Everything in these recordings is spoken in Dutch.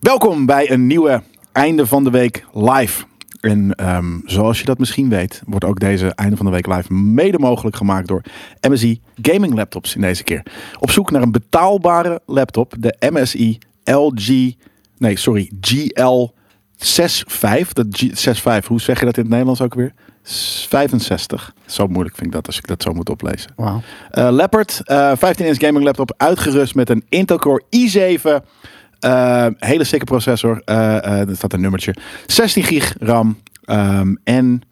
Welkom bij een nieuwe einde van de week live. En ehm, zoals je dat misschien weet, wordt ook deze einde van de week live mede mogelijk gemaakt door MSI Gaming Laptops in deze keer. Op zoek naar een betaalbare laptop, de MSI LG, nee sorry, GL 65. Dat G, 65, hoe zeg je dat in het Nederlands ook weer? 65. Zo moeilijk vind ik dat als ik dat zo moet oplezen. Wauw. Uh, Leopard, uh, 15-inch gaming laptop, uitgerust met een Intel Core i7. Uh, hele sikke processor. Uh, er staat een nummertje. 16 gig RAM. Um, en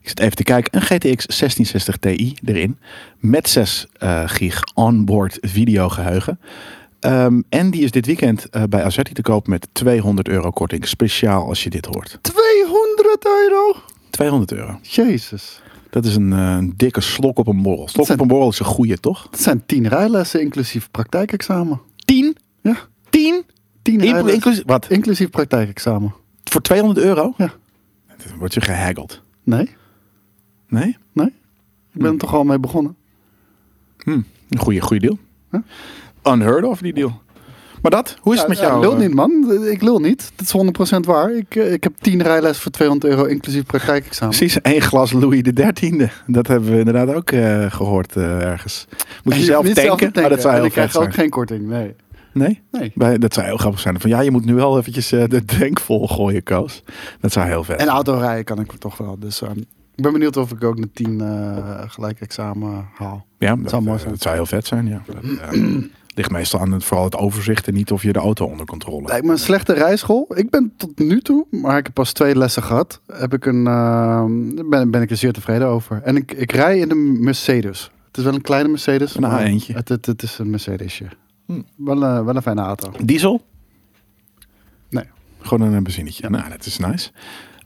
ik zit even te kijken. Een GTX 1660 Ti erin. Met 6 gig onboard videogeheugen. Um, en die is dit weekend uh, bij Azerti te koop met 200 euro korting. Speciaal als je dit hoort. 200 euro? 200 euro. Jezus. Dat is een, uh, een dikke slok op een borrel. Slok zijn, op een borrel is een goeie, toch? Dat zijn 10 rijlessen inclusief praktijkexamen. 10? Ja. 10? 10 Inclu inclusief, wat? Inclusief praktijkexamen. Voor 200 euro? Ja. Dan word je gehaggeld. Nee. Nee? Nee. Ik ben er toch al mee begonnen. Hm. Een goede, goede deal. Huh? Unheard of die deal. Maar dat, hoe is het ja, met jou? Ik lul niet, man. Ik lul niet. Dat is 100% waar. Ik, ik heb 10 rijles voor 200 euro inclusief praktijkexamen. Precies, één glas Louis de dertiende. Dat hebben we inderdaad ook uh, gehoord uh, ergens. Moet je, je zelf, tanken, zelf tanken, maar dat zou heel en ik krijg zijn. ook geen korting, nee. Nee? Nee. Bij, dat zou heel grappig zijn. Van ja, je moet nu wel eventjes uh, de tank vol gooien, Koos. Dat zou heel vet En autorijden kan ik toch wel. Dus um, ik ben benieuwd of ik ook een 10 gelijk examen haal. Ja, dat, dat zou mooi zijn. Dat zou heel vet zijn, ja. Dat, ligt meestal aan het, vooral het overzicht en niet of je de auto onder controle Lijkt me een slechte rijschool. Ik ben tot nu toe, maar ik heb pas twee lessen gehad. Heb ik een, uh, ben, ben ik er zeer tevreden over. En ik, ik rij in een Mercedes. Het is wel een kleine Mercedes. Een A1'tje. Het, het, het is een Mercedesje. Hm. Wel, uh, wel een fijne auto. Diesel? Nee. Gewoon een benzinetje. Ja. Nou, dat is nice.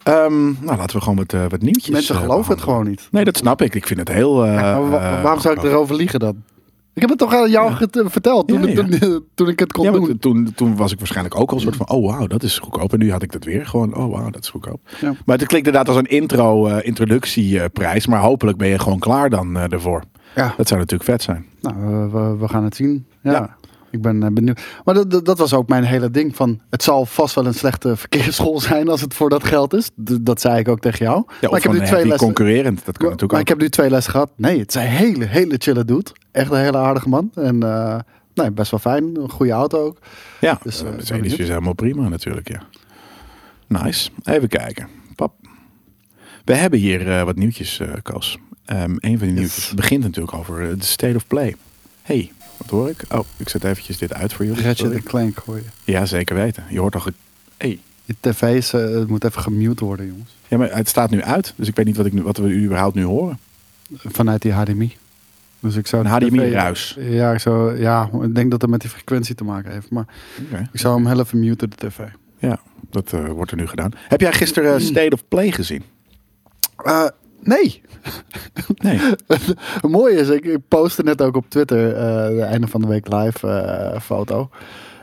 Um, nou, laten we gewoon wat, uh, wat nieuwtjes. Mensen geloven het gewoon niet. Nee, dat snap ik. Ik vind het heel. Uh, ja, wa waarom zou ik erover liegen dan? Ik heb het toch aan jou ja. verteld toen, ja, ja. Toen, toen, ik het kon ja, doen. Toen, toen was ik waarschijnlijk ook al een soort van, oh wauw, dat is goedkoop. En nu had ik dat weer gewoon, oh wauw, dat is goedkoop. Maar het klinkt inderdaad als een intro, uh, introductieprijs. Maar hopelijk ben je gewoon klaar dan uh, ervoor. Ja. Dat zou natuurlijk vet zijn. Nou, we, we gaan het zien. ja. Ik ben uh, benieuwd. Maar dat, dat was ook mijn hele ding van... Het zal vast wel een slechte verkeersschool zijn als het voor dat geld is. Dat zei ik ook tegen jou. Ja, maar ik heb nu twee lessen. concurrerend. Dat kan maar, natuurlijk maar ook. ik heb nu twee lessen gehad. Nee, het zijn hele, hele chille dude. Echt een hele aardige man. En uh, nee, best wel fijn. Een goede auto ook. Ja, dus, uh, dat is helemaal prima natuurlijk, ja. Nice. Even kijken. Pap. We hebben hier uh, wat nieuwtjes, Koos. Um, een van die yes. nieuwtjes begint natuurlijk over de State of Play. Hey, wat hoor ik? Oh, ik zet eventjes dit uit voor jullie. Ratchet en Clank hoor je. Ja, zeker weten. Je hoort toch... Hey. Je tv is, uh, het moet even gemute worden, jongens. Ja, maar het staat nu uit. Dus ik weet niet wat, ik nu, wat we überhaupt nu horen. Vanuit die HDMI. Dus ik zou een HDMI-ruis? Ja, ik zou, ja, ik denk dat het met die frequentie te maken heeft. Maar okay. ik zou hem heel even muten, de tv. Ja, dat uh, wordt er nu gedaan. Heb jij gisteren uh, State of Play gezien? Uh, nee. Nee. Het mooie is, ik, ik postte net ook op Twitter uh, de einde van de week live uh, foto.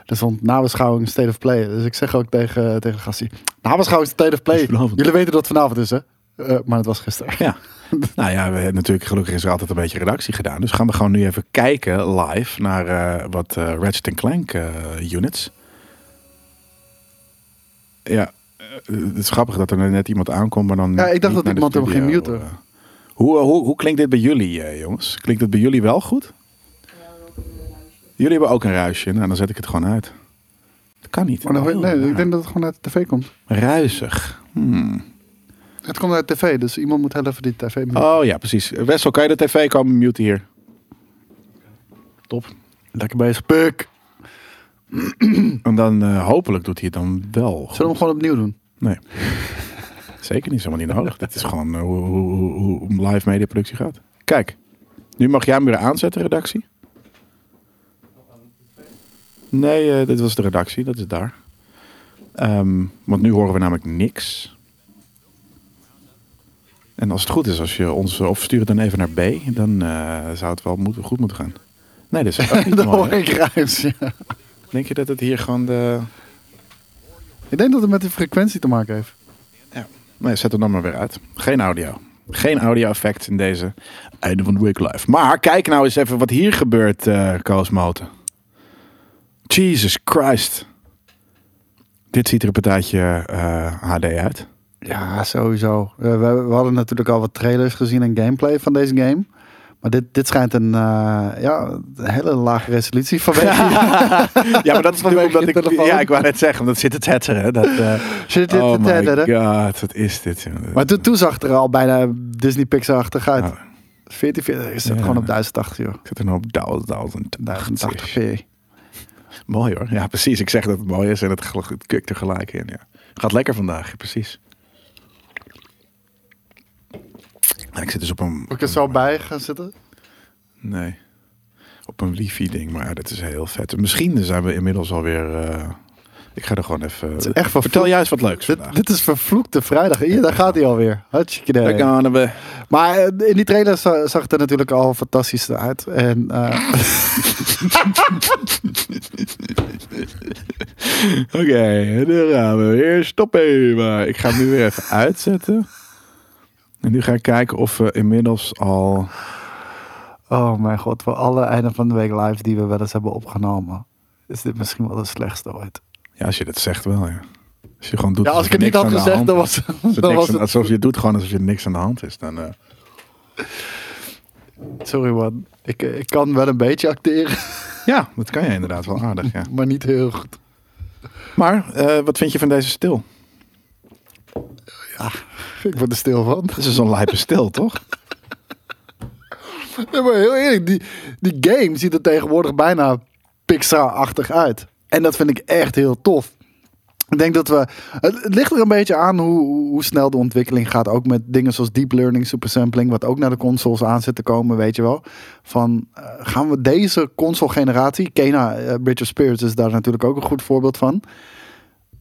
Er stond nabeschouwing State of Play. Dus ik zeg ook tegen, tegen de gastie, nabeschouwing State of Play. Jullie weten dat het vanavond is, hè? Uh, maar het was gisteren. Ja. nou ja, we hebben natuurlijk gelukkig is er altijd een beetje redactie gedaan. Dus gaan we gewoon nu even kijken live naar wat Ratchet Clank units. Ja, het is grappig dat er net iemand aankomt, maar dan. Ja, ik dacht dat iemand hem ging muten. Hoe, hoe, hoe klinkt dit bij jullie, jongens? Klinkt het bij jullie wel goed? Jullie hebben ook een ruisje. Nou, dan zet ik het gewoon uit. Dat kan niet. Maar dan, oh, nee, ik denk dat het gewoon uit de tv komt. Ruisig. Hmm. Het komt uit de tv, dus iemand moet heel even die tv muten. Oh ja, precies. Wessel, kan je de tv komen muten hier? Top. Lekker bezig, puk. en dan uh, hopelijk doet hij het dan wel. Zullen we hem gewoon opnieuw doen? Nee. Zeker niet, helemaal niet nodig. Dit is gewoon uh, hoe, hoe, hoe, hoe live mediaproductie gaat. Kijk, nu mag jij hem weer aanzetten, redactie. Nee, uh, dit was de redactie, dat is daar. Um, want nu horen we namelijk niks. En als het goed is, als je ons, of stuur het dan even naar B, dan uh, zou het wel moeten, goed moeten gaan. Nee, dat is ook niet hoor ik ruis, ja. Denk je dat het hier gewoon de... Ik denk dat het met de frequentie te maken heeft. Ja, nee, zet hem dan maar weer uit. Geen audio. Geen audio-effect in deze einde van de week live. Maar kijk nou eens even wat hier gebeurt, uh, Moten. Jesus Christ. Dit ziet er een partijtje eh, HD uit. Ja, sowieso. Eh, we, we hadden natuurlijk al wat trailers gezien en gameplay van deze game. Maar dit, dit schijnt een, eh, ja, een hele lage resolutie vanwege... ja, maar dat is natuurlijk omdat ik... telefoon. Ja, ik wou net zeggen, omdat zit het tetteren. Dat, eh, Zit dit oh te my god, wat is dit? jongen. Maar toen, toen zag het er al bijna Disney Pixar-achtig uit. Oh, 1440 is het Ja. gewoon op 1080, joh. ik zit er nou op 1080. 1080p. Mooi hoor. Ja, precies. Ik zeg dat het mooi is en het, het kukt er gelijk in. Ja. Gaat lekker vandaag, precies. Ja, ik zit dus op een... Moet ik er zo bij gaan zitten? Nee. Op een wifi-ding, maar ja, dat is heel vet. Misschien zijn we inmiddels alweer... eh ik ga er gewoon even... is echt Vertel vervloekt. juist wat leuks Dit, is vervloekte vrijdag. Hier, daar gaat hij alweer. Hartstikke idee. gaan. Maar eh, in die trailer za- zag het er natuurlijk al fantastisch uit. En eh, Oké, daar gaan we weer. Stop even. Ik ga hem nu weer even uitzetten. En nu ga ik kijken of we inmiddels al... oh mijn god, voor alle einde van de week live die we wel eens hebben opgenomen, is dit misschien wel de slechtste ooit. Ja, als je dat zegt wel, ja. Als je gewoon doet Ja, als ik het niet had gezegd, dan was, dan was het... Alsof je het doet gewoon alsof er niks aan de hand is. Dan, eh, Sorry man, ik, eh, ik kan wel een beetje acteren, Ja, dat kan je inderdaad wel aardig, ja. maar niet heel goed. Maar, eh, wat vind je van deze stil? Ik word er stil van. Het is zo'n lijpe stil, toch? Nee, maar heel eerlijk, die, die game ziet er tegenwoordig bijna Pixar-achtig uit. En dat vind ik echt heel tof. Ik denk dat we. Het, het ligt er een beetje aan hoe, hoe snel de ontwikkeling gaat. Ook met dingen zoals deep learning, supersampling, wat ook naar de consoles aan zit te komen, weet je wel. Van eh, gaan we deze console-generatie, Kena eh, Bridge of Spirits is daar natuurlijk ook een goed voorbeeld van.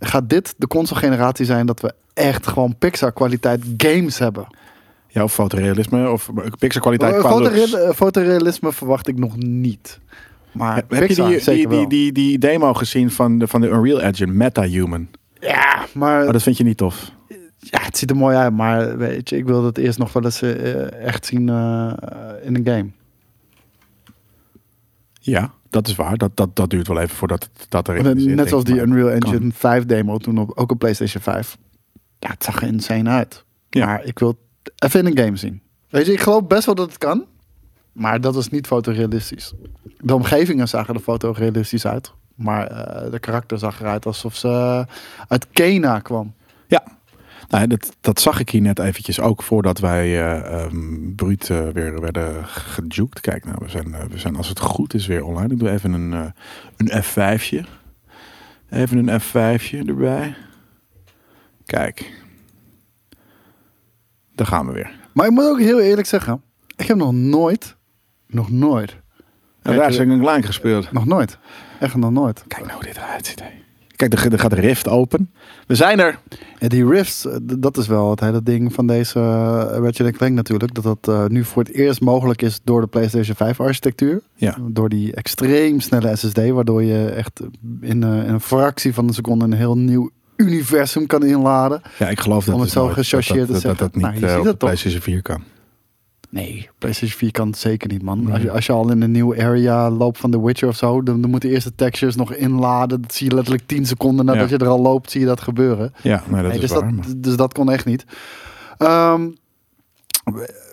Gaat dit de console-generatie zijn dat we echt gewoon Pixar-kwaliteit games hebben? Ja, of fotorealisme, of pixel kwaliteit Eh, qua eh, fotorealisme verwacht ik nog niet. Maar Heb je die, die, die, wel. die, die demo gezien van de, van de Unreal Engine, MetaHuman? Ja, maar Oh, dat vind je niet tof? ja, het ziet er mooi uit. Maar weet je, ik wil dat eerst nog wel eens eh, echt zien in een game. Ja, dat is waar. Dat, dat, dat duurt wel even voordat dat erin Net zoals die Unreal kan. Engine 5 demo toen op, ook op PlayStation 5. Ja, het zag er insane uit. Ja. Maar ik wil even in een game zien. Weet je, ik geloof best wel dat het kan. Maar dat is niet fotorealistisch. De omgevingen zagen er fotorealistisch uit. Maar eh, de karakter zag eruit alsof ze uit Kena kwam. Ja, nou, dat, dat zag ik hier net eventjes ook voordat wij ehm, bruut eh, weer werden gejukt. Kijk, nou, we zijn, eh, we zijn als het goed is weer online. Ik doe even een, een F5'tje. Even een F5'tje erbij. Kijk. Daar gaan we weer. Maar ik moet ook heel eerlijk zeggen. Ik heb nog nooit, nog nooit, En daar is een klein gespeeld. nog nooit, echt nog nooit. Kijk nou hoe dit eruit ziet. Kijk, er, er gaat rift open. We zijn er. En die rifts, eh, dat is wel het hele ding van deze uh, Ratchet Clank natuurlijk. Dat dat eh, nu voor het eerst mogelijk is door de PlayStation 5 architectuur. Ja. Door die extreem snelle SSD, waardoor je echt in, eh, in een fractie van een seconde een heel nieuw universum kan inladen. Ja, ik geloof dat Om het zo gechargeerd dat, te dat, dat, dat zeggen. niet Nou, je eh, ziet op de? PlayStation 4 kan. Nee, PlayStation 4 kan het zeker niet, man. Nee. Als, je, als je al in een nieuwe area loopt van The Witcher of zo, dan, dan moeten eerst de textures nog inladen. Dat zie je letterlijk 10 seconden nadat Ja. je er al loopt, zie je dat gebeuren. Ja, nee, dat Nee, is dus, waar. dat, maar- dus dat kon echt niet. Ehm,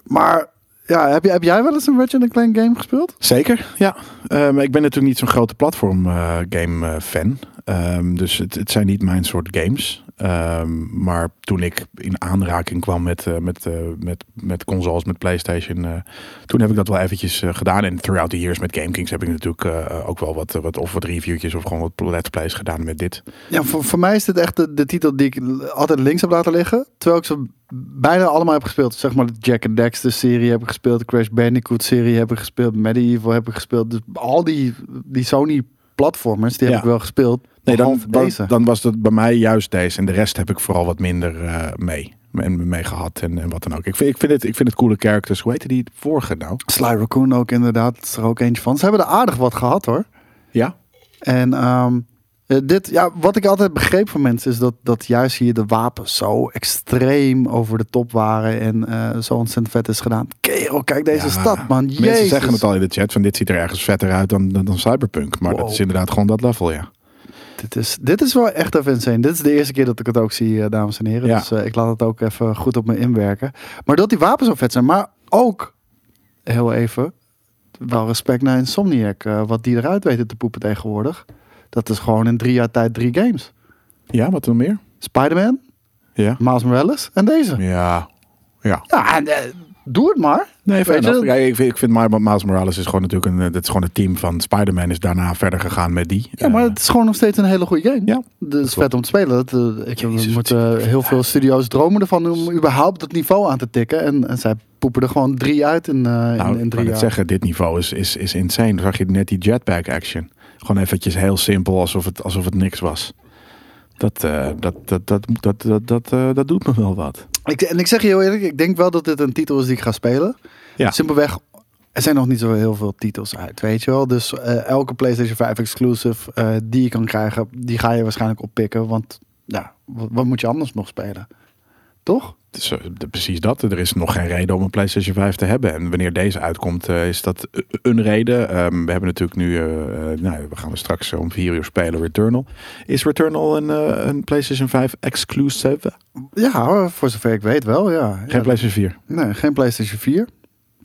maar ja, heb, heb jij wel eens een Ratchet Clank game gespeeld? Zeker, ja. Ehm, ik ben natuurlijk niet zo'n grote platform eh, game eh, fan. Ehm, dus het, het zijn niet mijn soort games. Ehm, maar toen ik in aanraking kwam met, eh, met, met, met consoles, met PlayStation, toen heb ik dat wel eventjes gedaan. En throughout the years met GameKings heb ik natuurlijk ook wel wat, wat, of wat reviewtjes of gewoon wat let's plays gedaan met dit. Ja, voor, voor mij is dit echt de, de titel die ik altijd links heb laten liggen. Terwijl ik ze bijna allemaal heb gespeeld. Zeg maar de Jack and Dexter serie heb ik gespeeld. De Crash Bandicoot serie heb ik gespeeld. Medieval heb ik gespeeld. Dus al die, die Sony platformers, die heb ik wel gespeeld. Nee, dan, dan, dan was het bij mij juist deze. En de rest heb ik vooral wat minder eh, mee. En mee gehad en, en wat dan ook. Ik vind, ik, vind het, ik vind het coole characters. Hoe heette die vorige nou? Sly Raccoon ook inderdaad. Dat is er ook eentje van. Ze hebben er aardig wat gehad hoor. Ja? En ehm, eh, dit, ja, wat ik altijd begreep van mensen is dat, dat juist hier de wapens zo extreem over de top waren en eh, zo ontzettend vet is gedaan. Kerel, kijk deze Ja, stad man. Mensen Jezus. zeggen het al in de chat. Van dit ziet er ergens vetter uit dan, dan, dan Cyberpunk. Maar dat is inderdaad gewoon dat level, ja. Dit is, dit is wel echt even insane. Dit is de eerste keer dat ik het ook zie, eh, dames en heren. Ja. Dus ik laat het ook even goed op me inwerken. Maar dat die wapens zo vet zijn. Maar ook, heel even, wel respect naar Insomniac. wat die eruit weten te poepen tegenwoordig. Dat is gewoon in drie jaar tijd drie games. Ja, wat dan meer? Spider-Man, Ja. Miles Morales en deze. Ja. Ja. Ja, en, eh, doe het maar. Nee, fair Weet je, enough. Ja, ik vind, ik vind Mi- Miles Morales is gewoon natuurlijk een, dat is gewoon het team van Spider-Man is daarna verder gegaan met die. Ja, maar Eh, het is gewoon nog steeds een hele goede game. Ja, Het is vet om te spelen. Dat, eh, ik, Jezus, ik er heel veel studio's dromen ervan om überhaupt dat niveau aan te tikken. En, en zij poepen er gewoon drie uit in, eh, nou, in, in ik drie kan het jaar. zeggen, dit niveau is, is, is insane. Dan zag je net die jetpack action. Gewoon eventjes heel simpel, alsof het, alsof het niks was. Dat, eh, dat, dat, dat, dat, dat, dat, eh, dat doet me wel wat. Ik, en ik zeg je heel eerlijk, ik denk wel dat dit een titel is die ik ga spelen. Ja. Simpelweg, er zijn nog niet zo heel veel titels uit, weet je wel. Dus eh, elke PlayStation 5 exclusive die je kan krijgen, die ga je waarschijnlijk oppikken. Want ja, wat, wat moet je anders nog spelen? Toch? Is, precies dat. Er is nog geen reden om een PlayStation 5 te hebben. En wanneer deze uitkomt, eh, is dat een reden. Ehm, we hebben natuurlijk nu, eh, eh, nou, we gaan er straks om vier uur spelen, Returnal. Is Returnal een, een PlayStation 5 exclusive? Ja, voor zover ik weet wel, ja. Geen ja PlayStation 4. nee, geen PlayStation 4.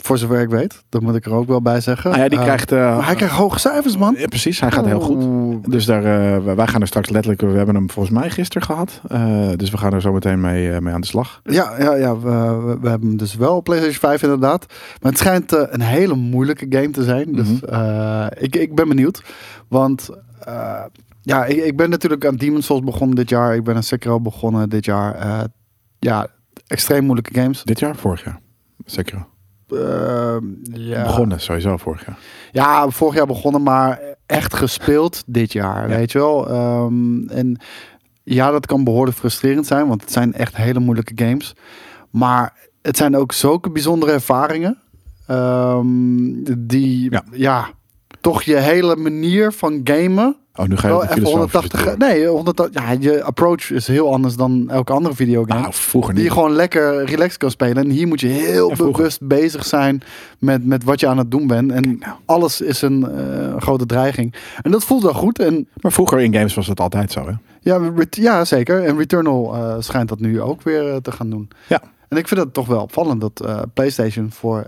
Voor zover ik weet. Dat moet ik er ook wel bij zeggen. Ah ja, die Eh, krijgt... eh, maar hij krijgt hoge cijfers, man. ja, precies, hij gaat heel goed. Dus daar, eh, wij- gaan er straks letterlijk, we hebben hem volgens mij gisteren gehad. Eh, dus we gaan er zo meteen mee, mee aan de slag. Ja, ja, ja we, we, hebben hem dus wel op PlayStation 5 inderdaad. Maar het schijnt een hele moeilijke game te zijn. Dus Mhm. ik, ik ben benieuwd. Want ja, ik, ik ben natuurlijk aan Demon's Souls begonnen dit jaar. Ik ben aan Sekiro begonnen dit jaar. Ja, extreem moeilijke games. Dit jaar, vorig jaar. Zeker. Eh, ja. Begonnen, sowieso vorig jaar. Ja, vorig jaar begonnen, maar echt gespeeld dit jaar, Ja. weet je wel. Ehm, en ja, dat kan behoorlijk frustrerend zijn, want het zijn echt hele moeilijke games. Maar het zijn ook zulke bijzondere ervaringen, ehm, die, Ja. ja. Toch je hele manier van gamen Oh, nu ga je wel even filosofische 180... tour. Nee, 180, ja, je approach is heel anders dan elke andere videogame. Nou, vroeger Die je niet. gewoon lekker relaxed kan spelen. En hier moet je heel bewust bezig zijn met, met wat je aan het doen bent. En nou. alles is een eh, grote dreiging. En dat voelt wel goed. En Maar vroeger in games was dat altijd zo, hè? ja, ja zeker. En Returnal eh, schijnt dat nu ook weer eh, te gaan doen. Ja. En ik vind het toch wel opvallend dat PlayStation voor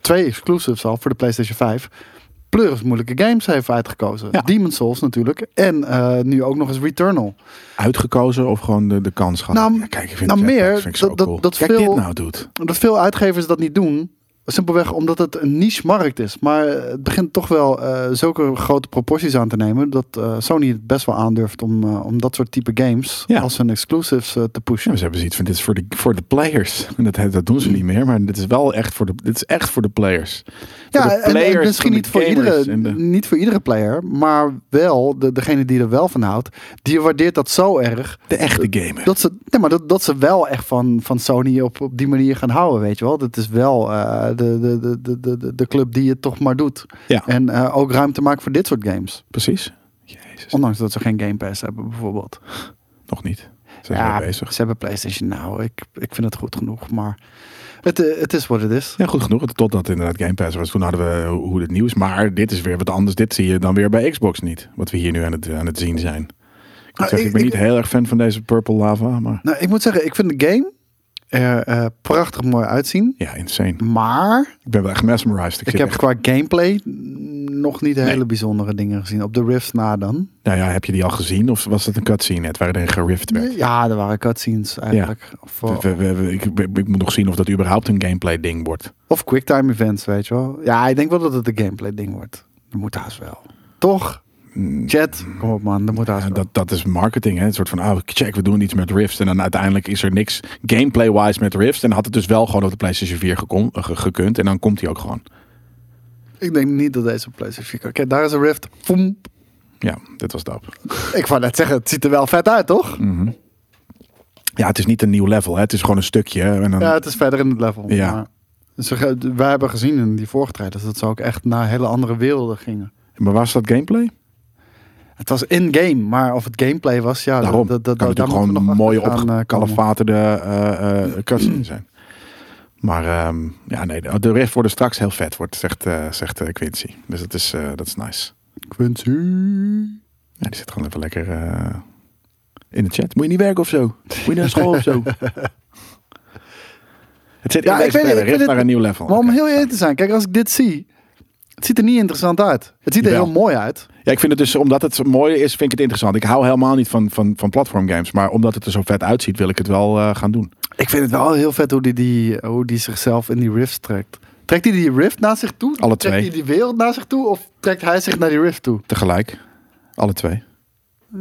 twee exclusives al voor de PlayStation 5 pleuris moeilijke games heeft uitgekozen. Ja. Demon's Souls natuurlijk. En eh, nu ook nog eens Returnal. Uitgekozen of gewoon de, de kans gehad? Nou, Ja, kijk, ik vind nou, jetpacks meer, vind ik dat- dat- cool. dat Kijk veel- dit nou doet. Dat veel uitgevers dat niet doen. Simpelweg omdat het een niche markt is. Maar het begint toch wel eh, zulke grote proporties aan te nemen. Dat eh, Sony het best wel aandurft om, eh, om dat soort type games Ja. als hun exclusives eh, te Ja, pushen. maar ze hebben zoiets van, dit is voor de, voor de players. En dat, dat doen ze niet meer, maar dit is wel echt voor de, dit is echt voor de players. Voor Ja, en- misschien niet voor, iedere, de- niet voor iedere player. Maar wel de, degene die er wel van houdt. Die waardeert dat zo erg. De echte gamer. Dat ze, nee, maar dat, dat ze wel echt van, van Sony op, op die manier gaan houden, weet je wel. Dat is wel eh, de, de, de, de, de, club die het toch maar doet. Ja. En eh, ook ruimte maken voor dit soort games. Precies. Jezus, Ondanks dat ze geen Game Pass hebben, bijvoorbeeld. nog niet. Ze zijn ja, weer bezig. ze hebben PlayStation nou. Ik, ik vind het goed genoeg, maar het, eh, het is wat het is. Ja, goed genoeg. Totdat inderdaad Game Pass was. Toen hadden we hoe het nieuws. Maar dit is weer wat anders. Dit zie je dan weer bij Xbox niet. Wat we hier nu aan het, aan het zien zijn. Ik, Nou, zeggen, ik- ik ben ik- niet heel erg fan van deze Purple Lava. Maar Nou, ik moet zeggen, ik vind de game er eh, prachtig mooi uitzien. ja, insane. Maar Ik ben wel echt mesmerized. Ik, ik heb echt- qua gameplay nog niet Nee. hele bijzondere dingen gezien. Op de Rifts na dan. Nou ja, heb je die al gezien? Of was het een cutscene net waarin gerift werd? Ja, er waren cutscenes eigenlijk. Of, We- we- we- ik, ik, ik moet nog zien of dat überhaupt een gameplay ding wordt. of quicktime events, weet je wel. Ja, ik denk wel dat het een gameplay ding wordt. Dat moet haast wel. Toch? Chat, kom op man, dat moet Ja, dat, dat is marketing. Hè? Een soort van, oh, check, we doen iets met Rift. En dan uiteindelijk is er niks gameplay-wise met Rift. En had het dus wel gewoon op de PlayStation 4 gekon, eh, ge- gekund. En dan komt hij ook gewoon. Ik denk niet dat deze op PlayStation 4 kan. Kijk, daar is een Rift. Foem. Ja, dit was dat. Ik wou net zeggen, het ziet er wel vet uit, toch? Mhm. Ja, het is niet een nieuw level. Hè? Het is gewoon een stukje. hè. En dan, Ja, het is verder in het level. Ja. Maar wij hebben gezien in die vorige trailers dat ze ook echt naar hele andere werelden gingen. Maar was dat gameplay? Het was in-game, maar of het gameplay was, ja, Daarom. dat, dat, kan dat, natuurlijk gewoon nog mooie opgekalefaterde eh cutscenes zijn. Maar ehm, ja, nee, de, de Rift worden straks heel vet, wordt, zegt, eh, zegt eh, Quincy. Dus dat is, eh, dat is nice. Quincy. Ja, die zit gewoon even lekker in de chat. Moet je niet werken of zo? Moet je naar school of zo? Het zit Ja, ik weet ik vind het- naar een nieuw level. Maar om heel eerlijk te zijn, kijk, als ik dit zie, het ziet er niet interessant uit. Het ziet er Jawel. heel mooi uit. Ja, ik vind het dus, omdat het mooi is, vind ik het interessant. Ik hou helemaal niet van, van, van platformgames. Maar omdat het er zo vet uitziet, wil ik het wel eh, gaan doen. Ik vind het wel heel vet hoe die, die, hoe die zichzelf in die rifts trekt. Trekt hij die rift naar zich toe? Alle Trekt twee. hij die wereld naar zich toe? Of trekt hij zich naar die rift toe? Tegelijk. Alle twee. Eh,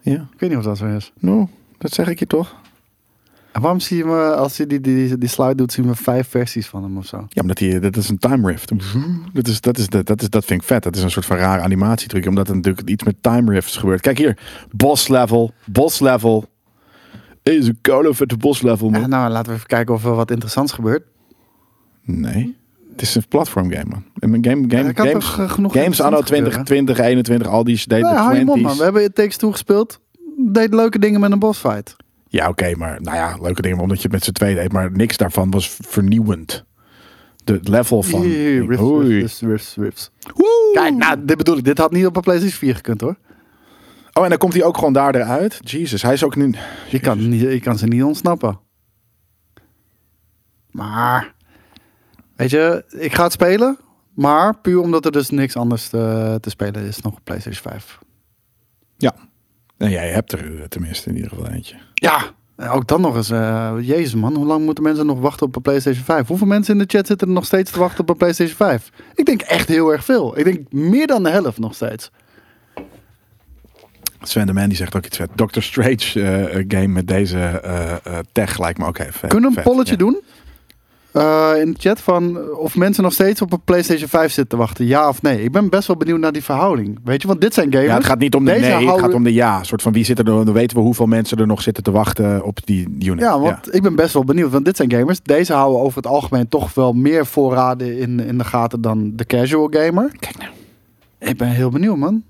Ja, ik weet niet of dat zo is. nou, dat zeg ik je toch? Waarom zie je me, als hij die, die, die, slide doet, zien we vijf versies van hem of zo? Ja, omdat die, dat is een time rift. Dat, is, dat, is, dat, dat, is, dat vind ik vet. Dat is een soort van rare animatietruc. Omdat er natuurlijk iets met time rifts gebeurt. Kijk hier. Boss level. Boss level. Is een koude vette boss level, man. Ja, nou, laten we even kijken of er wat interessants gebeurt. Nee. Het is een platform game, man. En mijn game, game, kan games, eh, genoeg games anno interessants 20, gebeuren? 20, 21, al die je mond, 20s. man. We hebben It Takes Two gespeeld. Deed leuke dingen met een bossfight. Ja, oké, maar nou ja, leuke dingen omdat je het met z'n tweeën deed. Maar niks daarvan was vernieuwend. De level van... Kijk, nou, dit bedoel ik. Dit had niet op een PlayStation 4 gekund, hoor. Oh, en dan komt hij ook gewoon daar eruit. Jesus, hij is ook nu... Je kan, niet, je kan ze niet ontsnappen. Maar, weet je, ik ga het spelen. Maar puur omdat er dus niks anders te, te spelen is nog op PlayStation 5. Ja. En jij hebt er eh, tenminste in ieder geval eentje. Ja, en ook dan nog eens. eh, jezus man, hoe lang moeten mensen nog wachten op een PlayStation 5? Hoeveel mensen in de chat zitten er nog steeds te wachten op een PlayStation 5? Ik denk echt heel erg veel. Ik denk meer dan de helft nog steeds. Sven de Man die zegt ook iets vet. Doctor Strange eh, game met deze eh, eh, tech lijkt me ook even. Kunnen we een polletje ja. doen? Eh, in de chat van of mensen nog steeds op een PlayStation 5 zitten te wachten. Ja of nee? Ik ben best wel benieuwd naar die verhouding. Weet je, want dit zijn gamers. Ja, het gaat niet om de Deze nee, het gaat om de ja. Een soort van wie zit er dan weten we hoeveel mensen er nog zitten te wachten op die unit. Ja, want ik ben best wel benieuwd. Want dit zijn gamers. Deze houden over het algemeen toch wel meer voorraden in, in de gaten dan de casual gamer. Kijk nou. Ik ben heel benieuwd, man.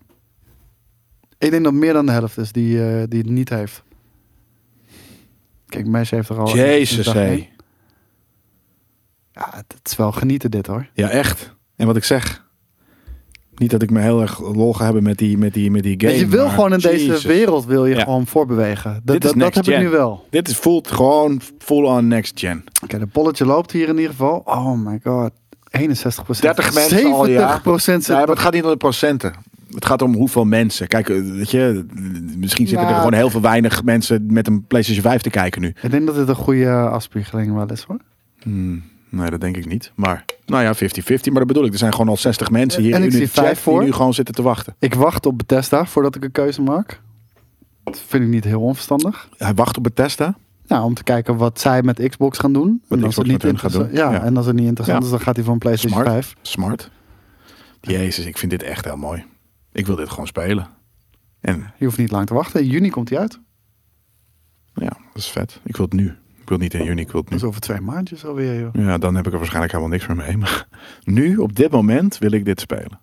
Ik denk dat meer dan de helft is die, eh, die het niet heeft. Kijk, Mesh heeft er al... Jezus, hé. Ja, het, is wel genieten dit, hoor. Ja, echt. En wat ik zeg. Niet dat ik me heel erg lol ga hebben met die, met die, met die game. je wil maar gewoon in deze wereld wil je Ja. gewoon voorbewegen. Dat, Dit is dat, dat heb ik gen. nu wel. Dit is voelt gewoon full on next gen. Oké, de polletje loopt hier in ieder geval. Oh my god. 61% 30 mensen al, ja. 70 procent Ja, maar het gaat niet om de procenten. Het gaat om hoeveel mensen. Kijk, eh, weet je, misschien zitten er gewoon heel veel weinig mensen met een PlayStation 5 te kijken nu. Ik denk dat dit een goede afspiegeling wel is, hoor. Hmm, nee, dat denk ik niet. Maar, nou ja, 50-50. Maar dat bedoel ik. Er zijn gewoon al 60 mensen hier En in de chat vijf voor. die nu gewoon zitten te wachten. Ik wacht op Bethesda voordat ik een keuze maak. Dat vind ik niet heel onverstandig. Hij wacht op Bethesda. Nou, om te kijken wat zij met Xbox gaan doen. Wat en als Xbox het niet gaat doen. Ja, Ja. en als het niet interessant Ja. is, dan gaat hij van PlayStation Smart. 5. Smart. Jezus, ik vind dit echt heel mooi. Ik wil dit gewoon spelen. En Je hoeft niet lang te wachten. In juni komt hij uit. ja, dat is vet. Ik wil het nu. Ik wil niet in juni, ik wil het Dat nu. is over twee maandjes alweer, joh. Ja, dan heb ik er waarschijnlijk helemaal niks meer mee. Maar nu, op dit moment, wil ik dit spelen.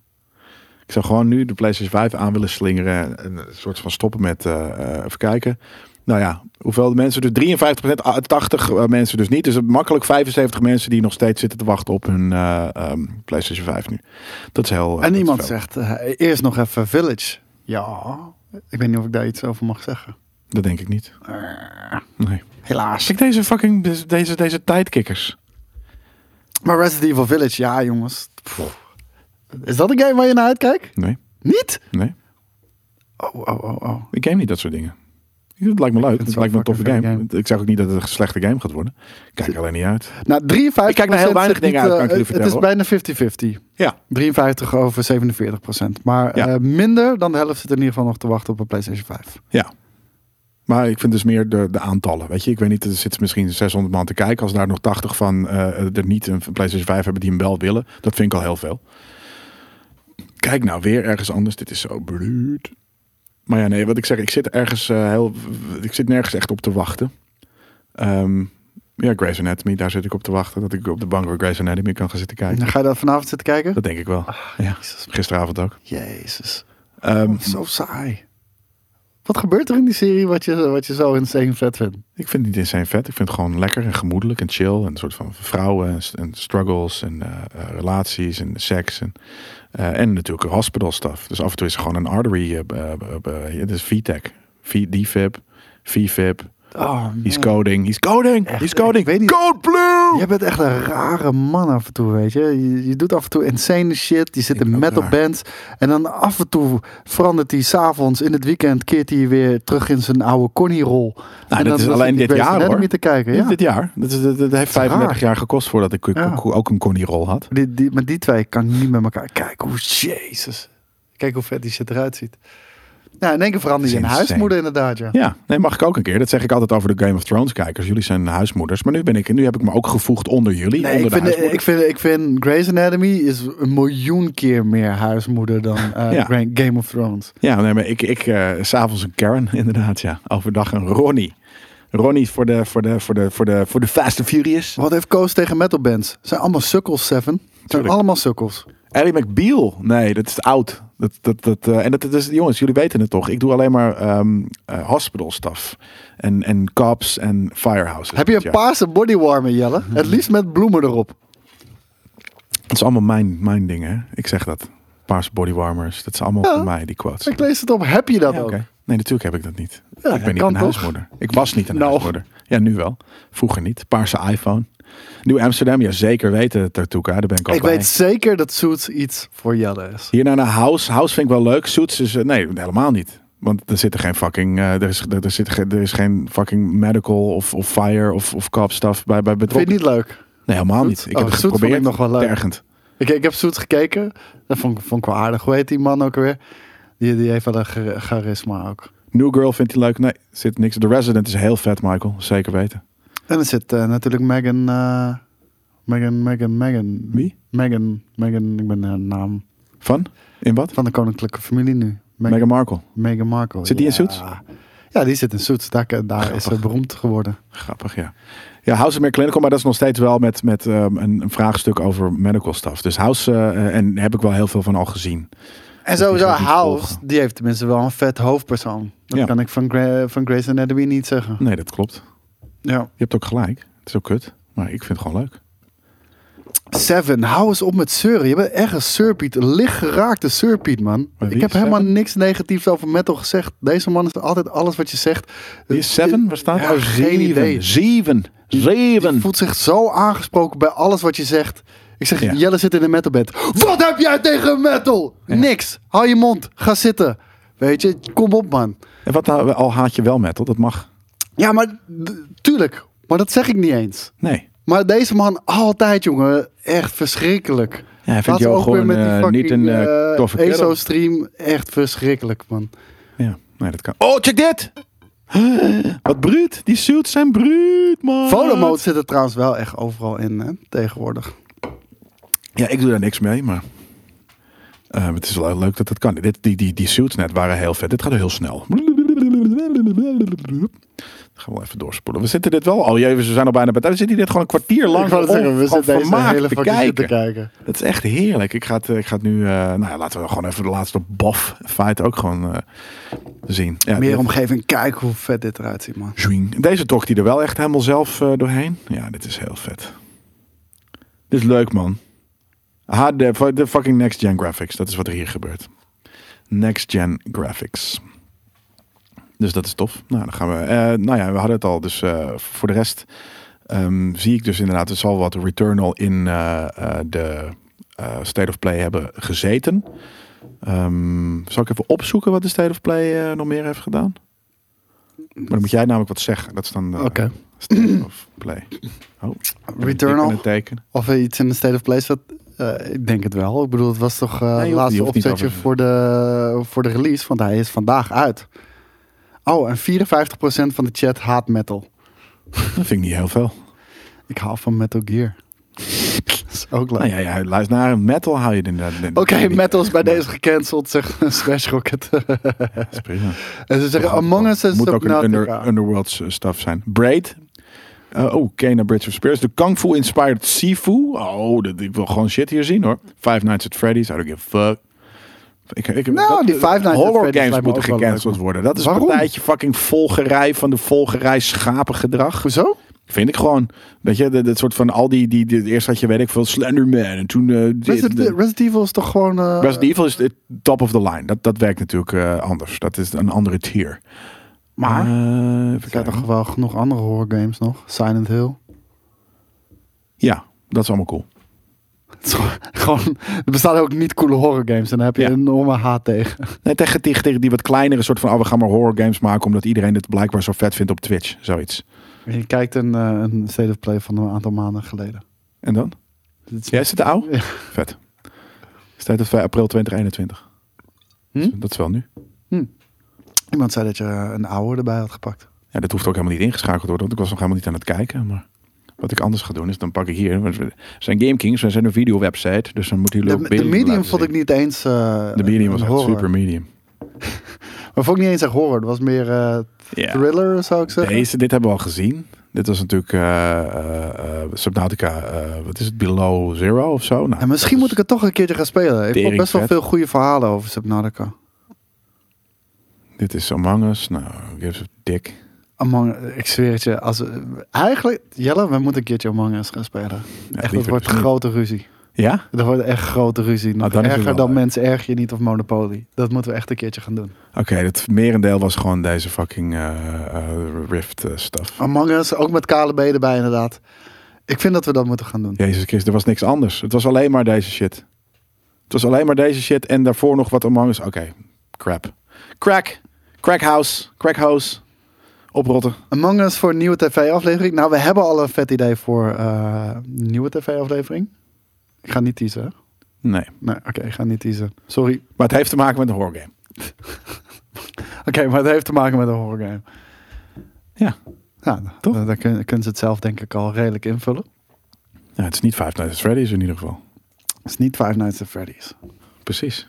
Ik zou gewoon nu de PlayStation 5 aan willen slingeren. En een soort van stoppen met, eh, eh, even kijken. Nou ja, hoeveel mensen? Dus 53%, ah, 80 eh, mensen dus niet. Dus makkelijk 75 mensen die nog steeds zitten te wachten op hun eh, ehm, PlayStation 5 nu. Dat is heel... dat En iemand zegt, eerst nog even Village. Ja, ik weet niet of ik daar iets over mag zeggen. Dat denk ik niet. Nee. Helaas. Kijk deze fucking, deze, deze, deze tijdkikkers. Maar Resident Evil Village, ja jongens. Pff. Is dat een game waar je naar uitkijkt? Nee, Niet? nee. Oh, oh, oh, oh. Ik game niet dat soort dingen. Het lijkt me leuk. Het het lijkt me een toffe game. Ik zeg ook niet dat het een slechte game gaat worden. Ik Kijk er alleen niet uit. Nou, 53 Ik kijk naar heel weinig dingen uit, kan ik jullie Het is vertellen, bijna 50-50. Ja. 53 over 47 procent. Maar Ja. eh, minder dan de helft zit in ieder geval nog te wachten op een PlayStation 5. Ja. Maar ik vind dus meer de, de aantallen. Weet je, ik weet niet, er zitten misschien 600 man te kijken. Als daar nog 80 van eh, er niet een PlayStation 5 hebben die hem wel willen. Dat vind ik al heel veel. Kijk nou, weer ergens anders. Dit is zo bruut. Maar ja, nee, wat ik zeg, ik zit ergens eh, heel. Ik zit nergens echt op te wachten. Ehm, ja, Grey's Anatomy, daar zit ik op te wachten. Dat ik op de bank voor Grey's Anatomy kan gaan zitten kijken. Dan ga je dat vanavond zitten kijken? Dat denk ik wel. Ja, Jezus. gisteravond ook. Jezus. Oh, zo saai. Wat gebeurt er in die serie wat je, wat je zo insane vet vindt? Ik vind het niet insane vet. Ik vind het gewoon lekker en gemoedelijk en chill. En een soort van vrouwen en, struggles en eh, eh, relaties en seks. En, eh, en natuurlijk hospital stuff. Dus af en toe is er gewoon een artery. eh, eh, Het is VTech. V- DFib. VFib. Oh, He's coding. He's coding. Echt, He's coding. weet niet- Code blue! Je bent echt een rare man af en toe, weet je. Je, je doet af en toe insane shit. Je zit in metal bands. En dan af en toe verandert hij s'avonds in het weekend. Keert hij weer terug in zijn oude Connie-rol. Nou, En dat is alleen dit jaar hoor. te kijken, Dit- ja. Dit jaar. Dat, is, dat, dat heeft raar. 35 jaar gekost voordat ik ook- Ja. ook een Connie-rol had. Die, die, maar die twee kan niet met elkaar. Kijk hoe, jezus. Kijk hoe vet die shit eruit ziet. Ja, in één keer verander je is huismoeder inderdaad, ja. Ja, nee, mag ik ook een keer. Dat zeg ik altijd over de Game of Thrones kijkers. Jullie zijn huismoeders. Maar nu, ben ik, nu heb ik me ook gevoegd onder jullie. Nee, onder ik de vind, ik, vind, ik vind Grey's Anatomy is een miljoen keer meer huismoeder dan eh, Ja. Game of Thrones. Ja, nee, maar ik, ik eh, s'avonds een Karen, inderdaad, ja. Overdag een Ronnie. Ronnie voor de, voor de, voor de, voor de, voor de Fast and Furious. Wat heeft Koos tegen metal bands? Ze zijn allemaal sukkels, Seven. Zijn allemaal sukkels. Ellie McBeal. Nee, dat is oud. Dat, dat, dat, eh, en dat, dat is, jongens, jullie weten het toch. Ik doe alleen maar eh, hospital stuff. En, en cops en firehouses. Heb je een Ja. paarse bodywarmer, Jelle? Het liefst met bloemen erop. Dat is allemaal mijn, mijn ding, hè. Ik zeg dat. Paarse bodywarmers. Dat is allemaal Ja. van mij, die quotes. Ik lees het op. Heb je dat Ja, ook? Nee, natuurlijk heb ik dat niet. Ik ben niet een toch? huismoeder. Ik was niet een Nou. huismoeder. Ja, nu wel. Vroeger niet. Paarse iPhone. Nieuw Amsterdam, ja zeker weten Tartuka. Daar ben ik al Ik bij. weet zeker dat Suits iets voor Jelle is. Hierna naar House. House vind ik wel leuk. Suits is... eh, nee, helemaal niet. Want er zit er geen fucking... eh, er, is, er, er, zit, er is geen fucking medical of, of fire of, of cop stuff bij, bij Vind je betrokken. niet leuk? Nee, helemaal niet. Ik Oh, heb het vond ik geprobeerd. nog wel leuk. Tergend. Ik, ik heb Suits gekeken. Dat vond, ik- vond ik wel aardig. Hoe heet die man ook weer? Die, die heeft wel een char- charisma ook. New Girl vindt hij leuk. Nee, zit niks. The Resident is heel vet, Michael. Zeker weten. En er zit eh, natuurlijk Megan... eh Megan, Megan, Megan. Wie? Megan, Megan, ik ben de naam Van? In wat? van de koninklijke familie nu. Megan, Meghan Markle. Meghan Markle. Zit die in. Suits? Ja, die zit in Suits. Daar, daar is ze beroemd geworden. Grappig, ja. Ja, House is meer clinical, maar dat is nog steeds wel met, met ehm, een, een vraagstuk over medical stuff. Dus House, eh, en heb ik wel heel veel van al gezien. En sowieso House, die heeft tenminste wel een vet hoofdpersoon. Dat Ja. kan ik van, Gra van Grey's Anatomy niet zeggen. Nee, dat klopt. Ja. Je hebt ook gelijk. Het is ook kut, maar ik vind het gewoon leuk. Seven, hou eens op met zeuren. Je bent echt een surpiet. Een lichtgeraakte surpiet, man. Ik heb helemaal Seven? niks negatiefs over metal gezegd. Deze man is altijd alles wat je zegt. Die is Seven, waar staat Ja, Oh, geen idee. Zeven. Die Zeven. voelt zich zo aangesproken bij alles wat je zegt. Ik zeg, Ja. Jelle zit in een metalband. Wat heb jij tegen metal? Ja. Niks. Hou je mond. Ga zitten. Weet je, kom op man. En wat nou, al haat je wel metal, dat mag. Ja, maar tuurlijk. Maar dat zeg ik niet eens. Nee. Maar deze man altijd, jongen. Echt verschrikkelijk. Ja, hij vindt jou ook weer gewoon met die eh, fucking, niet een eh, eh, toffe kerel. ESO-stream. Echt verschrikkelijk, man. Ja, nee, dat kan. Oh, check dit! Wat bruut. Die suits zijn bruut, man. Fotomode zit er trouwens wel echt overal in, hè, tegenwoordig. Ja, ik doe daar niks mee, maar... het is wel leuk dat het kan. Dit, die, die, die suits net waren heel vet. Dit gaat heel snel. Gaan we wel even doorspoelen. We zitten dit wel al. Jezus, we zijn al bijna bij. We zitten dit gewoon een kwartier lang. om- zeggen, we zitten deze hele te shit te kijken. kijken. Dat is echt heerlijk. Ik ga het, eh, ik ga het nu... eh, nou ja, laten we gewoon even de laatste bof fight ook gewoon eh, zien. Ja, Meer dit- omgeving, kijk hoe vet dit eruit ziet, man. Deze tocht die er wel echt helemaal zelf doorheen. Ja, dit is heel vet. Dit is leuk, man. De fucking next gen graphics. Dat is wat er hier gebeurt. Next gen graphics. Dus dat is tof. Nou, dan gaan we. eh, nou ja, we hadden het al. Dus eh, voor de rest ehm, zie ik dus inderdaad. Er zal wat Returnal in eh, eh, de eh, State of Play hebben gezeten. Ehm, zal ik even opzoeken wat de State of Play nog meer heeft gedaan? Maar dan moet jij namelijk wat zeggen. Dat is dan. State of Play. Oh, Returnal? Het. Of er iets in de State of Play zat. ik denk het wel. Ik bedoel, het was toch eh Nee, hoeft- laatste opzetje voor de, voor de release. Want hij is vandaag uit. Oh, en 54% van de chat haat metal. Dat vind ik niet heel veel. Ik hou van Metal Gear. Dat is ook leuk. Nou ja, ja, luister naar metal hou je inderdaad. Oké, metal is bij deze gecanceld, zegt Smash Rocket. Dat is prima. en ze zeggen Among Us is Moet ook een under, underworld stuff zijn. Braid. Uh, oh, Kena Bridge of Spirits. De Kung Fu Inspired Sifu. Oh, dat, ik wil gewoon shit hier zien hoor. Five Nights at Freddy's. I don't give a fuck. Ik, ik, Nou, dat- die Five Nights horror games moeten gecanceld worden. Dat is Waarom? een partijtje fucking volgerij van de volgerij schapengedrag. Hoezo? Vind ik gewoon. Weet je, dat soort van al die, die, die eerst had je weet ik veel Slenderman en toen eh, Resident, de- Resident Evil is toch gewoon... eh, Resident Evil is het top of the line. Dat, dat werkt natuurlijk eh, anders. Dat is een andere tier. Maar er zijn toch wel genoeg andere horror games nog? Silent Hill. Ja, dat is allemaal cool. Gewoon, er bestaan ook niet coole horror games en daar heb je Ja. een enorme haat tegen. Nee, tegen, tegen, tegen die wat kleinere soort van, oh, we gaan maar horror games maken omdat iedereen het blijkbaar zo vet vindt op Twitch. Zoiets. Je kijkt een, eh, een State of Play van een aantal maanden geleden. En dan? Is- Jij de oude? Ja. Vet. Staat het 5 april 2021. Hm? Dat is wel nu. Iemand zei dat je een oude erbij had gepakt. Ja, dat hoeft ook helemaal niet ingeschakeld te worden, want ik was nog helemaal niet aan het kijken. Maar wat ik anders ga doen is, dan pak ik hier. We zijn GameKings, we zijn een video website, dus dan moeten jullie De, ook de beelden medium vond ik niet eens. eh, De medium was echt super medium. Maar vond ik niet eens echt horror. Het was meer eh, thriller, zou ik zeggen. Deze, dit hebben we al gezien. Dit was natuurlijk eh, Subnautica, wat is het, Below Zero of zo? Nou, En misschien moet ik het toch een keertje gaan spelen. Ik heb best wel veel goede verhalen over Subnautica. Dit is Among Us. Nou, gives a dick. Among, ik zweer het je. Als, eigenlijk, Jelle, we moeten een keertje Among Us gaan spelen. Ja, echt, dat wordt grote ruzie. Ja? Dat wordt echt grote ruzie. Nog Nou, dan erger wel dan mensen erg je niet of Monopoly. Dat moeten we echt een keertje gaan doen. Oké, het merendeel was gewoon deze fucking eh, eh, Rift eh, stuff. Among Us, ook met KLB erbij inderdaad. Ik vind dat we dat moeten gaan doen. Jezus Christus, er was niks anders. Het was alleen maar deze shit. Het was alleen maar deze shit en daarvoor nog wat Among Us. Oké, crap. Crack. Crackhouse. Crackhouse. Oprotten. Among Us voor een nieuwe tv-aflevering. Nou, we hebben al een vet idee voor een nieuwe tv-aflevering. Ik ga niet teasen. Nee. Nee, oké, ik ga niet teasen. Sorry. Maar het heeft te maken met een horror game. Oké, maar het heeft te maken met een horror game. Ja. Ja, Toch? Dan, dan kun- kunnen ze het zelf denk ik al redelijk invullen. ja het is niet Five Nights at Freddy's in ieder geval. Het is niet Five Nights at Freddy's. Precies.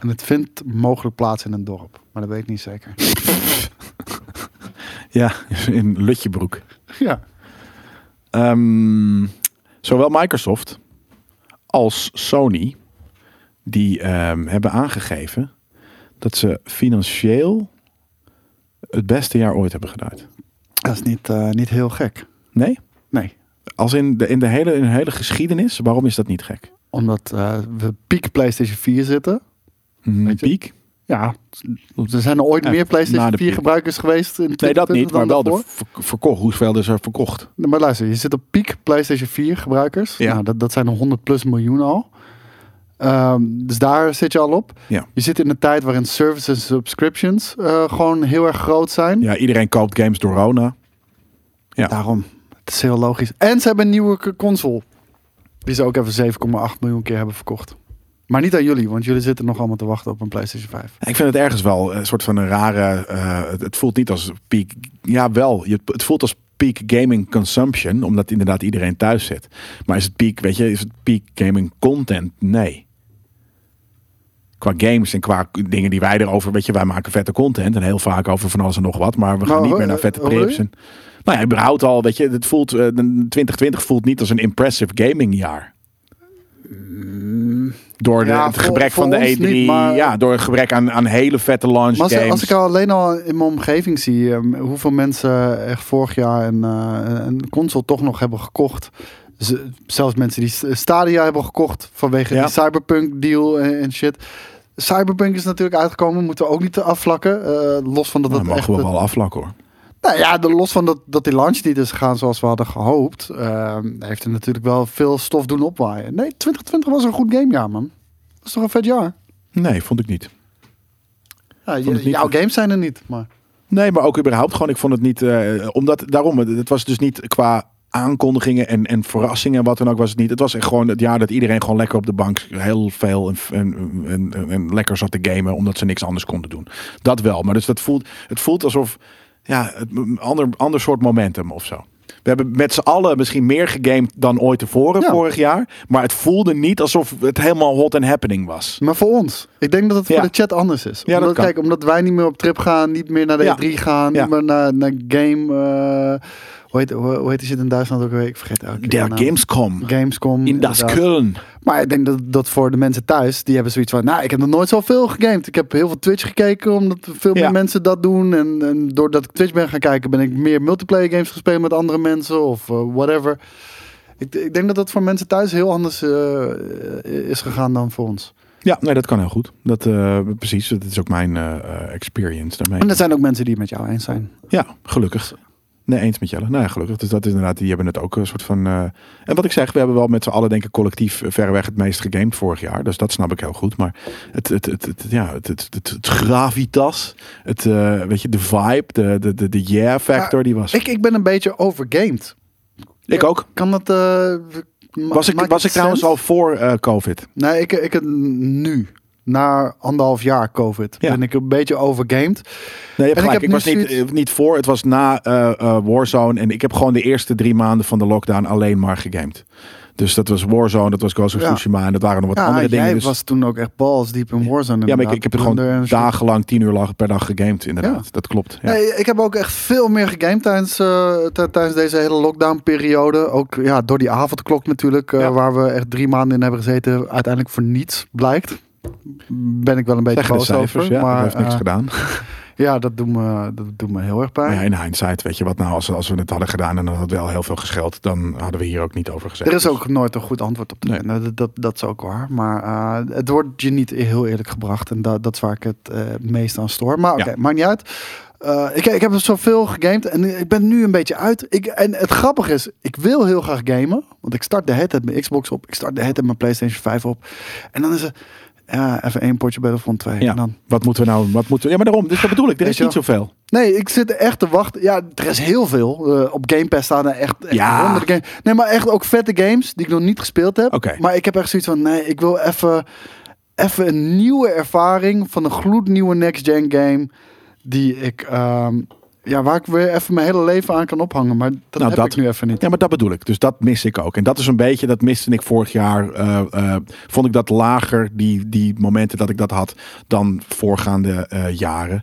En het vindt mogelijk plaats in een dorp. Maar dat weet ik niet zeker. Ja, in Lutjebroek. ja. Ehm, zowel Microsoft als Sony die ehm, hebben aangegeven dat ze financieel het beste jaar ooit hebben gedaan. Dat is niet, eh, niet heel gek. Nee? Nee. Als in de, in de hele, in de hele geschiedenis, waarom is dat niet gek? Omdat eh, we piek PlayStation 4 zitten. Je? Piek? Ja, er zijn er ooit Ja, meer PlayStation de 4 piek. gebruikers geweest. In Nee, dat 2020 niet, maar wel de daarvoor. verkocht. Hoeveel is er verkocht? Maar luister, je zit op piek PlayStation 4 gebruikers. Ja. Nou, dat, dat zijn er 100 plus miljoen al. Ehm, dus daar zit je al op. Ja. Je zit in een tijd waarin services en subscriptions eh, gewoon heel erg groot zijn. Ja, iedereen koopt games door Rona. Ja. Daarom. Het is heel logisch. En ze hebben een nieuwe console. Die ze ook even 7,8 miljoen keer hebben verkocht. Maar niet aan jullie, want jullie zitten nog allemaal te wachten op een PlayStation 5. Ik vind het ergens wel een soort van een rare. eh, het, het voelt niet als peak. Ja, wel. Je, het voelt als peak gaming consumption, omdat inderdaad iedereen thuis zit. Maar is het peak, weet je, is het peak gaming content? Nee. Qua games en qua dingen die wij erover, weet je, wij maken vette content en heel vaak over van alles en nog wat, maar we gaan Nou, niet meer eh, naar vette trips. En, nou ja, überhaupt al, weet je, het voelt, eh, 2020 voelt niet als een impressive gaming jaar. Door de, het voor- gebrek voor van de ons E3, niet, maar- ja, door het gebrek aan, aan hele vette launch Maar als, games. als ik al alleen al in mijn omgeving zie ehm, hoeveel mensen echt vorig jaar een, eh, een console toch nog hebben gekocht. Z- zelfs mensen die St- Stadia hebben gekocht vanwege Ja. die Cyberpunk deal en, en shit. Cyberpunk is natuurlijk uitgekomen, moeten we ook niet afvlakken. eh, los van dat Nou, het mogen echt... we wel afvlakken hoor. Nou ja, de, los van dat, dat die launch niet is gegaan zoals we hadden gehoopt, ehm, heeft er natuurlijk wel veel stof doen opwaaien. Nee, 2020 was een goed gamejaar, man. Dat is toch een vet jaar? Nee, vond ik niet. Ja, het je- niet jouw games zijn er niet, maar... Nee, maar ook überhaupt gewoon. Ik vond het niet. eh, omdat daarom, het, was dus niet qua aankondigingen en, en verrassingen en wat dan ook was het niet. Het was echt gewoon het jaar dat iedereen gewoon lekker op de bank heel veel en, en- en lekker zat te gamen omdat ze niks anders konden doen. Dat wel. Maar dus dat voelt, het voelt alsof ja, een ander, ander soort momentum of zo. We hebben met z'n allen misschien meer gegamed dan ooit tevoren Ja. vorig jaar. Maar het voelde niet alsof het helemaal hot and happening was. Maar voor ons. Ik denk dat het voor Ja. de chat anders is. Omdat, kijk, omdat wij niet meer op trip gaan, niet meer naar de Ja. E3 gaan, niet meer naar, naar game. eh, hoe heet, hoe, hoe heet zit in Duitsland ook weer? Ik vergeet Der de naam. Gamescom. Gamescom. In das. Köln. Maar ik denk dat, dat voor de mensen thuis, die hebben zoiets van, nou, ik heb nog nooit zoveel gegamed. Ik heb heel veel Twitch gekeken, omdat veel Ja. meer mensen dat doen. En, en doordat ik Twitch ben gaan kijken, ben ik meer multiplayer games gespeeld met andere mensen of eh, whatever. Ik, ik denk dat dat voor mensen thuis heel anders eh, is gegaan dan voor ons. Ja, nee, dat kan heel goed. Dat, eh, precies, dat is ook mijn experience daarmee. En er zijn ook mensen die het met jou eens zijn. Ja, gelukkig. Nee, eens met Jelle. Nou ja, gelukkig. Dus dat is inderdaad, die hebben het ook een soort van... eh, En wat ik zeg, we hebben wel met z'n allen denk ik collectief eh, verreweg het meest gegamed vorig jaar. Dus dat snap ik heel goed. Maar het, het, het, het, ja, het, het, het, het gravitas, het, eh, weet je, de vibe, de, de, de, de yeah factor, die was... Ik, ik ben een beetje overgamed. ik ook. Kan dat... Was ik, was ik trouwens al voor COVID? Nee, ik, ik nu. Na anderhalf jaar COVID Ja. ben ik een beetje overgamed. Nee, En ik heb Ik, was niet, zoiets- niet voor. Het was na eh, eh, Warzone. En ik heb gewoon de eerste drie maanden van de lockdown alleen maar gegamed. Dus dat was Warzone, dat was Ghost of Ja. Tsushima. En dat waren nog wat Ja, andere jij dingen. Dus, was toen ook echt balls diep in Warzone. ja, maar ik, ik heb er gewoon dagenlang tien uur lang per dag gegamed, inderdaad. Ja. Dat klopt. Ja. Nee, ik heb ook echt veel meer gegamed tijdens, eh, tijdens deze hele lockdown periode. Ook ja, door die avondklok natuurlijk, waar we echt drie maanden in hebben gezeten. Uiteindelijk voor niets blijkt. Ben ik wel een beetje boos cijfers, over. ja. maar dat heeft niks eh, gedaan. ja, dat doet, me, dat doet me heel erg pijn. Ja, in hindsight, weet je wat nou, als, als we het hadden gedaan en dan had wel heel veel gescheld, dan hadden we hier ook niet over gezegd. Er is Dus- ook nooit een goed antwoord op te Nee. Dat, dat, dat is ook waar. Maar eh, het wordt je niet heel eerlijk gebracht. En dat, dat is waar ik het eh, meest aan stoor. Maar oké, Ja. maakt niet uit. Ik, ik heb er zoveel gegamed en ik ben nu een beetje uit. Ik, en het grappige is, ik wil heel graag gamen. Want ik start de tijd mijn Xbox op. Ik start de tijd mijn PlayStation 5 op. En dan is het, ja, even één potje Battlefront 2. Ja, En dan, wat moeten we nou, wat moeten we, ja, maar daarom, dus dat bedoel ik, er is niet zoveel. Nee, ik zit echt te wachten. Ja, er is heel veel. Eh, op Game Pass staan er echt, echt Ja. honderden games. Nee, maar echt ook vette games die ik nog niet gespeeld heb. Oké. Maar ik heb echt zoiets van, nee, ik wil even, even een nieuwe ervaring van een gloednieuwe next-gen game. Die ik, ehm, ja, waar ik weer even mijn hele leven aan kan ophangen. Maar dat Nou, heb dat- ik nu even niet. Ja, maar dat bedoel ik. Dus dat mis ik ook. En dat is een beetje, dat miste ik vorig jaar. eh, eh, vond ik dat lager, die, die momenten dat ik dat had, dan voorgaande eh, jaren.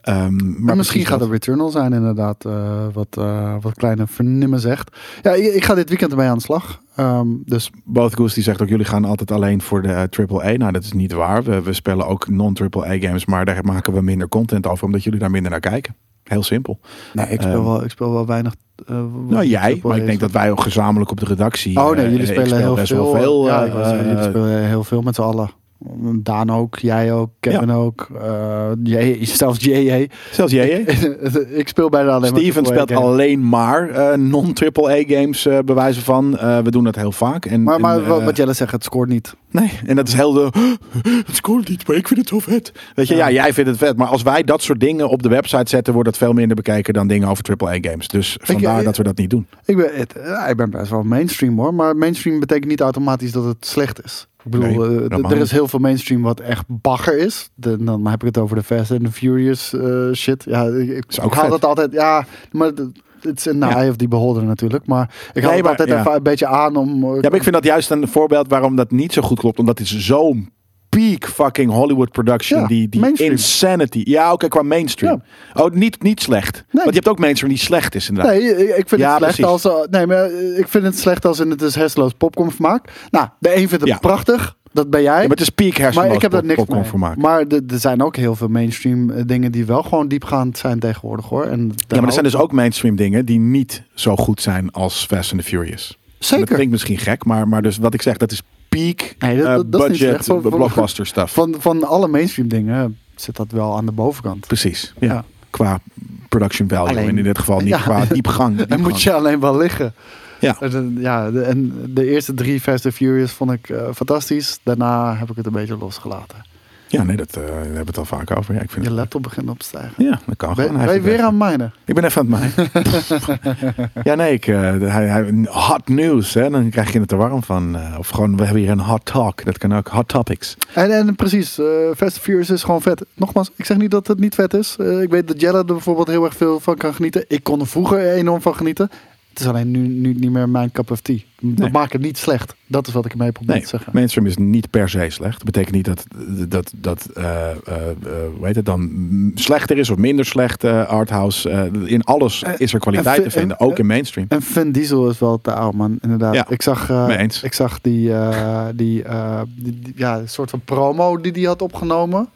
Ehm, maar misschien gaat dat. het Returnal zijn inderdaad, wat, wat kleine vernimmen zegt. Ja, ik, ik ga dit weekend ermee aan de slag. Ehm, dus Both Goose die zegt ook, jullie gaan altijd alleen voor de AAA. Nou, dat is niet waar. We, we spelen ook non-AAA games, maar daar maken we minder content over, omdat jullie daar minder naar kijken. Heel simpel. nee, ik speel, Ehm, wel, ik speel wel weinig. eh, Nou, jij, maar ik denk dat wij ook gezamenlijk op de redactie. Oh nee, eh, jullie ik spelen heel veel. ja, eh, ik jullie eh, spelen heel veel met z'n allen. Daan ook, jij ook, Kevin ook, eh, J- zelfs JJ. Zelfs hè? ik speel bijna alleen maar Steven triple A speelt alleen maar eh, non-AAA games eh bewijzen van. We doen dat heel vaak. En, Maar, maar en, wat- Jelle zegt, het scoort niet. Nee, en dat is heel de. Het scoort niet, maar ik vind het zo vet. Weet je, ja. Ja. jij vindt het vet. Maar als wij dat soort dingen op de website zetten, wordt dat veel minder bekeken dan dingen over AAA games. Dus vandaar dat we dat niet doen. Ik ben, het, ik ben best wel mainstream hoor, maar mainstream betekent niet automatisch dat het slecht is. Ik bedoel, Nee, eh, er is heel veel mainstream wat echt bagger is. De- dan heb ik het over de Fast and the Furious eh, shit. Ja, ik, haal dat altijd, ja, maar het is een Ja. eye of die beholder natuurlijk. Maar ik haal Nee, het maar- altijd ja. even een beetje aan om... eh, Ja, maar ik vind dat juist een voorbeeld waarom dat niet zo goed klopt. Omdat het zo'n peak fucking Hollywood production. Ja, die die mainstream. insanity. Ja, oké, qua mainstream. Oh, niet, niet slecht. Want je hebt ook mainstream die slecht is inderdaad. Nee, ik, vind Ja, het slecht precies. als... eh, nee, maar eh, ik vind het slecht als in het is hersenloos popcornvermaak. Nou, de een vindt het prachtig. Dat ben jij. Maar het is peak hersenloos maar ik heb daar niks popcorn mee. vermaak. Maar er zijn ook heel veel mainstream eh, dingen die wel gewoon diepgaand zijn tegenwoordig hoor. En Ja, maar er zijn dus ook mainstream dingen die niet zo goed zijn als Fast and the Furious. En Dat Zeker. klinkt misschien gek, maar, maar dus wat ik zeg, dat is peak Nee, dat- eh, dat- dat is niet budget. Voor- voor- blockbuster stuff. Van, van alle mainstream dingen zit dat wel aan de bovenkant. Precies, ja. Ja. Qua production value Alleen- en in dit geval niet Ja. qua diepgang. En diepgang. moet je alleen wel liggen. Ja. En, eh, ja, de, en de eerste drie Fast and Furious vond ik eh, fantastisch. Daarna heb ik het een beetje losgelaten. Ja, nee, dat eh, daar hebben we het al vaak over. Ja, ik vind Je laptop begint op te stijgen. ja dat kan Ben gewoon. Ben je weer aan mijnen? Ik ben even aan het mij. ja, nee, ik, eh, hij, hij, hot news, hè, dan krijg je het er warm van. eh, of gewoon, we hebben hier een hot talk, dat kan ook, hot topics. En, en precies, Fast Furious is gewoon vet. Nogmaals, ik zeg niet dat het niet vet is. Ik weet dat Jelle er bijvoorbeeld heel erg veel van kan genieten. Ik kon er vroeger enorm van genieten. Het is alleen nu, nu niet meer mijn cup of tea. Nee. maakt het niet slecht. Dat is wat ik ermee probeer Nee, te zeggen. mainstream is niet per se slecht. Dat betekent niet dat, dat, dat hoe heet het dan, slechter is of minder slecht eh, arthouse. In alles is er kwaliteit te vinden, en- ook in mainstream. En Vin Diesel is wel te oud, man. Inderdaad. Ja, ik zag, ik zag die, die, die, die- ja, soort van promo die hij had opgenomen.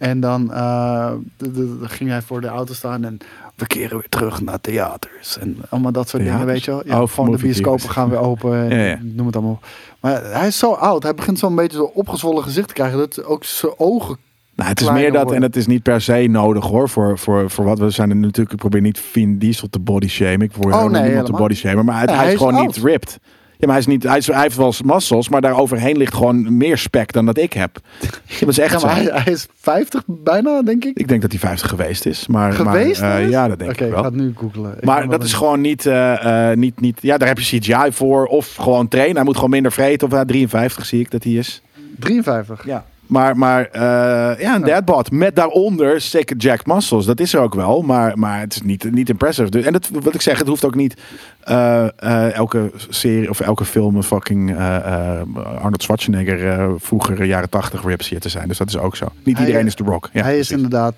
En dan eh, d- d- d- ging hij voor de auto staan en we keren weer terug naar theaters. En allemaal dat soort dingen, weet je wel. Ja, Oh, gewoon de bioscopen gaan weer open. en Ja, ja. Noem het allemaal. Maar hij is zo oud. Hij begint zo'n beetje zo'n opgezwollen gezicht te krijgen. Dat ook zijn ogen... Nou, het is meer dat, en het is niet per se nodig hoor, voor, voor, voor wat we zijn er natuurlijk, ik probeer niet Vin Diesel te body shamen, ik probeer Oh, helemaal niemand te body shamen, maar het- hij, hij is is gewoon oud. niet ripped. Ja, maar hij, is niet, hij, is, hij heeft wel muscles, maar daar overheen ligt gewoon meer spek dan dat ik heb. Dat is echt Ja, maar zo. hij, hij is 50 bijna, denk ik. Ik denk dat hij 50 geweest is. Maar, Geweest? Maar, eh, ja, dat denk Oké, ik ik wel. ga het nu googlen. Ik Maar dat is gewoon niet, eh, eh, niet, niet... Ja, daar heb je CGI voor. Of gewoon trainen. Hij moet gewoon minder vreten. Of ja, 53 zie ik dat hij is. 53. Ja. Maar, maar eh, ja, een deadbot. Met daaronder sick Jack Muscles. Dat is er ook wel. Maar, maar het is niet, niet impressive. Dus- En dat, wat ik zeg, het hoeft ook niet eh, eh, elke serie of elke film een fucking Arnold Schwarzenegger vroeger jaren 80 rips hier te zijn. Dus dat is ook zo. Niet Hij- iedereen is The Rock. Ja, hij is inderdaad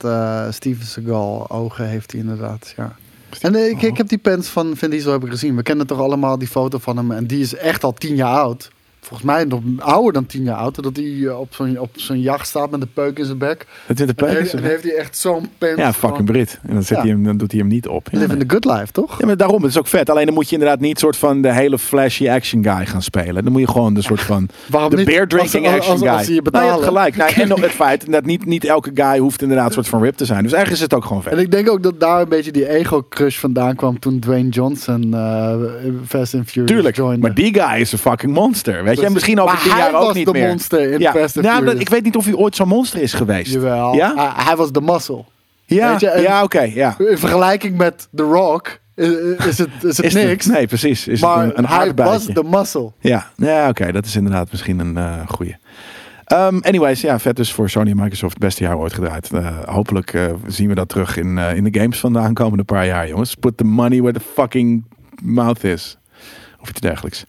Steven Seagal. Ogen heeft hij inderdaad, ja. En ik, ik heb die pens van Vin Diesel heb ik gezien. We kennen toch allemaal die foto van hem. En die is echt al tien jaar oud. Volgens mij nog ouder dan tien jaar oud. Dat hij eh, op zo'n op zo'n jacht staat met de peuk in zijn bek. Zit de En peuk in heeft, heeft hij echt zo'n pens Ja, van fucking Brit. En dan, zet Ja. hij hem, dan doet hij hem niet op. Ja, Living nee. the good life, toch? Ja, maar daarom, het is ook vet. Alleen dan moet je inderdaad niet soort van de hele flashy action guy gaan spelen. Dan moet je gewoon de soort van Waarom de niet? beer drinking Als- action als- guy. als je Nou, je hebt betalen. gelijk. Nou, en ook het feit dat niet, niet elke guy hoeft inderdaad een soort van rip te zijn. Dus eigenlijk is het ook gewoon vet. En ik denk ook dat daar een beetje die ego-crush vandaan kwam toen Dwayne Johnson eh Fast and Furious Tuurlijk, joinde. maar die guy is een fucking monster. Weet je, en misschien over Maar tien hij jaar ook was de monster in ja. Fast and nou, ik weet niet of hij ooit zo'n monster is geweest. Jawel. Ja? Hij, hij was de muscle. Ja, ja oké. ja. In vergelijking met The Rock is het, is het Is het- niks. nee, precies. Is maar het een, een hij was de muscle. Ja, ja oké, dat is inderdaad misschien een eh goeie. Ehm, anyways, ja, vet dus voor Sony en Microsoft. Het beste jaar ooit gedraaid. Eh, hopelijk eh, zien we dat terug in, eh, in de games van de aankomende paar jaar, jongens. Put the money where the fucking mouth is. Of iets dergelijks.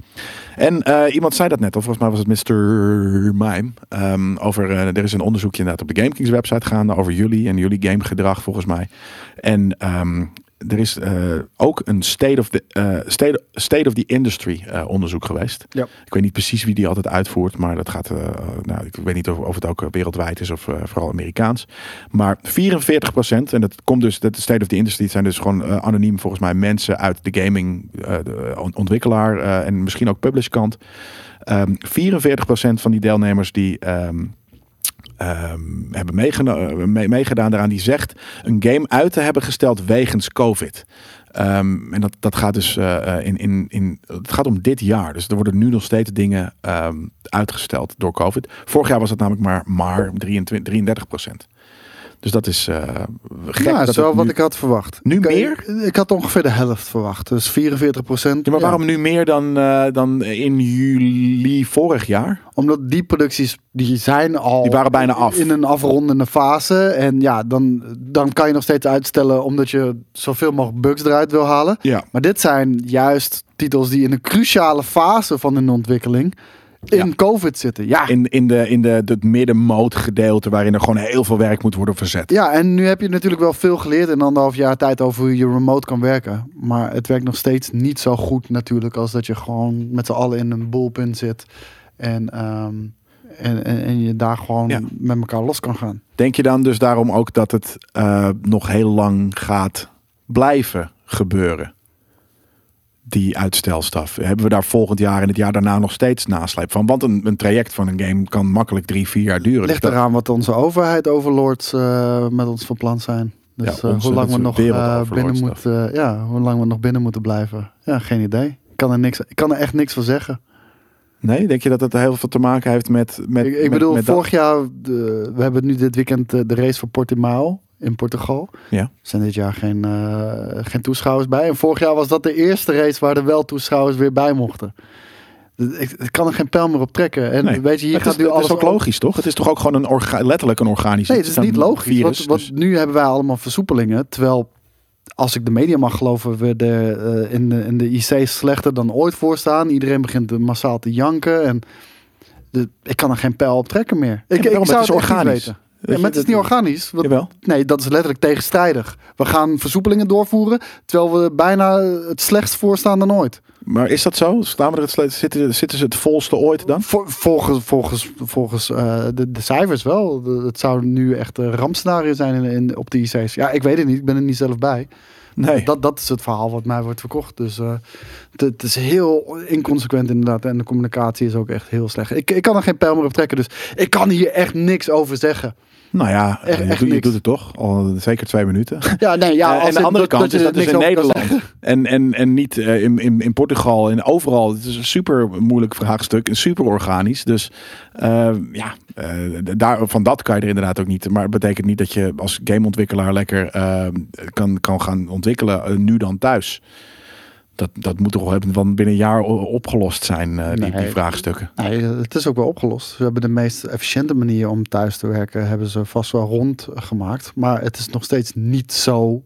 En eh, iemand zei dat net, of volgens mij was het Mr. Mime. ehm, over, eh, er is een onderzoekje inderdaad op de GameKings website gaande over jullie en jullie gamegedrag volgens mij. En ehm, er is eh, ook een state of the, eh, state, state of the industry eh, onderzoek geweest. Ja. Ik weet niet precies wie die altijd uitvoert, maar dat gaat, nou, ik weet niet of, of het ook wereldwijd is of vooral Amerikaans. Maar 44% en dat komt dus, dat de state of the industry, het zijn dus gewoon anoniem volgens mij mensen uit de gaming de ontwikkelaar en misschien ook publishkant. Ehm 44% van die deelnemers die ehm, ehm, hebben meegeno- eh, mee- meegedaan daaraan, die zegt een game uit te hebben gesteld wegens COVID. Ehm, en dat, dat gaat dus eh, eh, in, in, in. Het gaat om dit jaar. Dus er worden nu nog steeds dingen ehm, uitgesteld door COVID. Vorig jaar was het namelijk maar, maar 23, 33 procent. Dus dat is eh gek. Ja, dat is wel wat nu- ik had verwacht. Nu Ik- meer? Ik had ongeveer de helft verwacht. Dus 44 procent. Ja, maar waarom nu meer dan, eh, dan in juli vorig jaar? Omdat die producties, die zijn al... Die waren bijna af. In een afrondende fase. En ja, dan, dan kan je nog steeds uitstellen... omdat je zoveel mogelijk bugs eruit wil halen. Ja. Maar dit zijn juist titels die in een cruciale fase van hun ontwikkeling... in Ja. COVID zitten. Ja. In, in, de, in de, het middenmoot gedeelte waarin er gewoon heel veel werk moet worden verzet. Ja, en nu heb je natuurlijk wel veel geleerd in anderhalf jaar tijd over hoe je remote kan werken. Maar het werkt nog steeds niet zo goed natuurlijk als dat je gewoon met z'n allen in een bullpen zit. En, ehm, en, en, en je daar gewoon Ja. met elkaar los kan gaan. Denk je dan dus daarom ook dat het eh, nog heel lang gaat blijven gebeuren? Die uitstelstaf. Hebben we daar volgend jaar en het jaar daarna nog steeds nasleep van? Want een, een traject van een game kan makkelijk drie, vier jaar duren. Ligt Dus dat- eraan wat onze overheid overlords eh, met ons van plan zijn. Dus Ja, eh, onze- hoe lang we nog wereldoverlords binnen moeten, ja, hoe lang we nog binnen moeten blijven. Ja, geen idee. Ik kan er, niks, ik kan er echt niks van zeggen. Nee, denk je dat het heel veel te maken heeft met. met ik ik met- bedoel, met dat? vorig jaar, we hebben nu dit weekend de race voor Portimao in Portugal. Ja. Er zijn dit jaar geen, eh, geen toeschouwers bij. En vorig jaar was dat de eerste race waar er wel toeschouwers weer bij mochten. Ik, kan er geen pijl meer op trekken. En Nee. weet je, hier gaat is, nu het alles is ook logisch, toch? Het is toch ook gewoon een orga- letterlijk een organisch Nee, het is niet logisch. virus. want, want dus- nu hebben wij allemaal versoepelingen. Terwijl als ik de media mag geloven, we de, eh, in, de, in de IC slechter dan ooit voor staan. Iedereen begint massaal te janken. En de, ik kan er geen pijl op trekken meer. Ik, daarom, ik zou het is organisch. weten. Ja, maar het is niet organisch. Want- Jawel. Nee, dat is letterlijk tegenstrijdig. We gaan versoepelingen doorvoeren, terwijl we bijna het slechtst voorstaan dan ooit. Maar is dat zo? Staan we er het, sle- zitten, zitten ze het volste ooit dan? Vol- volgens volgens, volgens eh, de, de cijfers wel. De- het zou nu echt een rampscenario zijn in, in, op de IC's. Ja, ik weet het niet. Ik ben er niet zelf bij. Nee. Dat, dat is het verhaal wat mij wordt verkocht. Dus eh, het, het is heel inconsequent inderdaad. En de communicatie is ook echt heel slecht. Ik, ik kan er geen pijl meer op trekken. Dus ik kan hier echt niks over zeggen. Nou ja, Echt- je, echt doet, je doet het toch? Al zeker twee minuten. Ja, nee, ja. Eh, en de andere kant is dat niks in over Nederland. En, en, en niet eh, in, in, in Portugal en overal. Het is een super moeilijk vraagstuk. En super organisch. Dus eh, ja, eh, daar, van dat kan je er inderdaad ook niet. Maar het betekent niet dat je als gameontwikkelaar lekker eh, kan, kan gaan ontwikkelen. eh, nu dan thuis. Dat, dat moet toch wel van binnen een jaar opgelost zijn, eh, die, die vraagstukken. Nee, het is ook wel opgelost. Ze hebben de meest efficiënte manier om thuis te werken, hebben ze vast wel rondgemaakt. Maar het is nog steeds niet zo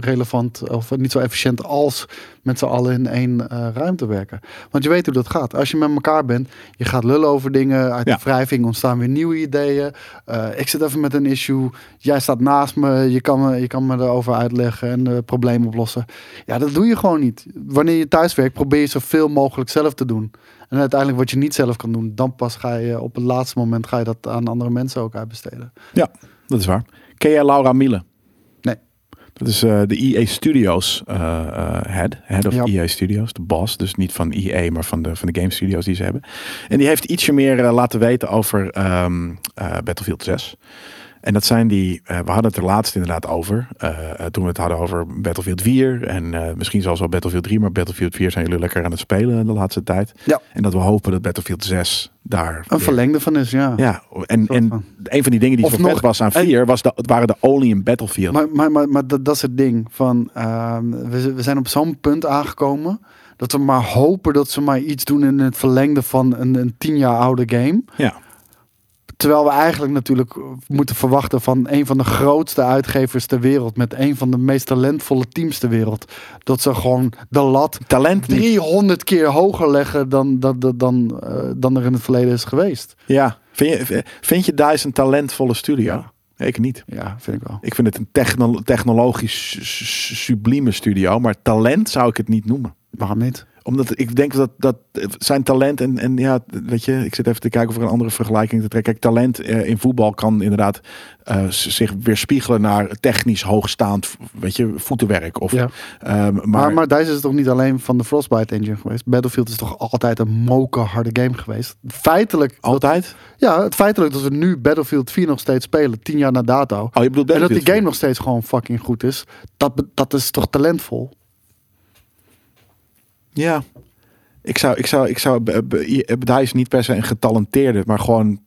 relevant of niet zo efficiënt als met z'n allen in één eh, ruimte werken. Want je weet hoe dat gaat. Als je met elkaar bent, je gaat lullen over dingen. Uit Ja. de wrijving ontstaan weer nieuwe ideeën. Eh, ik zit even met een issue. Jij staat naast me. Je kan me, je kan me erover uitleggen en het probleem oplossen. Ja, dat doe je gewoon niet. Wanneer je thuis werkt, probeer je zoveel mogelijk zelf te doen. En uiteindelijk wat je niet zelf kan doen, dan pas ga je op het laatste moment ga je dat aan andere mensen ook uitbesteden. Ja, dat is waar. Ken jij Laura Miele? Dat is eh, de EA Studios eh, eh, head. Head of Ja. EA Studios. De boss. Dus niet van EA, maar van de, van de game studios die ze hebben. En die heeft ietsje meer laten weten over ehm, eh, Battlefield 6. En dat zijn die, eh, we hadden het er laatst inderdaad over. eh, eh, toen we het hadden over Battlefield 4. En misschien zelfs wel Battlefield 3. Maar Battlefield 4 zijn jullie lekker aan het spelen de laatste tijd. Ja. En dat we hopen dat Battlefield 6 daar... Een verlengde van is, ja. ja, en, en van. een van die dingen die Of zo vet nog- was aan en- 4 was de, het waren de Only in Battlefield. Maar, maar, maar, maar dat, dat is het ding. Van, ehm, we, we zijn op zo'n punt aangekomen dat we maar hopen dat ze maar iets doen in het verlengde van een, een tien jaar oude game. ja. Terwijl we eigenlijk natuurlijk moeten verwachten van een van de grootste uitgevers ter wereld. Met een van de meest talentvolle teams ter wereld. Dat ze gewoon de lat Talent niet. 300 keer hoger leggen dan, dan, dan, dan, eh, dan er in het verleden is geweest. Ja. Vind je, vind je DICE een talentvolle studio? Ja. Ik niet. Ja, vind ik wel. Ik vind het een techno- technologisch su- su- sublieme studio. Maar talent zou ik het niet noemen. Waarom niet? Omdat ik denk dat, dat zijn talent en, en ja, weet je, ik zit even te kijken of er een andere vergelijking te trekken. Kijk, talent eh, in voetbal kan inderdaad z- zich weerspiegelen naar technisch hoogstaand, weet je, voetenwerk. Of, Ja. ehm, maar, Maar, maar DICE is toch niet alleen van de Frostbite engine geweest? Battlefield is toch altijd een mokerharde game geweest? Feitelijk, dat- altijd? ja, het feitelijk dat we nu Battlefield 4 nog steeds spelen, tien jaar na dato. Oh, je bedoelt En dat die game 4? nog steeds gewoon fucking goed is. Dat, dat is toch talentvol? Ja. Ik zou, ik zou, ik zou, b- b- DICE niet per se een getalenteerde, maar gewoon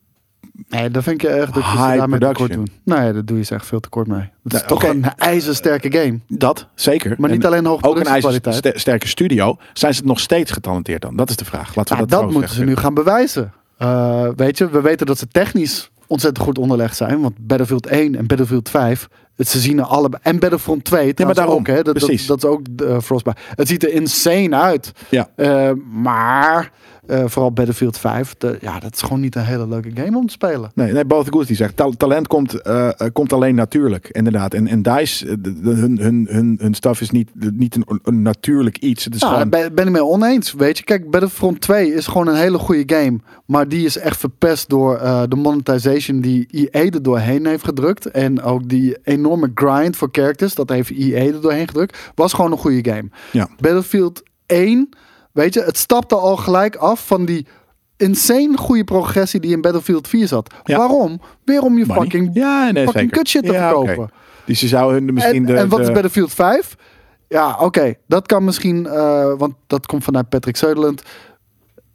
Nee, dat vind ik echt dat je daarmee tekort doen. Nee, dat doe je ze echt veel te kort mee. Het is Nee, toch een ijzersterke game. dat, zeker. Maar niet En alleen hoge ook een ijzersterke studio. Zijn ze nog steeds getalenteerd dan? Dat is de vraag. Laten we Nou, dat dat moeten ze nu gaan bewijzen. Eh, weet je, we weten dat ze technisch ontzettend goed onderlegd zijn. Want Battlefield 1 en Battlefield 5, het, ze zien er allebei. En Battlefield 2, maar trouwens daarom. ook, hè, dat, dat, Precies. dat is ook uh, Frostbite. Het ziet er insane uit. Ja. Eh, maar eh, vooral Battlefield 5, de, ja, dat is gewoon niet een hele leuke game om te spelen. Nee, nee Both Goose die zegt, tal- talent komt, eh, eh, komt alleen natuurlijk, inderdaad. En, en DICE, de- de- hun, hun, hun, hun staf is niet, niet een, een natuurlijk iets. Het is Ja, gewoon, daar ben, ben ik mee oneens. Weet je, kijk, Battlefront 2 is gewoon een hele goede game. Maar die is echt verpest door de monetization die EA er doorheen heeft gedrukt. En ook die enorme grind voor characters, dat heeft EA er doorheen gedrukt. Was gewoon een goede game. ja. Battlefield 1, weet je, het stapte al gelijk af van die insane goede progressie die in Battlefield 4 zat. Ja. Waarom? Weer om je Money. fucking, ja, nee, fucking zeker. kutshit te Ja, verkopen. oké. Dus je zou hun misschien En, de... en wat de- is Battlefield 5? Ja, oké. Dat kan misschien, eh, want dat komt vanuit Patrick Sutherland.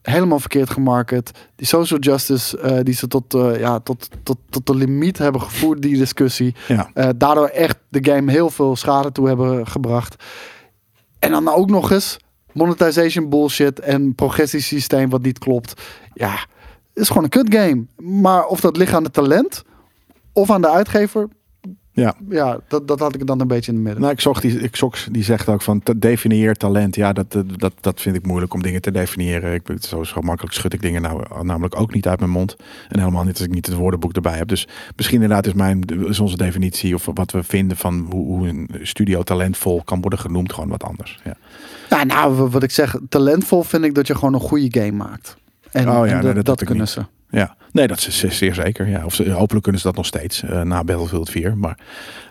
Helemaal verkeerd gemarket. Die social justice, eh, die ze tot, eh, ja, tot, tot, tot de limiet hebben gevoerd, die discussie. Ja. Daardoor echt de game heel veel schade toe hebben gebracht. En dan ook nog eens monetization bullshit en progressiesysteem wat niet klopt. Ja, is gewoon een kut game. Maar of dat ligt aan het talent of aan de uitgever, Ja. ja, dat, dat had ik dan een beetje in het midden. Nou, ik zocht die, ik zocht, die zegt ook van definieer talent. Ja, dat, dat, dat, vind ik moeilijk om dingen te definiëren. Ik, ben- zo, zo makkelijk schud ik dingen nou namelijk ook niet uit mijn mond. En helemaal niet als ik niet het woordenboek erbij heb. Dus misschien inderdaad is, mijn, is onze definitie of wat we vinden van hoe, hoe een studio talentvol kan worden genoemd gewoon wat anders. Ja. Nou, w- wat ik zeg, talentvol vind ik dat je gewoon een goede game maakt. En, Oh ja, en nee, dat, dat kunnen niet. ze. Ja, nee, dat is zeer, zeker. Ja. Of ze, hopelijk kunnen ze dat nog steeds eh, na Battlefield 4. Maar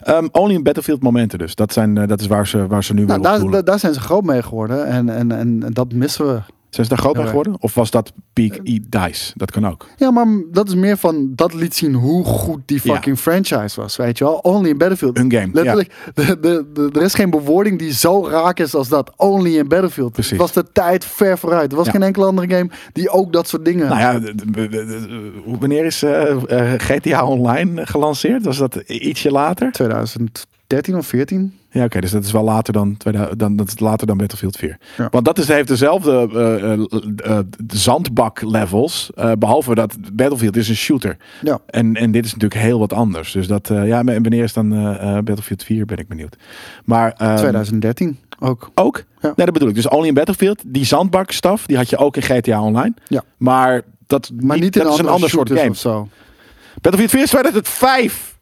ehm, only in Battlefield momenten dus. Dat, zijn, eh, dat is waar ze, waar ze nu Nou, daar, daar zijn ze groot mee geworden. En, en, en dat missen we. Zijn ze daar groot Ja. geworden? Of was dat Peak E Dice? Dat kan ook. Ja, maar dat is meer van, dat liet zien hoe goed die fucking franchise was, weet je wel. Only in Battlefield. Een game. Letterlijk, de, de, de- er is geen bewoording die zo raak is als dat. Only in Battlefield. Precies. Het was de tijd ver vooruit. Er was Ja. geen enkele andere game die ook dat soort dingen... Nou ja, wanneer is eh, eh, GTA Online gelanceerd? Was dat ietsje later? 2013 of 14? Ja, oké, dus dat is wel later dan, 2000 dan, dat is later dan Battlefield 4. Ja. Want dat is, heeft dezelfde eh, zandbak levels, eh, behalve dat Battlefield is een shooter. Ja. En, en dit is natuurlijk heel wat anders. Dus dat, ja, en wanneer is dan Battlefield 4, ben ik benieuwd. Maar ehm, 2013 ook. ook? Ja. Nee, dat bedoel ik. Dus Only in Battlefield, die zandbakstaf, die had je ook in GTA Online. Ja. Maar dat, Maar niet, in dat is een ander soort game. of zo. Battlefield 4 is 2005.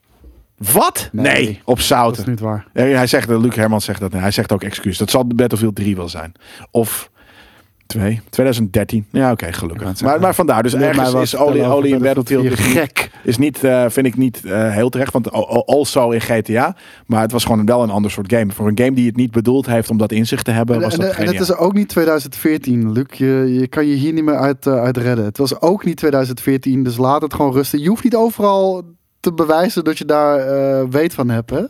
Wat? Nee, Nee. op Dat is zouten. niet waar. Hij zegt, eh, Luc Hermans zegt dat. Hij zegt ook excuus. Dat zal Battlefield 3 wel zijn. Of 2, 2013. Ja, oké, gelukkig. Maar, maar vandaar. Dus mij ergens is vertellen Oli, over Oli in Battlefield Battlefield is 4. niet, Gek. is niet eh, vind ik niet eh, heel terecht. Want al- al- also in GTA. Maar het was gewoon wel een ander soort game. Voor een game die het niet bedoeld heeft om dat in zich te hebben, En, was en, dat en het is ook niet 2014, Luc. Je, je kan je hier niet meer uit, uit redden. Het was ook niet 2014, dus laat het gewoon rusten. Je hoeft niet overal te bewijzen dat je daar eh, weet van hebt. Hè?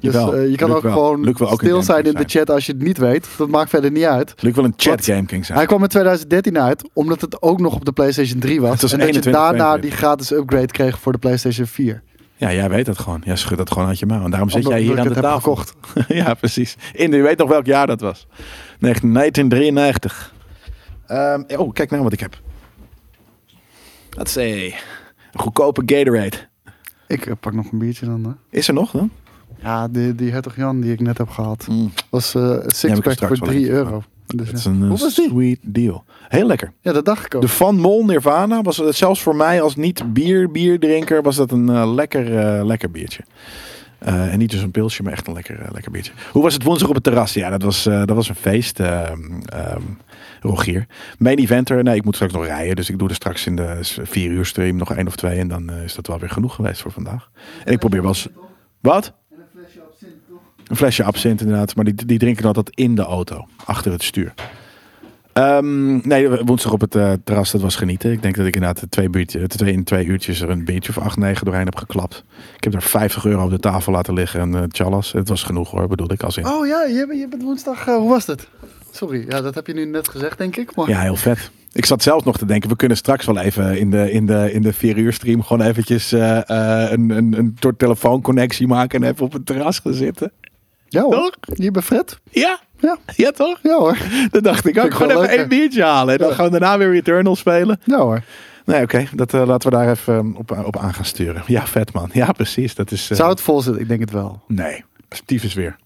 Dus eh, je kan ook wel. gewoon ook stil zijn in de chat als je het niet weet. Dat maakt verder niet uit. Luc wil een chat game king zijn. Hij kwam in 2013 uit, omdat het ook nog op de PlayStation 3 was. Het was en dat je 21, daarna 22. die gratis upgrade kreeg voor de PlayStation 4. Ja, jij weet dat gewoon. Jij schudt dat gewoon uit je mouw. En daarom zit Omdat- jij hier aan de tafel. gekocht. ja, precies. In, je weet nog welk jaar dat was. 1993. Ehm, oh, kijk nou wat ik heb. Let's say. Een goedkope Gatorade. Ik eh, pak nog een biertje dan. Hè? Is er nog dan? Ja, die, die Hertog Jan die ik net heb gehad. Mm, was eh het er sixpack voor wel 3 eentje euro. Dus, dat is een eh, Hoe was die? sweet deal. Heel lekker. Ja, dat dacht ik ook. De Van Mol Nirvana was het zelfs voor mij als niet bier bierdrinker was dat een eh, lekker, eh, lekker biertje. Eh, en niet dus een pilsje, maar echt een lekker, eh, lekker biertje. Hoe was het woensdag op het terras? Ja, dat was, eh, dat was een feest. ehm, ehm, Rogier. Main eventer. Nee, ik moet straks nog rijden. Dus ik doe er straks in de vier uur stream nog één of twee. En dan is dat wel weer genoeg geweest voor vandaag. En ik probeer wel eens... Wat? Een flesje absint inderdaad. Maar die, die drinken altijd in de auto. Achter het stuur. Ehm, nee, woensdag op het eh, terras, dat was genieten. Ik denk dat ik inderdaad twee, biertje, twee, in twee uurtjes er een biertje of acht, negen doorheen heb geklapt. Ik heb er 50 euro op de tafel laten liggen en uh, challas. Het was genoeg hoor, bedoel ik als in. Oh ja, je, je bent woensdag... eh, hoe was het? Sorry, ja, dat heb je nu net gezegd, denk ik. Maar... Ja, heel vet. Ik zat zelfs nog te denken, we kunnen straks wel even in de, in de, in de vier uur stream gewoon eventjes een, een, een soort telefoonconnectie maken en even op het terras gaan zitten. Ja hoor, je bent vet. Ja, Ja, ja toch? ja hoor. Dan dacht ik ook, ik gewoon even leuk, één biertje halen. En dan Ja. gaan we daarna weer Returnal spelen. Ja hoor. Nee, oké. Dat eh, laten we daar even um, op, op aan gaan sturen. Ja, vet man. Ja, precies. Dat is. eh, Zou het vol zitten? Ik denk het wel. Nee, stiefes weer.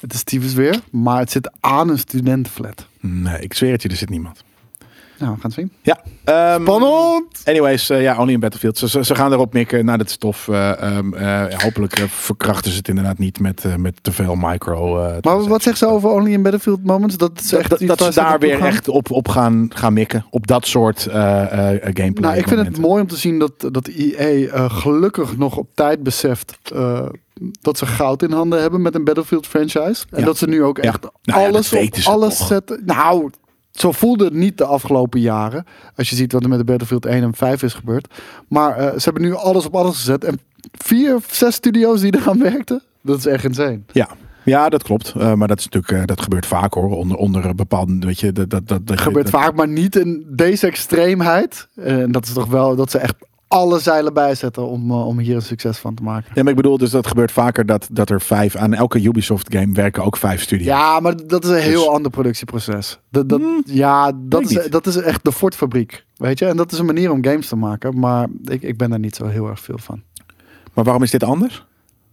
Het is tyfus weer, maar het zit aan een studentenflat. Nee, ik zweer het je, er zit niemand. Nou, we gaan het zien. Ja. ehm, Spannend! Anyways, eh, ja, Only in Battlefield. Ze, ze, ze gaan erop mikken stof. eh, ehm, eh, hopelijk eh, verkrachten ze het inderdaad niet met, eh, met te veel micro. Maar wat zegt ze over Only in Battlefield Moments? Dat, ze Dat, echt dat, dat ze daar weer gaan? echt op, op gaan, gaan mikken. Op dat soort gameplay. Nou, ik vind het mooi om te zien dat, dat EA gelukkig nog op tijd beseft dat ze goud in handen hebben met een Battlefield franchise. En Ja. dat ze nu ook Ja. echt Nou alles dat op alles zetten. Nou, zo voelde het niet de afgelopen jaren. Als je ziet wat er met de Battlefield 1 en 5 is gebeurd. Maar eh, ze hebben nu alles op alles gezet. En vier of zes studio's die eraan werkten. Dat is echt insane. Ja. Ja, dat klopt. Eh, maar dat is natuurlijk, eh, dat gebeurt vaak hoor. Onder, onder een bepaalde, weet je, dat, dat, dat, gebeurt dat- vaak, maar niet in deze extreemheid. En dat is toch wel dat ze echt alle zeilen bijzetten om, eh, om hier een succes van te maken. Ja, maar ik bedoel, dus dat gebeurt vaker dat, dat er vijf, aan elke Ubisoft game werken ook vijf studio's. Ja, maar dat is een heel Dus- ander productieproces. Dat, dat, Hmm, ja, dat is, dat is echt de Ford-fabriek. Weet je, en dat is een manier om games te maken. Maar ik, ik ben daar niet zo heel erg veel van. Maar waarom is dit anders?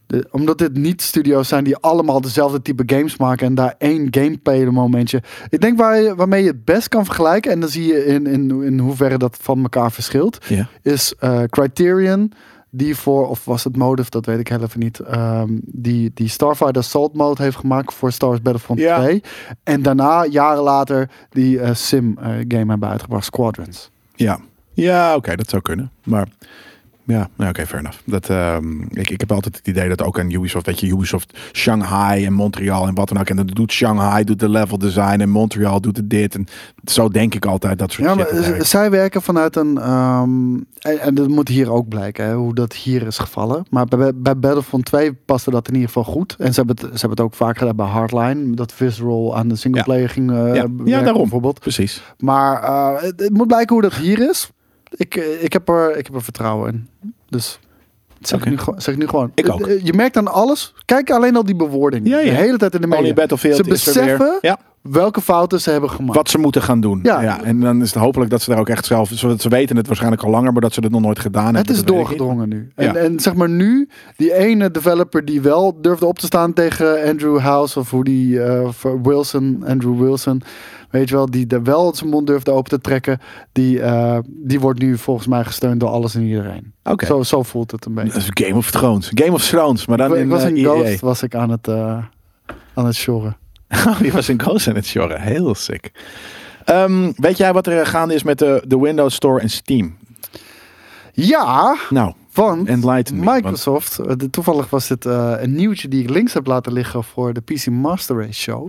De- omdat dit niet studio's zijn die allemaal dezelfde type games maken en daar één gameplay momentje. Ik denk waar je, waarmee je het best kan vergelijken, en dan zie je in, in, in hoeverre dat van elkaar verschilt, Ja. is eh, Criterion. Die voor, of was het Motive, dat weet ik heel even niet. ehm, die, die Starfighter Assault Mode heeft gemaakt voor Star Wars Battlefront Ja. 2. En daarna, jaren later, die eh, Sim eh, game hebben uitgebracht, Squadrons. Ja, ja oké, dat zou kunnen. Maar ja, nou, oké, fair enough. Dat, ehm, ik, ik heb altijd het idee dat ook aan Ubisoft, weet je, Ubisoft Shanghai en Montreal en wat dan ook. En dan doet Shanghai doet de level design en Montreal doet het dit. En zo denk ik altijd dat soort Ja, shit maar zij werken vanuit een. ehm, en, en dat moet hier ook blijken, hè, hoe dat hier is gevallen. Maar bij, bij Battlefront 2 paste dat in ieder geval goed. En ze hebben het, ze hebben het ook vaak gedaan bij Hardline. Dat Visceral aan de singleplayer ging. eh, Ja. Daarom. Bijvoorbeeld. Precies. Maar eh, het, het moet blijken hoe dat hier is. Ik, eh, ik, heb, er, ik heb er vertrouwen in. Dus. dat Zeg, ik nu, gewoon- zeg ik nu gewoon. Ik ook. Eh, Je merkt aan alles. Kijk alleen al die bewoording. Ja, ja. De hele tijd in de Only media. Battlefield Ze weer. beseffen Ja, welke fouten ze hebben gemaakt. wat ze moeten gaan doen. Ja. Ja. en dan is het hopelijk dat ze daar ook echt zelf, ze weten het waarschijnlijk al langer, maar dat ze het nog nooit gedaan hebben. Het is doorgedrongen nu. En, Ja. en zeg maar nu, die ene developer die wel durfde op te staan tegen Andrew House of hoe die eh, Wilson, Andrew Wilson, weet je wel, die er wel zijn mond durfde open te trekken, die, eh, die wordt nu volgens mij gesteund door alles en iedereen. Oké. Zo, zo voelt het een beetje. Dat is Game of Thrones. Game of Thrones, maar dan ik in was eh, in. Ghost was ik aan het, aan het shorren. Die was in Ghost in het. Heel sick. Ehm, weet jij wat er gaande is met de, de Windows Store en Steam? Ja, Nou, want Microsoft, eh, toevallig was dit eh, een nieuwtje die ik links heb laten liggen voor de PC Master Race show.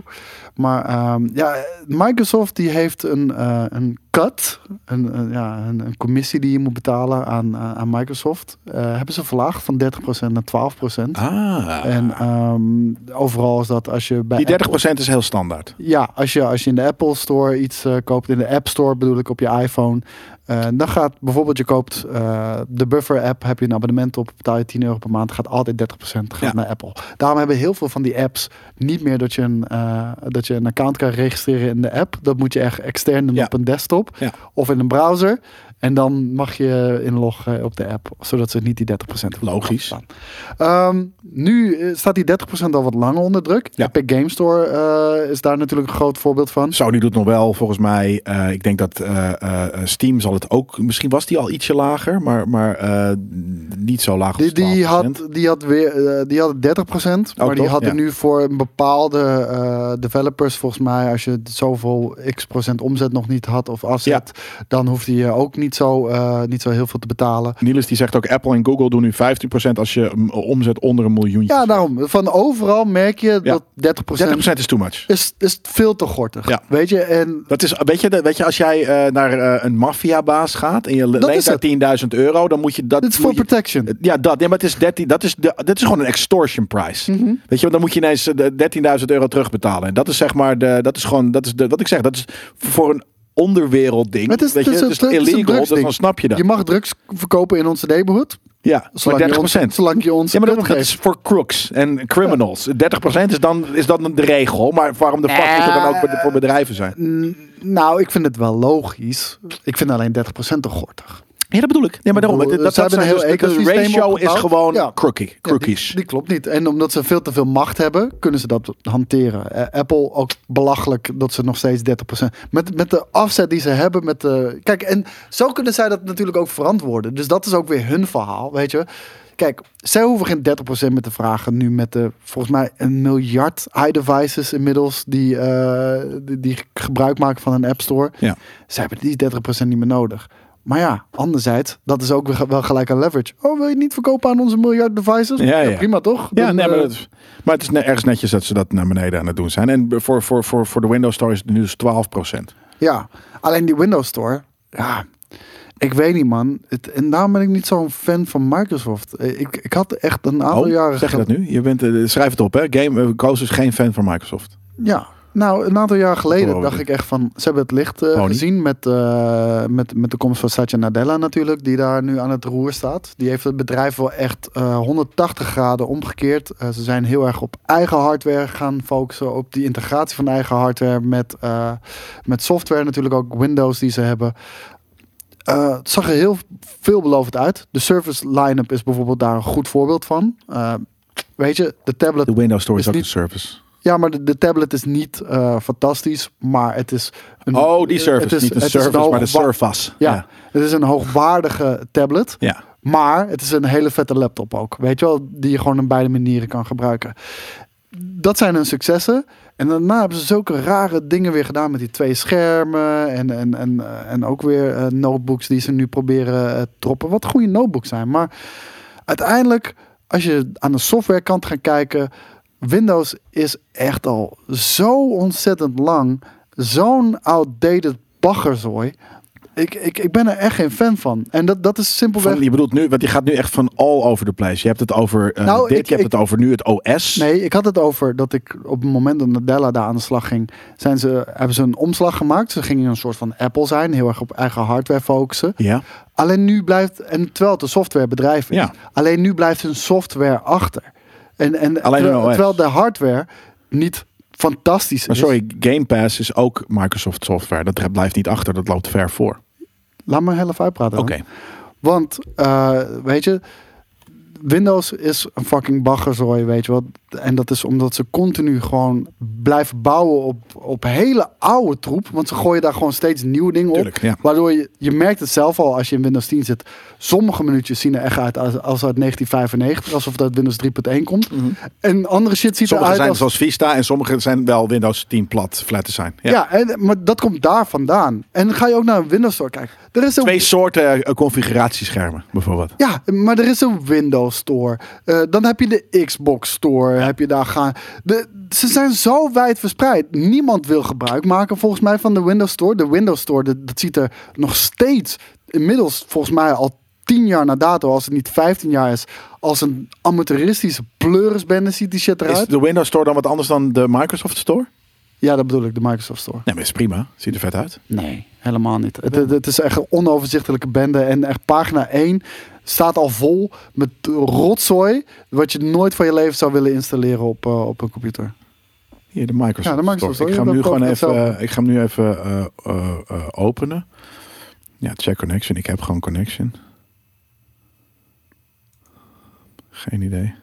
Maar ehm, ja, Microsoft die heeft een, eh, een cut, een, een- ja, een, een commissie die je moet betalen aan, aan Microsoft. Hebben ze verlaagd van 30% naar 12%. Ah, En ehm, overal is dat als je bij die Apple- 30% is heel standaard. ja, als je, als je in de Apple Store iets koopt, in de App Store bedoel ik op je iPhone, eh, dan gaat bijvoorbeeld je koopt eh, de Buffer app, heb je een abonnement op, betaal je 10 euro per maand, gaat altijd 30% gaat Ja. naar Apple. Daarom hebben heel veel van die apps niet meer dat je een, eh, dat je een account kan registreren in de app. Dat moet je echt extern doen Ja. op een desktop Ja. of in een browser. En dan mag je inloggen op de app, zodat ze niet die 30% hoeven Logisch. Ehm, nu eh, staat die 30% al wat langer onder druk. Ja. Epic Game Store eh, is daar natuurlijk een groot voorbeeld van. Sony doet nog wel, volgens mij. eh, ik denk dat Steam zal het ook. Misschien was die al ietsje lager, maar, maar niet zo laag als Die, die, 12%. had, die had weer die had 30%, maar die Ja. nu voor een bepaalde developers, volgens mij, als je zoveel x procent omzet nog niet had of afzet, dan hoefde je ook niet zo, eh, niet zo heel veel te betalen. Niels die zegt ook Apple en Google doen nu 15% als je omzet onder een miljoen. Ja, daarom. Van overal merk je dat 30%, 30% is too much. is, is veel te gortig. Ja. Weet je, en Dat is, weet je, dat- weet je als jij eh, naar eh, een maffiabaas gaat en je leent daar het. 10.000 euro, dan moet je dat. dit is voor je- protection. Ja, dat. Ja, maar het is 13. Dat is, de, dat is gewoon een extortion price. Mhm. Weet je, want dan moet je ineens eh, de 13.000 euro terugbetalen. En dat is zeg maar de. Dat is gewoon. Dat is de, wat ik zeg. Dat is voor een onderwereld ding. Het is- weet je, het is het is een- het is een illegal. Dus dan snap je dat. Je mag drugs verkopen in onze neighborhood. ja, Zolang, maar je 30%. ons, zolang je ons Ja, maar dat, geeft. is voor crooks en criminals. 30% is dan, is dan de regel. Maar waarom de fuck moet er dan ook be- voor bedrijven zijn? Nou, ik vind het wel logisch. Ik vind alleen 30% te gortig. Ja, dat bedoel ik. Nee, maar daarom. Dat, dat, een heel dus- de ecosysteem ratio is gewoon Ja. crookie, Ja, die, crookies. die klopt niet. En omdat ze veel te veel macht hebben, kunnen ze dat hanteren. Eh, Apple ook belachelijk dat ze nog steeds 30%. Met, met de afzet die ze hebben. Met de, kijk, en zo kunnen zij dat natuurlijk ook verantwoorden. Dus dat is ook weer hun verhaal, weet je. Kijk, zij hoeven geen 30% meer te vragen nu met de volgens mij een miljard iDevices inmiddels die, eh, die, die gebruik maken van een App Store. Ja. Zij hebben die 30% niet meer nodig. Maar ja, anderzijds, dat is ook wel gelijk een leverage. Oh, wil je het niet verkopen aan onze miljard devices? Ja, ja. prima toch? Ja, Dan, nee, maar, eh, dat is- maar het is ergens netjes dat ze dat naar beneden aan het doen zijn. En voor, voor, voor, voor de Windows Store is het nu dus 12%. Ja, alleen die Windows Store, ja, ik weet niet man. Het, en daarom ben ik niet zo'n fan van Microsoft. Eh, Ik, ik had echt een aantal Oh, jaren... zeg je dat nu? Je bent, eh, schrijf het op, hè? Game, Koos is geen fan van Microsoft. Ja, nou, een aantal jaar geleden Oh, dacht ik echt van... Ze hebben het licht eh, Pony. gezien met, eh, met, met de komst van Satya Nadella natuurlijk. Die daar nu aan het roer staat. Die heeft het bedrijf wel echt eh, 180 graden omgekeerd. Eh, ze zijn heel erg op eigen hardware gaan focussen. Op die integratie van eigen hardware met, eh, met software. Natuurlijk ook Windows die ze hebben. Eh, het zag er heel veelbelovend uit. De service line-up is bijvoorbeeld daar een goed voorbeeld van. Eh, weet je, de tablet De Windows Store is, Is ook niet- een service. Ja, maar de, de tablet is niet eh, fantastisch, maar het is... Een, Oh, die service. het is- niet de het is een service, maar de Surface. Ja, het is een hoogwaardige tablet, Ja. maar het is een hele vette laptop ook. Weet je wel, die je gewoon op beide manieren kan gebruiken. Dat zijn hun successen. En daarna hebben ze zulke rare dingen weer gedaan met die twee schermen. En, en, en, eh, en ook weer eh, notebooks die ze nu proberen te droppen. Wat goede notebooks zijn. Maar uiteindelijk, als je aan de softwarekant gaat kijken. Windows is echt al zo ontzettend lang. Zo'n outdated baggerzooi. Ik, ik, ik ben er echt geen fan van. En dat, dat is simpelweg... Van, je bedoelt nu, want je gaat nu echt van all over the place. Je hebt het over Nou, dit, ik- je hebt ik- het over nu het OS. Nee, ik had het over dat ik op het moment dat Nadella daar aan de slag ging, zijn ze, hebben ze een omslag gemaakt. Ze gingen een soort van Apple zijn, heel erg op eigen hardware focussen. Ja, Alleen nu blijft, en terwijl het een softwarebedrijf is, Ja. alleen nu blijft hun software achter. En, en Alleen terwijl, de hardware niet fantastisch maar is. sorry, Game Pass is ook Microsoft software. Dat blijft niet achter, dat loopt ver voor. Laat me heel even uitpraten. Oké. Want, eh, weet je, Windows is een fucking baggerzooi, weet je wat. En dat is omdat ze continu gewoon blijven bouwen op, op hele oude troep. Want ze gooien daar gewoon steeds nieuwe dingen op. Tuurlijk, ja. Waardoor je, je merkt het zelf al als je in Windows 10 zit. Sommige minuutjes zien er echt uit als, als uit 1995. Alsof dat Windows 3.1 komt. En andere shit ziet Sommige eruit zijn als... zoals Vista en sommige zijn wel Windows 10 plat, flat design. Ja. Ja, en, maar dat komt daar vandaan. En ga je ook naar een Windows Store kijken. Er is een Twee soorten eh, configuratieschermen, bijvoorbeeld. Ja, maar er is een Windows Store. Eh, dan heb je de Xbox Store. Heb je daar gaan. De, ze zijn zo wijd verspreid. Niemand wil gebruik maken volgens mij van de Windows Store. De Windows Store, dat, dat ziet er nog steeds inmiddels volgens mij al 10 jaar na dato, als het niet 15 jaar is, als een amateuristische pleurisbende ziet die shit Is eruit. de Windows Store dan wat anders dan de Microsoft Store? Ja, dat bedoel ik, de Microsoft Store. Nee, maar is prima. Ziet er vet uit. Nee, helemaal niet. Het, het is echt een onoverzichtelijke bende. En echt pagina 1 staat al vol met rotzooi. Wat je nooit van je leven zou willen installeren op, eh, op een computer. Hier, de Microsoft, Ja, de Microsoft Store. Ik ga hem nu gewoon even, eh, ik ga hem nu even eh, eh, eh, openen. Ja, check connection. Ik heb gewoon connection. Geen idee.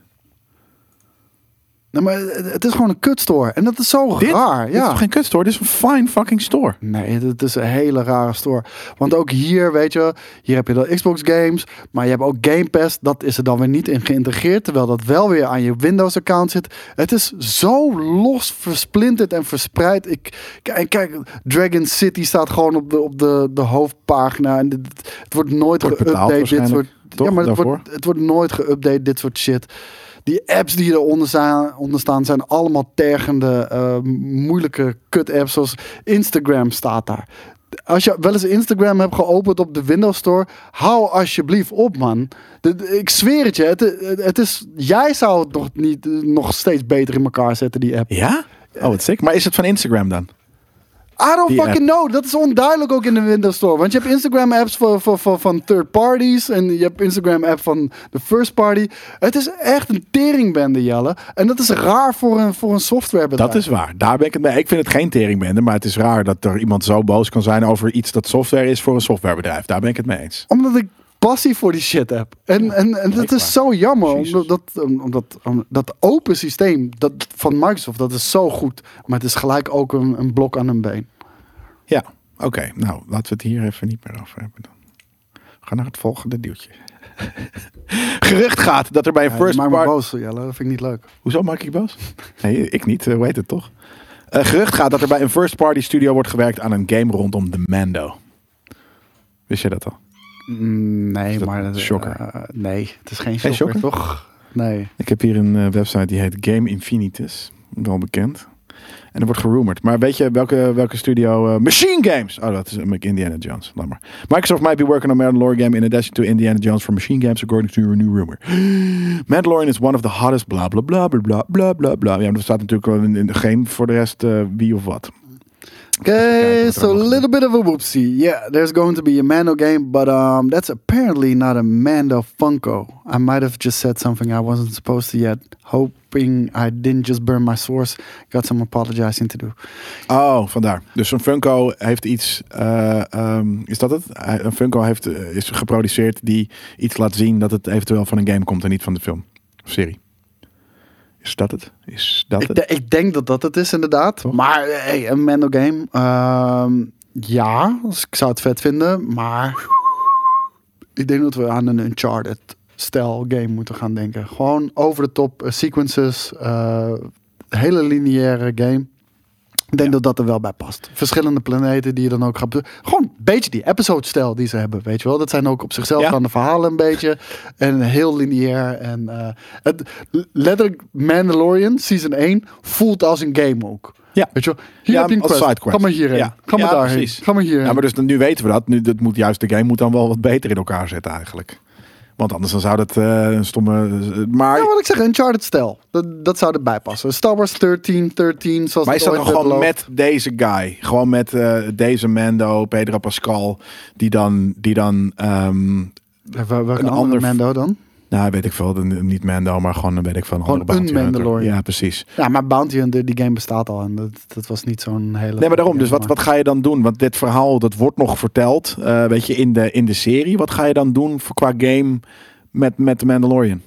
Nee, maar het, het is gewoon een kutstore. En dat is zo Dit? raar. Dit is Ja. toch geen kutstore? Dit is een fine fucking store. Nee, het is een hele rare store. Want ook hier, weet je, hier heb je de Xbox games, maar je hebt ook Game Pass. Dat is er dan weer niet in geïntegreerd, terwijl dat wel weer aan je Windows account zit. Het is zo los versplinterd en verspreid. Ik, en kijk, Dragon City staat gewoon op de, op de, de hoofdpagina. En dit- het wordt nooit geüpdate. Dit soort, waarschijnlijk, toch, ja, maar het wordt, het wordt nooit geüpdate, dit soort shit. Die apps die eronder staan, onder staan zijn allemaal tergende, eh, moeilijke kut-apps. Zoals Instagram staat daar. Als je wel eens Instagram hebt geopend op de Windows Store, hou alsjeblieft op, man. Ik zweer het je, het, is, jij zou het nog, niet, nog steeds beter in elkaar zetten, die app. Ja? Oh, wat sick. Maar is het van Instagram dan? I don't Die fucking know. Dat is onduidelijk ook in de Windows Store. Want je hebt Instagram apps voor, voor, voor, van third parties. En je hebt Instagram app van de first party. Het is echt een teringbende, Jelle. En dat is raar voor een, voor een softwarebedrijf. Dat is waar. Daar ben ik het mee. Ik vind het geen teringbende, maar het is raar dat er iemand zo boos kan zijn over iets dat software is voor een softwarebedrijf. Daar ben ik het mee eens. Omdat ik passie voor die shit heb. En, en, en dat is zo jammer. Omdat dat, omdat, om- dat open systeem dat, van Microsoft, dat is zo goed. Maar het is gelijk ook een, een blok aan een been. Ja, oké. Nou, laten we het hier even niet meer over hebben dan. We gaan naar het volgende nieuwtje. Gerucht gaat dat er bij een Ja, first party... boos, Jelle. Dat vind ik niet leuk. Hoezo maak ik boos? Nee, ik niet. eh, Hoe heet het toch? Eh, gerucht gaat dat er bij een first party studio wordt gewerkt aan een game rondom The Mando. Wist je dat al? Mm, nee, maar... Shocker? Eh, nee, het is geen shocker, shocker, toch? Nee. Ik heb hier een eh, website die heet Game Infinitus. Wel bekend. En er wordt gerumored. Maar weet je welke, welke studio? Eh, Machine Games! Oh, dat is Indiana Jones. Laat maar. Microsoft might be working on Mandalorian game in addition to Indiana Jones for Machine Games, according to a new rumor. Mandalorian is one of the hottest bla bla bla bla bla bla bla. Ja, er staat natuurlijk in, de game voor de rest wie of wat. Okay, so a little bit of a whoopsie. Yeah, there's going to be a Mando game, but um, that's apparently not a Mando Funko. I might have just said something I wasn't supposed to yet, hoping I didn't just burn my source. Got some apologizing to do. Oh, vandaar. Dus een Funko heeft iets. ehm, is dat het? Een Funko heeft, eh, is geproduceerd die iets laat zien dat het eventueel van een game komt en niet van de film of serie. Is dat het? Is dat Ik, het? ik denk dat dat het is, inderdaad. Maar hey, een Mando game. ehm, ja, dus ik zou het vet vinden. Maar ik denk dat we aan een Uncharted-stijl game moeten gaan denken. Gewoon over de top eh, sequences. eh, hele lineaire game. Ik denk dat dat er wel bij past. Verschillende planeten die je dan ook gaat... Gewoon een beetje die episode-stijl die ze hebben, weet je wel. Dat zijn ook op zichzelf Ja. staande verhalen een beetje. En heel lineair. En eh, het, letterlijk Mandalorian Season 1 voelt als een game ook. Ja. Weet je wel, hier Ja, heb je een quest. sidequest. Ga maar hierheen. Ja. Ga maar Ja, daarheen. precies. Ga maar hierheen. Ja, maar dus nu weten we dat. Nu, dat moet juist, de game moet dan wel wat beter in elkaar zetten eigenlijk. Want anders dan zou dat eh, een stomme... Maar, Ja, wat ik zeg, Uncharted-stijl. Dat, dat zou erbij passen. Star Wars 13, 13, zoals maar is dat dan gewoon beloofd. met deze guy? Gewoon met eh, deze Mando, Pedro Pascal, die dan... Die dan Ja, Welke een andere ander- Mando dan? Nou, weet ik veel. dan Niet Mando, maar gewoon, weet ik van Gewoon een Mandalorian. Ja, precies. Ja, maar Bounty Hunter, die game bestaat al. En dat, dat was niet zo'n hele... Nee, maar daarom. Dus wat, wat ga je dan doen? Want dit verhaal, dat wordt nog verteld, eh, weet je, in de, in de serie. Wat ga je dan doen voor, qua game met, met The Mandalorian?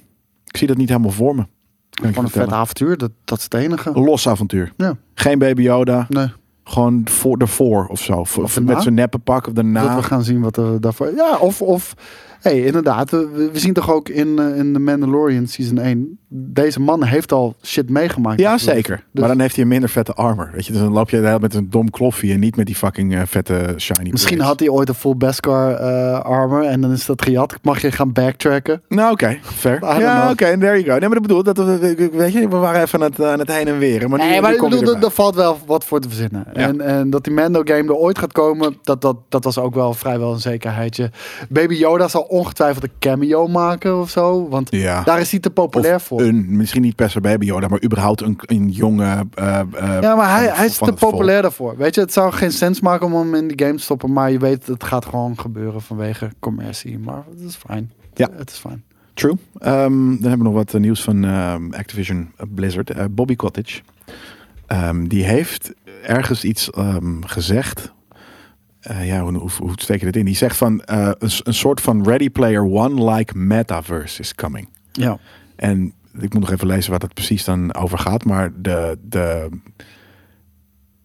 Ik zie dat niet helemaal voor me. Gewoon een vet avontuur, dat, dat is het enige. Los avontuur. Ja, Geen Baby Yoda. nee. Gewoon voor ervoor of zo. Of met zijn neppenpak of daarna. Dat we gaan zien wat er daarvoor... Ja, of... of hey, inderdaad. We, zien toch ook in, eh, in The Mandalorian Season 1... Deze man heeft al shit meegemaakt. Ja, zeker. dus- Maar dan heeft hij een minder vette armor. Weet je, dus dan loop je met een dom kloffie en niet met die fucking eh, vette shiny. Misschien had hij ooit een full Beskar eh, armor en dan is dat gejat. Mag je gaan backtracken? Nou, oké, fair. Ja, oké, there you go. Nee, maar dat bedoel, dat, weet je, we waren even aan het, aan het heen en weer. Maar nu, Nee, maar bedoel, er, er valt wel wat voor te verzinnen. En, en dat die Mando game er ooit gaat komen, dat, dat, dat was ook wel vrijwel een zekerheidje. Baby Yoda zal ongetwijfeld een cameo maken of zo. Want Ja. daar is hij te populair Of voor. Een, misschien niet per se Baby Yoda, maar überhaupt een, een jonge... eh, eh, Ja, maar hij, van- hij is te volk. populair daarvoor. Weet je, het zou geen sens maken om hem in die game te stoppen. Maar je weet, het gaat gewoon gebeuren vanwege commercie. Maar het is fijn. Ja. Het is fijn. True. Ehm, dan hebben we nog wat eh, nieuws van ehm, Activision Blizzard. Bobby Cottage. Ehm, die heeft ergens iets gezegd. Eh, ja, hoe, hoe, hoe steek je dit in? Die zegt van eh, een, een soort van Ready Player One-like metaverse is coming. Ja. En ik moet nog even lezen waar dat precies dan over gaat. Maar de, de,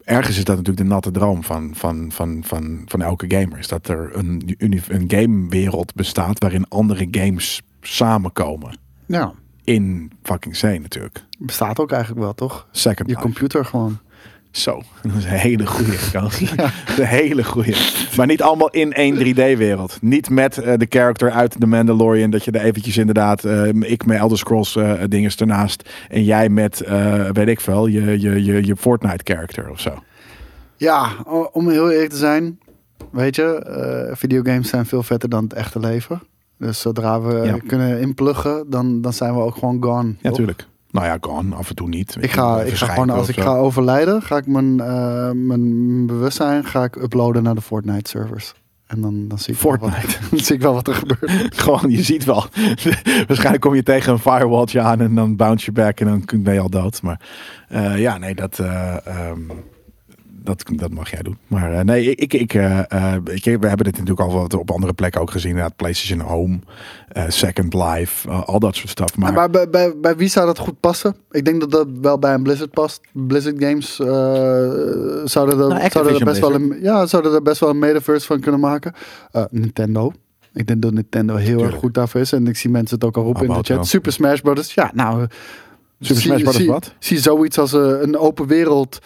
ergens is dat natuurlijk de natte droom van, van, van, van, van elke gamer. Is dat er een, een gamewereld bestaat waarin andere games samenkomen. Ja. In fucking C natuurlijk. Bestaat ook eigenlijk wel, toch? Second Je Life. computer gewoon. Zo, dat is een hele goede kans. Een hele goede. Maar niet allemaal in één 3D-wereld. Niet met eh, de character uit The Mandalorian. Dat je er eventjes inderdaad, eh, ik met Elder Scrolls eh dingen ernaast. En jij met, weet ik veel, je, je, je, je Fortnite-character of zo. Ja, om heel eerlijk te zijn, weet je, videogames zijn veel vetter dan het echte leven. Dus zodra we Ja. kunnen inpluggen, dan, dan zijn we ook gewoon gone. Ja, natuurlijk. Nou ja, gone, af en toe niet. Ik ga, ik ga gewoon, als ik ga overlijden, ga ik mijn, eh, mijn bewustzijn ga ik uploaden naar de Fortnite servers. En dan, dan zie ik Fortnite. wat, dan zie ik wel wat er gebeurt. Gewoon, je ziet wel. Waarschijnlijk kom je tegen een firewalltje aan en dan bounce je back en dan ben je al dood. Maar eh, ja, nee, dat, eh, ehm, dat, dat mag jij doen. Maar eh, nee, ik, ik, eh, eh, ik, we hebben dit natuurlijk al wat op andere plekken ook gezien. Ja, PlayStation Home, eh, Second Life, al dat soort stuff. Maar, Maar bij, bij, bij wie zou dat goed passen? Ik denk dat dat wel bij een Blizzard past. Blizzard Games eh, zouden, er, Nou, zouden, er best wel een, ja, zouden er best wel een metaverse van kunnen maken. Eh, Nintendo. Ik denk dat Nintendo heel erg goed daarvoor is. En ik zie mensen het ook al roepen in de chat. wel. Super Smash Brothers. Ja, nou... Super Smash Brothers zie, wat? Zie zoiets als een open wereld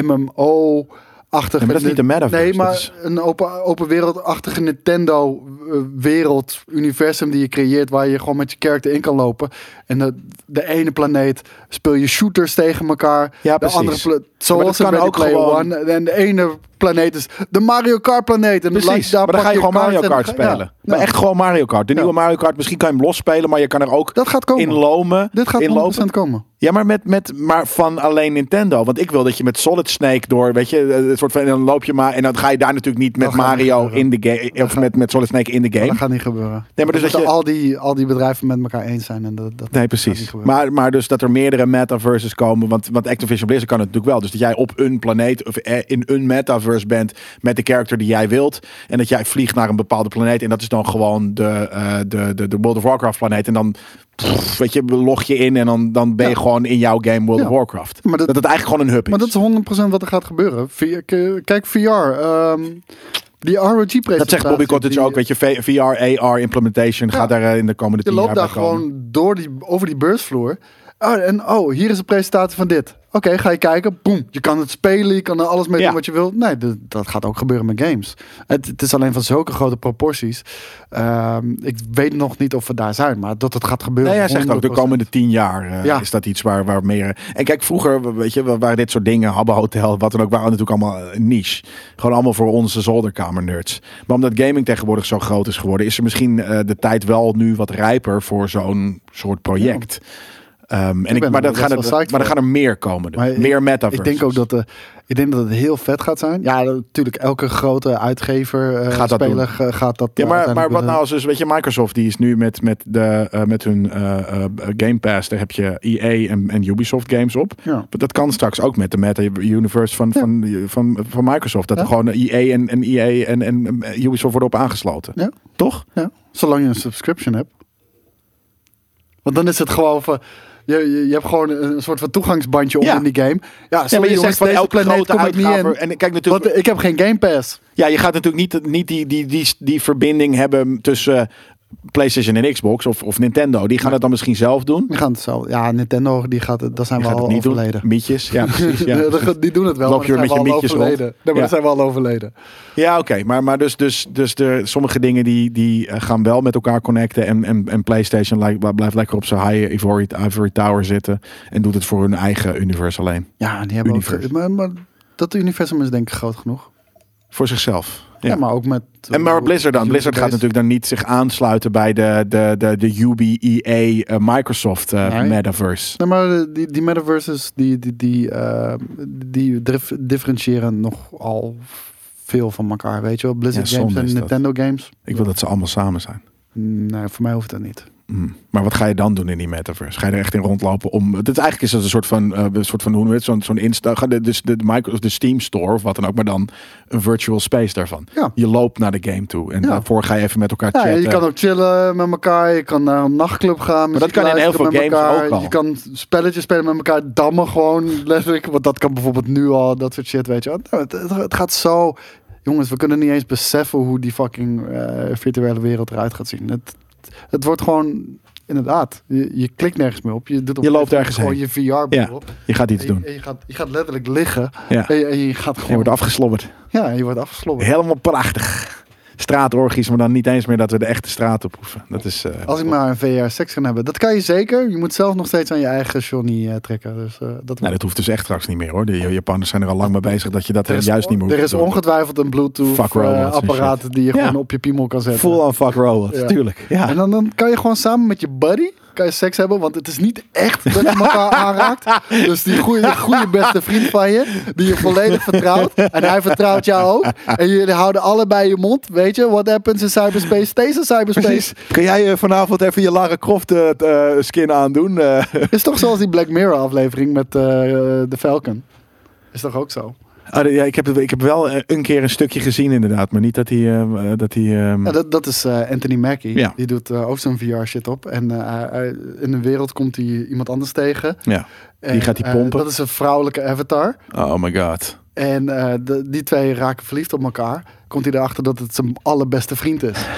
MMO-achtige... Nee, maar dat is niet de metaverse, Nee, maar is- een open, open wereld-achtige Nintendo-wereld, universum die je creëert, waar je gewoon met je character in kan lopen. En de, de ene planeet speel je shooters tegen elkaar. Ja, de precies. andere zoals kan ook gewoon- One. En de ene planeet is de Mario Kart planeet. En Precies, maar dan ga je gewoon Mario Kart ja, spelen. Maar ja. echt gewoon Mario Kart. De Ja. nieuwe Mario Kart, misschien kan je hem los spelen, maar je kan er ook Dat gaat komen. in lomen. Dit gaat 100% inlopen. komen. Ja, maar, met, met, maar van alleen Nintendo. Want ik wil dat je met Solid Snake door, weet je, eh, een soort van, en dan loop je maar, en dan ga je daar natuurlijk niet met Dat gaat niet Mario in de game, of met, met Solid Snake in de game. Dat gaat niet gebeuren. Nee, maar dus dat je- al, die, al die bedrijven met elkaar eens zijn. En dat, dat Nee, gaat precies. Maar, maar dus dat er meerdere metaverses komen. Want, want Activision Blizzard kan het natuurlijk wel. Dus dat jij op een planeet of eh, in een metaverse bent met de character die jij wilt. En dat jij vliegt naar een bepaalde planeet. En dat is dan gewoon de, eh, de, de, de World of Warcraft planeet. En dan pff, weet je, log je in en dan, dan ben je Ja. gewoon in jouw game World Ja. of Warcraft. Maar dat- dat, het eigenlijk gewoon een hub is. Maar dat is 100% wat er gaat gebeuren. Kijk, VR. ehm, die ROG-presentatie. dat zegt Bobby Cottage ook. Weet je, VR, AR implementation Ja. gaat daar in de komende Je tien loopt jaar daar bij komen. gewoon door die, over die beursvloer. Oh, en oh, hier is een presentatie van dit. Oké, ga je kijken. Boom. Je kan het spelen, je kan er alles mee Ja. doen wat je wilt. Nee, dat, dat gaat ook gebeuren met games. Het, het is alleen van zulke grote proporties. Ehm, ik weet nog niet of we daar zijn, maar dat het gaat gebeuren. Nee, hij zegt ook de 100%. komende tien jaar eh, Ja. is dat iets waar, waar meer... En kijk, vroeger, weet je, waren dit soort dingen, Habbo Hotel, wat dan ook, waren natuurlijk allemaal een niche. Gewoon allemaal voor onze zolderkamer nerds. Maar omdat gaming tegenwoordig zo groot is geworden, is er misschien eh, de tijd wel nu wat rijper voor zo'n soort project. Ehm, en ik, maar, er dat gaan er, maar voor. gaan er meer komen. Maar meer ik- metaverse. Ik denk ook dat, de, ik denk dat het heel vet gaat zijn. Ja, natuurlijk, elke grote uitgever, eh, Gaat dat speler eh, gaat dat. Ja, eh, maar, maar wat nou als dus, weet je, Microsoft die is nu met, met, de, eh, met hun eh, eh, Game Pass, daar heb je EA en, en Ubisoft games op. Ja. Dat kan straks ook met de Meta Universe van, Ja. van, van, van Microsoft. Dat Ja. er gewoon EA en, en EA en, en Ubisoft worden op aangesloten. Ja. Toch? Ja, zolang je een subscription hebt. Want dan is het gewoon van... Je, je, je hebt gewoon een soort van toegangsbandje om in die game. Ja, maar je zegt van elke planeet grote kom ik niet uitgave. in. En kijk natuurlijk, Want ik heb geen Game Pass. ja, je gaat natuurlijk niet, niet die, die, die, die verbinding hebben tussen PlayStation en Xbox of, of Nintendo. Die gaan het dan misschien zelf doen. Die gaan het zo. Ja, Nintendo, die gaat het, dat zijn Die we al niet overleden. doen. Mietjes. Ja, precies. Ja, die- doen het wel, Loop je met je mietjes overleden. rond. Nee, maar Ja. dan zijn we al overleden. Ja, oké. Maar, maar dus, dus, dus de, sommige dingen die, die eh, gaan wel met elkaar connecten. En, en, en PlayStation lijkt- blijft lekker op zijn high Ivory, Ivory Tower zitten. En doet het voor hun eigen universe alleen. Ja, die hebben ook... Universe. Maar, maar dat universum is denk ik groot genoeg. Voor zichzelf. Ja, maar ook met... En maar Blizzard dan. Blizzard gaat natuurlijk dan niet zich aansluiten bij de, de, de, de UB, EA, eh, Microsoft eh, metaverse. Nee, maar die, die metaverses, die, die, die, eh, die dif- differentiëren nogal veel van elkaar, weet je wel. Blizzard games en. Nintendo games. Ik wil dat ze allemaal samen zijn. Nee, voor mij hoeft dat niet. Mm. Maar wat ga je dan doen in die metaverse? Ga je er echt in rondlopen om... Het is eigenlijk is het een soort van, eh, een soort van hoe noem het? Zo'n zo'n Insta... de- Dus de, de, micro, de Steam Store of wat dan ook, maar dan een virtual space daarvan. Ja. Je loopt naar de game toe en Ja. daarvoor ga je even met elkaar Ja, chatten. je kan ook chillen met elkaar. Je kan naar een nachtclub gaan. Maar dat kan in heel veel games elkaar. ook al. Je kan spelletjes spelen met elkaar. Dammen gewoon letterlijk. Want dat kan bijvoorbeeld nu al. Dat soort shit, weet je. Nou, het, het, het gaat zo... Jongens, we kunnen niet eens beseffen hoe die fucking eh, virtuele wereld eruit gaat zien. Het, het wordt gewoon... Inderdaad, je, je klikt nergens meer op. Je, doet op Je loopt ergens gewoon heen. je VR-bril Ja, op. Je gaat iets En doen. en je, gaat, je gaat letterlijk liggen. Ja. En je, en je gaat Je gewoon... wordt afgeslobberd. ja, je wordt afgesloten. Helemaal prachtig. Straatorgies, maar dan niet eens meer dat we de echte straat op hoeven. Dat is... eh, Als ik maar een VR seks kan hebben. Dat kan je zeker. Je moet zelf nog steeds aan je eigen Johnny eh, trekken. Dus, eh, dat Nou, dat hoeft dus echt straks niet meer hoor. De Japanners zijn er al lang mee bezig dat je dat er is, juist niet meer er hoeft is te doen. ongetwijfeld een Bluetooth Fuck robots en apparaat shit. die je Ja. gewoon op je piemel kan zetten. Full on fuck robots, Ja. tuurlijk. Ja. En dan, dan kan je gewoon samen met je buddy kan je seks hebben, want het is niet echt dat je elkaar aanraakt. Dus die goede, goede beste vriend van je, die je volledig vertrouwt. En hij vertrouwt jou ook. En jullie houden allebei je mond. Weet je, what happens in cyberspace stays in cyberspace. Precies. Kun jij eh, vanavond even je Lara Croft eh, skin aandoen? Is toch zoals die Black Mirror aflevering met de Falcon. Is toch ook zo? Ah, ja, ik, heb, ik heb wel eh, een keer een stukje gezien inderdaad, maar niet dat hij... eh, eh, dat hij ehm, Ja, dat, dat is eh, Anthony Mackie. Ja. Die doet eh, ook zo'n VR shit op. En in de wereld komt hij iemand anders tegen. ja. En, gaat hij pompen? dat is een vrouwelijke avatar. Oh my god. En de- die twee raken verliefd op elkaar. Komt hij erachter dat het zijn allerbeste vriend is.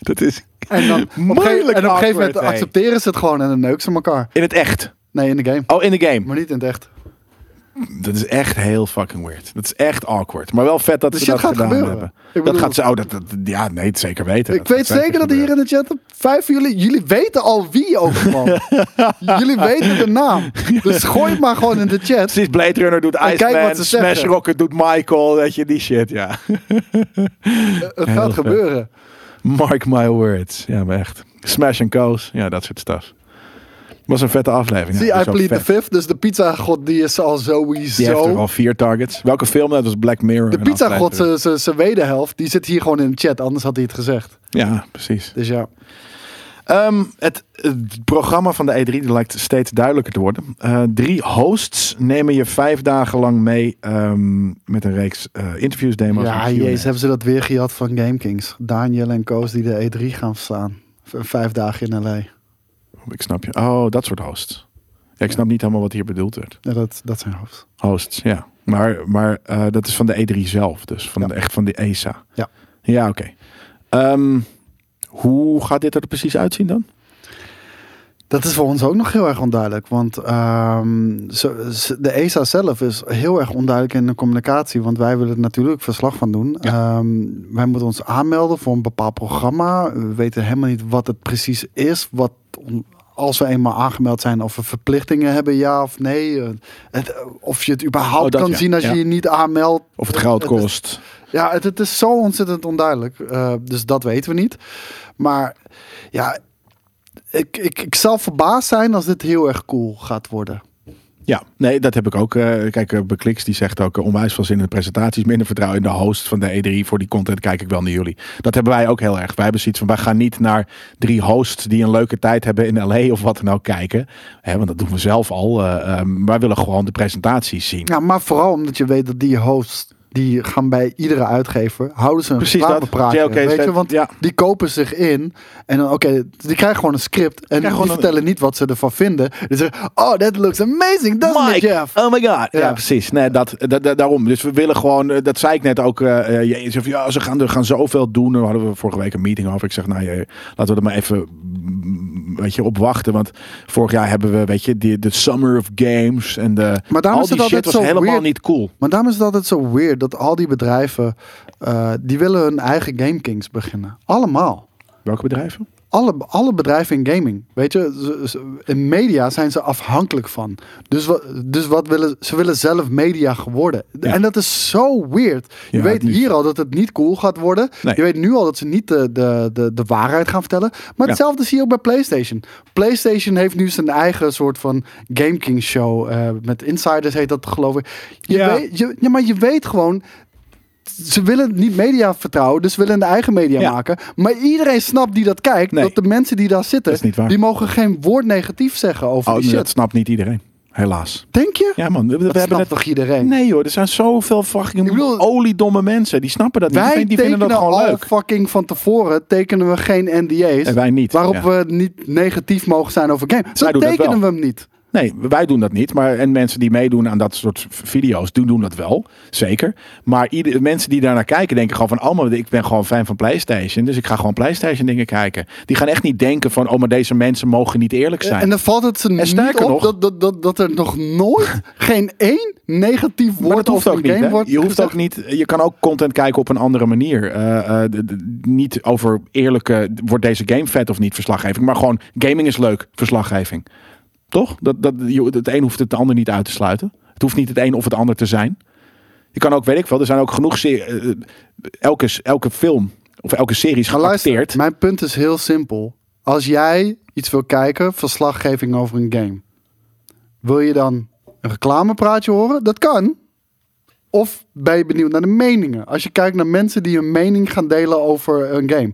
Dat is En, dan, op, Moeilijk en op een gegeven moment accepteren ze het gewoon en dan neuken ze elkaar. in het echt. Nee, in de game. Oh, in de game. Maar niet in het echt. Dat is echt heel fucking weird. Dat is echt awkward. Maar wel vet dat De ze dat gaat gedaan gebeuren. hebben. Dat gaat zo. Oh, dat, dat, ja, nee, het zeker weten. Ik weet zeker dat hier in de chat vijf van jullie, jullie weten al wie ook jullie weten de naam. Dus gooi het maar gewoon in de chat. Precies, Blade Runner doet kijk Iceman, Smash zeggen. Rocket doet Michael, weet je, die shit, ja. Het Heel gaat vet. gebeuren. Mark my words. Ja, maar echt. Smash and Co's, ja, dat soort stuff. Was een vette aflevering. Zie, ja, I plead the fifth. Dus de pizza god die is al sowieso... Die heeft er al vier targets. Welke film? Dat was Black Mirror. De pizza god, zijn wederhelft, die zit hier gewoon in de chat. Anders had hij het gezegd. Ja, precies. Dus ja. Ehm, het, het programma van de E3 die lijkt steeds duidelijker te worden. Eh, drie hosts nemen je vijf dagen lang mee ehm, met een reeks eh, interviews, demo's. Ja, jezus, hebben ze dat weer gehad van GameKings. Daniel en Koos die de E3 gaan verstaan. Vijf dagen in L.A. Ik snap je. Oh, dat soort hosts. Ja, ik snap niet helemaal wat hier bedoeld werd. Ja, dat, dat zijn hoofd. Hosts, ja. Maar, maar eh, dat is van de E3 zelf, dus van de, echt van de ESA. Ja. Ja, oké. Ehm, hoe gaat dit er precies uitzien dan? Dat is voor ons ook nog heel erg onduidelijk. Want ehm, de ESA zelf is heel erg onduidelijk in de communicatie. Want wij willen er natuurlijk verslag van doen. Ehm, wij moeten ons aanmelden voor een bepaald programma. We weten helemaal niet wat het precies is. Wat, als we eenmaal aangemeld zijn, of we verplichtingen hebben, ja of nee. Eh, het- of je het überhaupt Oh, dat kan ja, zien als ja. je je niet aanmeldt. Of het geld Het is- kost? Ja, het, het is zo ontzettend onduidelijk. Eh, dus dat weten we niet. Maar ja, ik, ik, ik zal verbaasd zijn als dit heel erg cool gaat worden. Ja, nee, dat heb ik ook. eh kijk, uh, Bekliks die zegt ook eh, onwijs veel zin in de presentaties. Minder vertrouwen in de host van de E3. Voor die content kijk ik wel naar jullie. Dat hebben wij ook heel erg. Wij hebben zoiets van, wij gaan niet naar drie hosts die een leuke tijd hebben in LA of wat dan ook kijken. Hè, want dat doen we zelf al. eh, ehm, wij willen gewoon de presentaties zien. Ja, maar vooral omdat je weet dat die hosts, die gaan bij iedere uitgever, houden ze een Precies dat. reclamepraatje. Weet je, zet- want ja. die kopen zich in en dan, oké, die krijgen gewoon een script en die een- vertellen niet wat ze ervan vinden. Die zeggen, oh, that looks amazing, doesn't it, Mike, Jeff? oh my god. Ja, Ja. precies. Nee, dat, dat, dat- daarom. Dus we willen gewoon, eh, dat zei ik net ook. eh, je je van, ja, ze gaan er gaan zoveel doen. Daar hadden we vorige week een meeting over. Ik zeg, nou, je, laten we er maar even weet je, op wachten. Want vorig jaar hebben we, weet je, die, de Summer of Games. En de, Maar daarom al is het altijd was zo helemaal weird. niet cool. Maar daarom is het altijd zo weird dat al die bedrijven, eh, die willen hun eigen GameKings beginnen. Allemaal. Welke bedrijven? Alle, alle bedrijven in gaming, weet je, in media zijn ze afhankelijk van. Dus, wat, dus wat willen ze willen zelf media geworden. Ja. En dat is zo weird. Je weet hier al dat het niet cool gaat worden. Nee. Je weet nu al dat ze niet de, de, de, de waarheid gaan vertellen. Maar Ja. hetzelfde zie je ook bij PlayStation. PlayStation heeft nu zijn eigen soort van GameKing show. eh, met insiders heet dat geloof ik. Je Ja. Weet, je, ja, maar je weet gewoon ze willen niet media vertrouwen, dus ze willen hun eigen media Ja. maken. Maar iedereen snapt die dat kijkt, Nee. dat de mensen die daar zitten, Dat niet die mogen geen woord negatief zeggen over Oh, die shit. dat snapt niet iedereen. Helaas. Denk je? Ja man, we, we dat hebben snapt net... toch iedereen? Nee joh, er zijn zoveel fucking bedoel- oliedomme mensen. Die snappen dat niet. Wij Die, die vinden dat gewoon al leuk. fucking van tevoren tekenen we geen NDA's. En wij niet. Waarop ja. we niet negatief mogen zijn over game. Zo Wij doen dat tekenen we hem niet. Nee, wij doen dat niet. Maar, en mensen die meedoen aan dat soort video's, doen, doen dat wel. Zeker. Maar ieder, mensen die daarnaar kijken, denken gewoon van... Oh, maar ik ben gewoon fan van PlayStation. Dus ik ga gewoon PlayStation dingen kijken. Die gaan echt niet denken van... Oh, maar deze mensen mogen niet eerlijk zijn. En dan valt het ze niet op nog- dat, dat, dat, dat er nog nooit geen één negatief woord ook een niet. game wordt Je hoeft gezegd. ook niet. Je kan ook content kijken op een andere manier. Eh, eh, niet over eerlijke. Wordt deze game vet of niet verslaggeving. Maar gewoon gaming is leuk. Verslaggeving. Toch? Dat, dat, het een hoeft het ander niet uit te sluiten. Het hoeft niet het een of het ander te zijn. Je kan ook, weet ik wel, er zijn ook genoeg. se- eh, elke, elke film of elke serie is geacteerd. mijn punt is heel simpel. Als jij iets wil kijken, verslaggeving over een game. Wil je dan een reclamepraatje horen? Dat kan. Of ben je benieuwd naar de meningen? Als je kijkt naar mensen die een mening gaan delen over een game.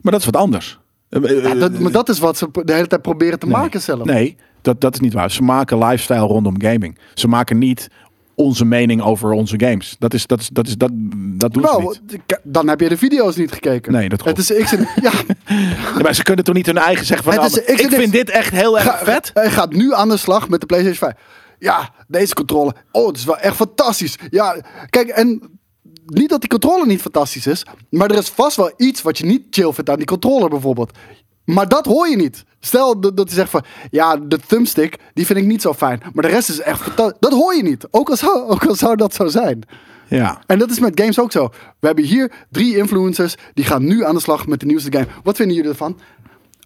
Maar dat is wat anders. Eh, eh, Ja, dat, maar dat is wat ze de hele tijd proberen te Nee. maken zelf. Nee, dat, dat is niet waar. Ze maken lifestyle rondom gaming. Ze maken niet onze mening over onze games. Dat is, dat is, dat is, dat, dat doen ze Wel, niet. dan heb je de video's niet gekeken. Nee, dat Het klopt. is X en, ja, Ja, maar ze kunnen toch niet hun eigen zeggen van... Het nou, is- ik ik vind dit echt heel erg Ga- vet. Hij gaat nu aan de slag met de PlayStation 5. Ja, deze controle. Oh, het is wel echt fantastisch. Ja, kijk, en niet dat die controller niet fantastisch is, maar er is vast wel iets wat je niet chill vindt aan die controller bijvoorbeeld. Maar dat hoor je niet. Stel dat, hij zegt van, ja, de thumbstick, die vind ik niet zo fijn. Maar de rest is echt fantastisch. Dat hoor je niet. Ook al zou, ook al zou dat zo zijn. Ja. En dat is met games ook zo. We hebben hier drie influencers, die gaan nu aan de slag met de nieuwste game. Wat vinden jullie ervan?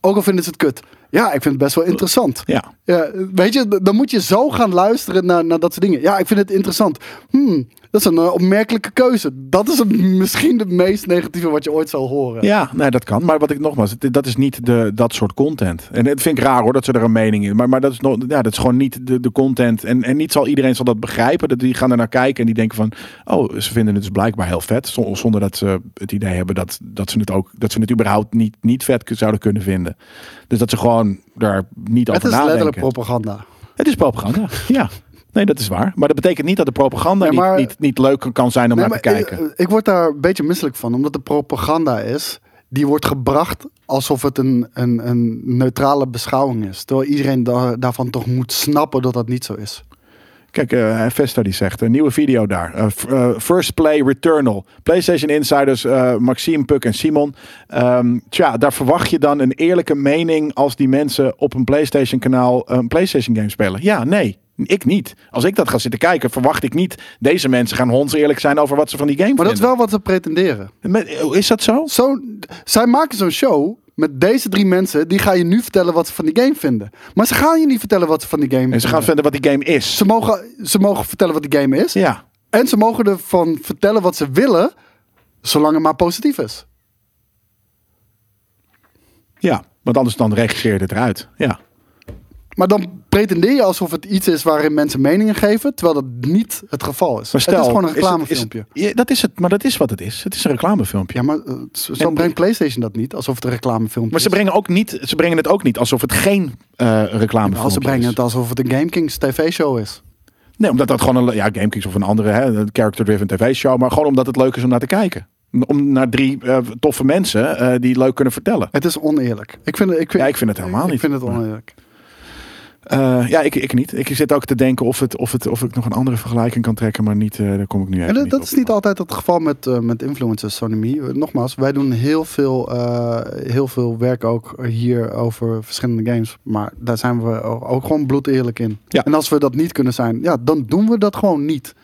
Ook al vinden ze het kut. Ja, ik vind het best wel interessant. Ja. Ja, weet je, dan moet je zo gaan luisteren naar, naar dat soort dingen. Ja, ik vind het interessant. Hmm, dat is een eh, opmerkelijke keuze. Dat is misschien het meest negatieve wat je ooit zal horen. Ja, nee, dat kan. Maar wat ik nogmaals, dat is niet de, dat soort content. En dat vind ik raar hoor, dat ze er een mening in. Maar, maar dat, is nog, ja, dat is gewoon niet de, de content. En, en niet zal iedereen zal dat begrijpen. Dat die gaan er naar kijken en die denken van, oh, ze vinden het dus blijkbaar heel vet. zo- Zonder dat ze het idee hebben dat, dat ze het ook, dat ze het überhaupt niet, niet vet zouden kunnen vinden. Dus dat ze gewoon daar niet het over is nadenken. letterlijk propaganda. Het is propaganda, ja. Nee, dat is waar. Maar dat betekent niet dat de propaganda Nee, maar- niet, niet, niet leuk kan zijn om Nee, naar te kijken. Ik, ik word daar een beetje misselijk van, omdat de propaganda is. Die wordt gebracht alsof het een, een, een neutrale beschouwing is. Terwijl iedereen da- daarvan toch moet snappen dat dat niet zo is. Kijk, eh Vesta die zegt, een nieuwe video daar. Eh, eh, First Play Returnal. PlayStation Insiders, Maxime, Puk en Simon. Ehm, tja, daar verwacht je dan een eerlijke mening als die mensen op een PlayStation kanaal een PlayStation game spelen. Ja, nee. Ik niet. Als ik dat ga zitten kijken, verwacht ik niet. Deze mensen gaan honds eerlijk zijn over wat ze van die game Maar dat is vinden. wel wat ze pretenderen. Met- Is dat zo? Zo, zij maken zo'n show met deze drie mensen. Die ga je nu vertellen wat ze van die game vinden. Maar ze gaan je niet vertellen wat ze van die game En ze gaan vinden. vinden wat die game is. Ze mogen, ze mogen vertellen wat die game is. Ja. En ze mogen ervan vertellen wat ze willen. Zolang het maar positief is. Ja, want anders dan regisseer je het eruit. Ja. Maar dan pretendeer je alsof het iets is waarin mensen meningen geven, terwijl dat niet het geval is. Maar stel, het is gewoon een is het- is- reclamefilmpje. ja, dat is het, maar dat is wat het is. Het is een reclamefilmpje. Ja, maar eh, zo zo En- brengt PlayStation dat niet, alsof het een reclamefilmpje Maar ze is. brengen, ook niet, ze brengen het ook niet alsof het geen eh reclamefilmpje Ja, ze brengen is. het alsof het een GameKings tv-show is. Nee, omdat dat gewoon een ja, GameKings of een andere hè, character-driven tv-show, maar gewoon omdat het leuk is om naar te kijken. Om naar drie eh, toffe mensen eh, die leuk kunnen vertellen. Het is oneerlijk. Ik vind, ik vind, Ja, ik vind het helemaal ik niet. vind het Maar- Eh, ja, ik, ik niet. Ik zit ook te denken of, het, of, het, of ik nog een andere vergelijking kan trekken, maar niet, eh, daar kom ik nu even En dat, niet dat op. is niet altijd het geval met, eh, met influencers, Sonny Me. Nogmaals, wij doen heel veel, heel veel werk ook hier over verschillende games. Maar daar zijn we ook gewoon bloedeerlijk in. Ja. En als we dat niet kunnen zijn, ja, dan doen we dat gewoon niet.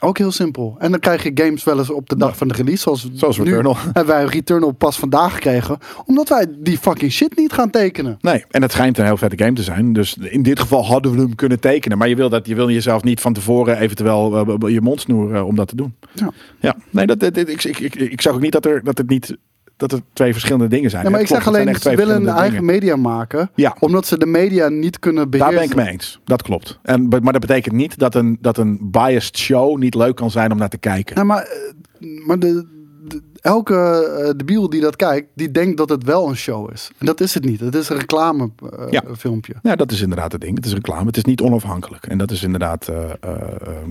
Ook heel simpel. En dan krijg je games wel eens op de dag Ja. van de release. Zoals, Zoals nu Returnal. hebben wij Returnal pas vandaag gekregen. Omdat wij die fucking shit niet gaan tekenen. Nee, en het schijnt een heel vette game te zijn. Dus in dit geval hadden we hem kunnen tekenen. Maar je wil, dat, je wil jezelf niet van tevoren eventueel eh, je mond snoeren om dat te doen. Ja. Ja, nee, dat, dat, ik, ik, ik, ik zag ook niet dat, er, dat het niet dat het twee verschillende dingen zijn. Ja, maar ik zeg klopt, alleen, zijn ze willen een eigen media maken. Ja. Omdat ze de media niet kunnen beheersen. Daar ben ik mee eens. Dat klopt. En, maar dat betekent niet dat een, dat een biased show niet leuk kan zijn om naar te kijken. Ja, maar, eh, maar de, de- elke eh, debiel die dat kijkt, die denkt dat het wel een show is. En dat is het niet. Het is een reclamefilmpje. Ja. filmpje. Ja, dat is inderdaad het ding. Het is reclame. Het is niet onafhankelijk. En dat is inderdaad eh,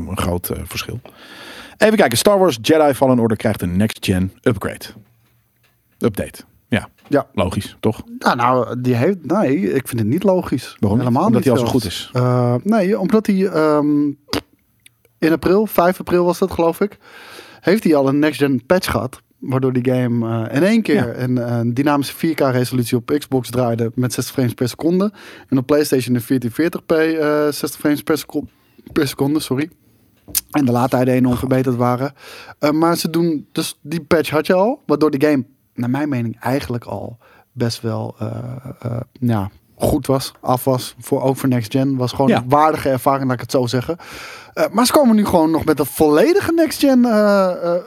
een groot verschil. Even kijken. Star Wars Jedi Fallen Order krijgt een next-gen upgrade. Update. Ja, Ja. logisch, toch? Nou, nou, die heeft, nee, ik vind het niet logisch. Waarom? Helemaal Omdat niet hij al zo goed is. Eh, nee, omdat hij ehm, in april, 5 april was dat geloof ik, heeft hij al een next-gen patch gehad. Waardoor die game eh, in één keer Ja. een, een dynamische 4K resolutie op Xbox draaide met 60 frames per seconde. En op PlayStation een 1440p eh 60 frames per seconde, per seconde sorry. En de laadtijden enorm verbeterd waren. Eh, maar ze doen, dus die patch had je al, waardoor de game, naar mijn mening, eigenlijk al best wel eh, eh, ja, goed was, af was. Voor, ook voor Next Gen. Was gewoon Ja. een waardige ervaring, laat ik het zo zeggen. Eh, maar ze komen nu gewoon nog met een volledige Next Gen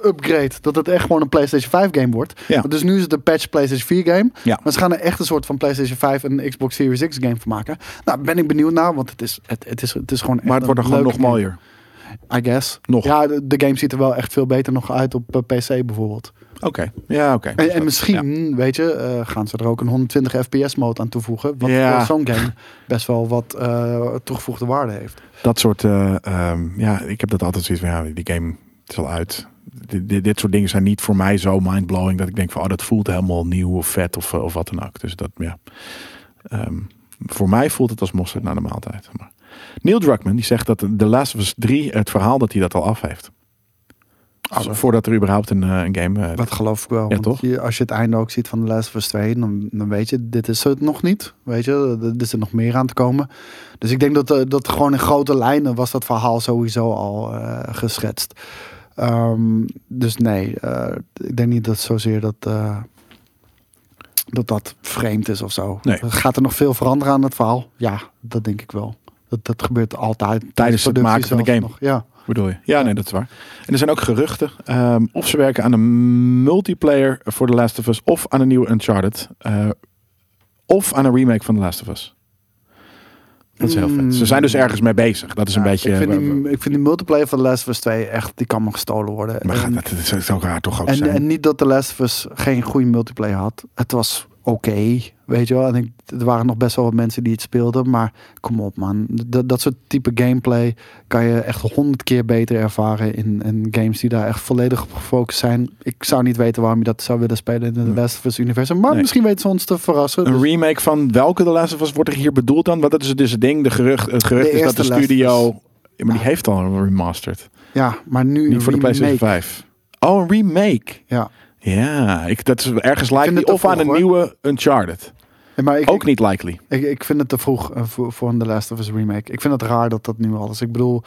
upgrade. Dat het echt gewoon een PlayStation 5 game wordt. Ja. Dus nu is het een patch PlayStation 4 game. Ja. Maar ze gaan er echt een soort van PlayStation 5 en Xbox Series X game van maken. Nou, ben ik benieuwd naar, want het is, het, het is, het is gewoon echt Maar het wordt er gewoon nog game. mooier. I guess. Nog. Ja, de, de game ziet er wel echt veel beter nog uit op eh, PC bijvoorbeeld. Oké. Ja, oké. En, en misschien, Ja. weet je, eh, gaan ze er ook een 120 fps mode aan toevoegen. Wat Ja. voor zo'n game best wel wat eh, toegevoegde waarde heeft. Dat soort, eh, ehm, ja, ik heb dat altijd zoiets van, ja, die game is al uit. Dit, dit, dit soort dingen zijn niet voor mij zo mindblowing dat ik denk van, oh, dat voelt helemaal nieuw of vet of, of wat dan ook. Dus dat, ja. Ehm, voor mij voelt het als mosterd na de maaltijd. Maar Neil Druckmann, die zegt dat The Last of Us 3, het verhaal dat hij dat al af heeft. Ah, Zo- voordat er überhaupt een, eh, een game... eh, Dat geloof ik wel. Ja, want toch? Je, als je het einde ook ziet van The Last of Us 2, dan, dan weet je, dit is het nog niet. Weet je, er is er nog meer aan te komen. Dus ik denk dat, eh, dat gewoon in grote lijnen was dat verhaal sowieso al geschetst. Ehm, dus nee, ik denk niet dat zozeer dat, dat dat vreemd is of zo. Nee. Gaat er nog veel veranderen aan het verhaal? Ja, dat denk ik wel. Dat, dat gebeurt altijd. Tijdens het maken van de game. Nog. Ja. Bedoel je? Ja, nee, dat is waar. En er zijn ook geruchten ehm, of ze werken aan een multiplayer voor The Last of Us of aan een nieuwe Uncharted. eh, of aan een remake van The Last of Us. Dat is heel vet. Ze zijn dus ergens mee bezig. Dat is een Ja, beetje... Ik vind, eh, die, ik vind die multiplayer van The Last of Us 2 echt, die kan me gestolen worden. maar En- dat, dat zou raar toch ook En, zijn. en niet dat The Last of Us geen goede multiplayer had. Het was oké, weet je wel. En ik, er waren nog best wel wat mensen die het speelden. Maar kom op man. Dat, dat soort type gameplay kan je echt honderd keer beter ervaren in, in games die daar echt volledig op gefocust zijn. Ik zou niet weten waarom je dat zou willen spelen in de. Last of Us universum. Maar Nee. misschien weten ze ons te verrassen. Een Dus remake van welke The Last of Us wordt er hier bedoeld dan? Want dat is dus het ding. De gerucht, het gerucht De is dat de studio... Ja, maar die heeft al een remastered. ja, maar nu Niet voor de. PlayStation 5. Oh, een remake. Ja. Ja, ik, dat is ergens likely. Of aan een hoor. nieuwe Uncharted. Ja, maar ik, Ook niet likely. Ik, ik vind het te vroeg eh, voor, voor een The Last of Us remake. Ik vind het raar dat dat nu al is. Ik bedoel,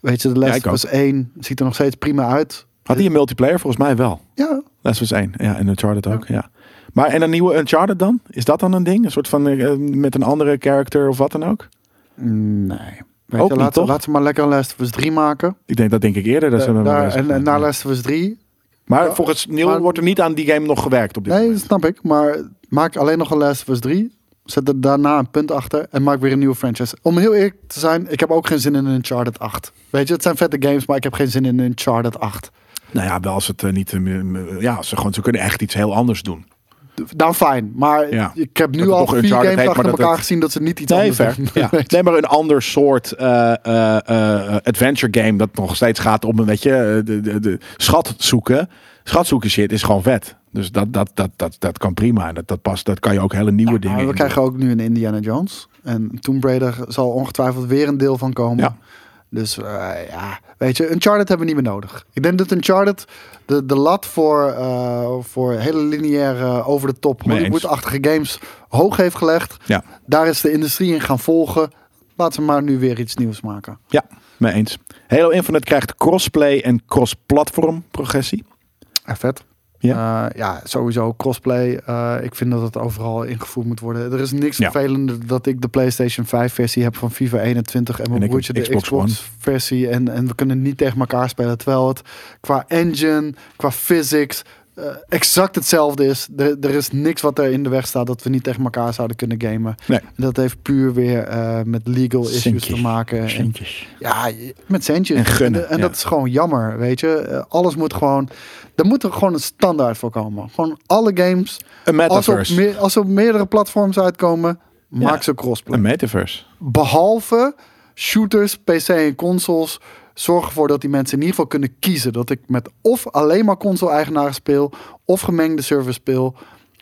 weet je, The Last of Us 1 ziet er nog steeds prima uit. Had die een multiplayer? Volgens mij wel. Ja, Last of Us 1. Ja, en Uncharted ook. Ja. Maar en een nieuwe Uncharted dan? Is dat dan een ding? Een soort van eh, met een andere character of wat dan ook? nee. Weet Ook je, niet, laat, ze- toch? laat ze maar lekker een Last of Us 3 maken. Ik denk dat denk ik eerder. Dat dan daar- en, en na Last of Us 3... maar volgens Neil maar- wordt er niet aan die game nog gewerkt op dit Nee, moment. snap ik. Maar maak alleen nog een Last of Us 3. Zet er daarna een punt achter. En maak weer een nieuwe franchise. Om heel eerlijk te zijn, ik heb ook geen zin in een Uncharted 8. Weet je, het zijn vette games, maar ik heb geen zin in een Uncharted 8. Nou ja, wel als het eh, niet... m- ja, ze, gewoon, ze kunnen echt iets heel anders doen. Dan fijn. Maar Ja. ik heb nu al vier games heet, achter elkaar het- gezien dat ze niet iets Nee, anders ver. Ja. Nee, maar een ander soort eh, eh, eh, adventure game dat nog steeds gaat om een beetje de, de, de schat zoeken. Schat zoeken shit is gewoon vet. Dus dat, dat, dat, dat, dat kan prima. En Dat, dat past. Dat kan je ook hele nieuwe Ja, dingen. we krijgen ook nu een Indiana Jones. En Tomb Raider zal ongetwijfeld weer een deel van komen. Ja. Dus eh, ja, weet je, Uncharted hebben we niet meer nodig. Ik denk dat Uncharted de, de lat voor, eh, voor hele lineaire, over de top. Hollywood-achtige games hoog heeft gelegd. Ja, Daar is de industrie in gaan volgen. Laten ze maar nu weer iets nieuws maken. ja, mee eens. Halo Infinite krijgt crossplay en cross-platform progressie. Eh, vet. Ja. ja, sowieso crossplay. Eh, ik vind dat het overal ingevoerd moet worden. Er is niks Ja. vervelender dat ik de PlayStation 5 versie heb van FIFA 21 en En mijn ik broertje de Xbox Xbox, versie. En, en we kunnen niet tegen elkaar spelen. Terwijl het qua engine, qua physics eh, exact hetzelfde is. Er, er is niks wat er in de weg staat dat we niet tegen elkaar zouden kunnen gamen. Nee. En dat heeft puur weer eh, met legal issues Centjes. te maken. En, Centjes. ja, met centjes. En gunnen, en ja. dat is gewoon jammer, weet je. Eh, alles moet gewoon... Er moet er gewoon een standaard voor komen. Gewoon alle games. Een Als op meer, als op meerdere platforms uitkomen, maak ze crossplay. Een metaverse. Behalve shooters, PC en consoles. Zorg ervoor dat die mensen in ieder geval kunnen kiezen. Dat ik met of alleen maar console-eigenaren speel, of gemengde servers speel.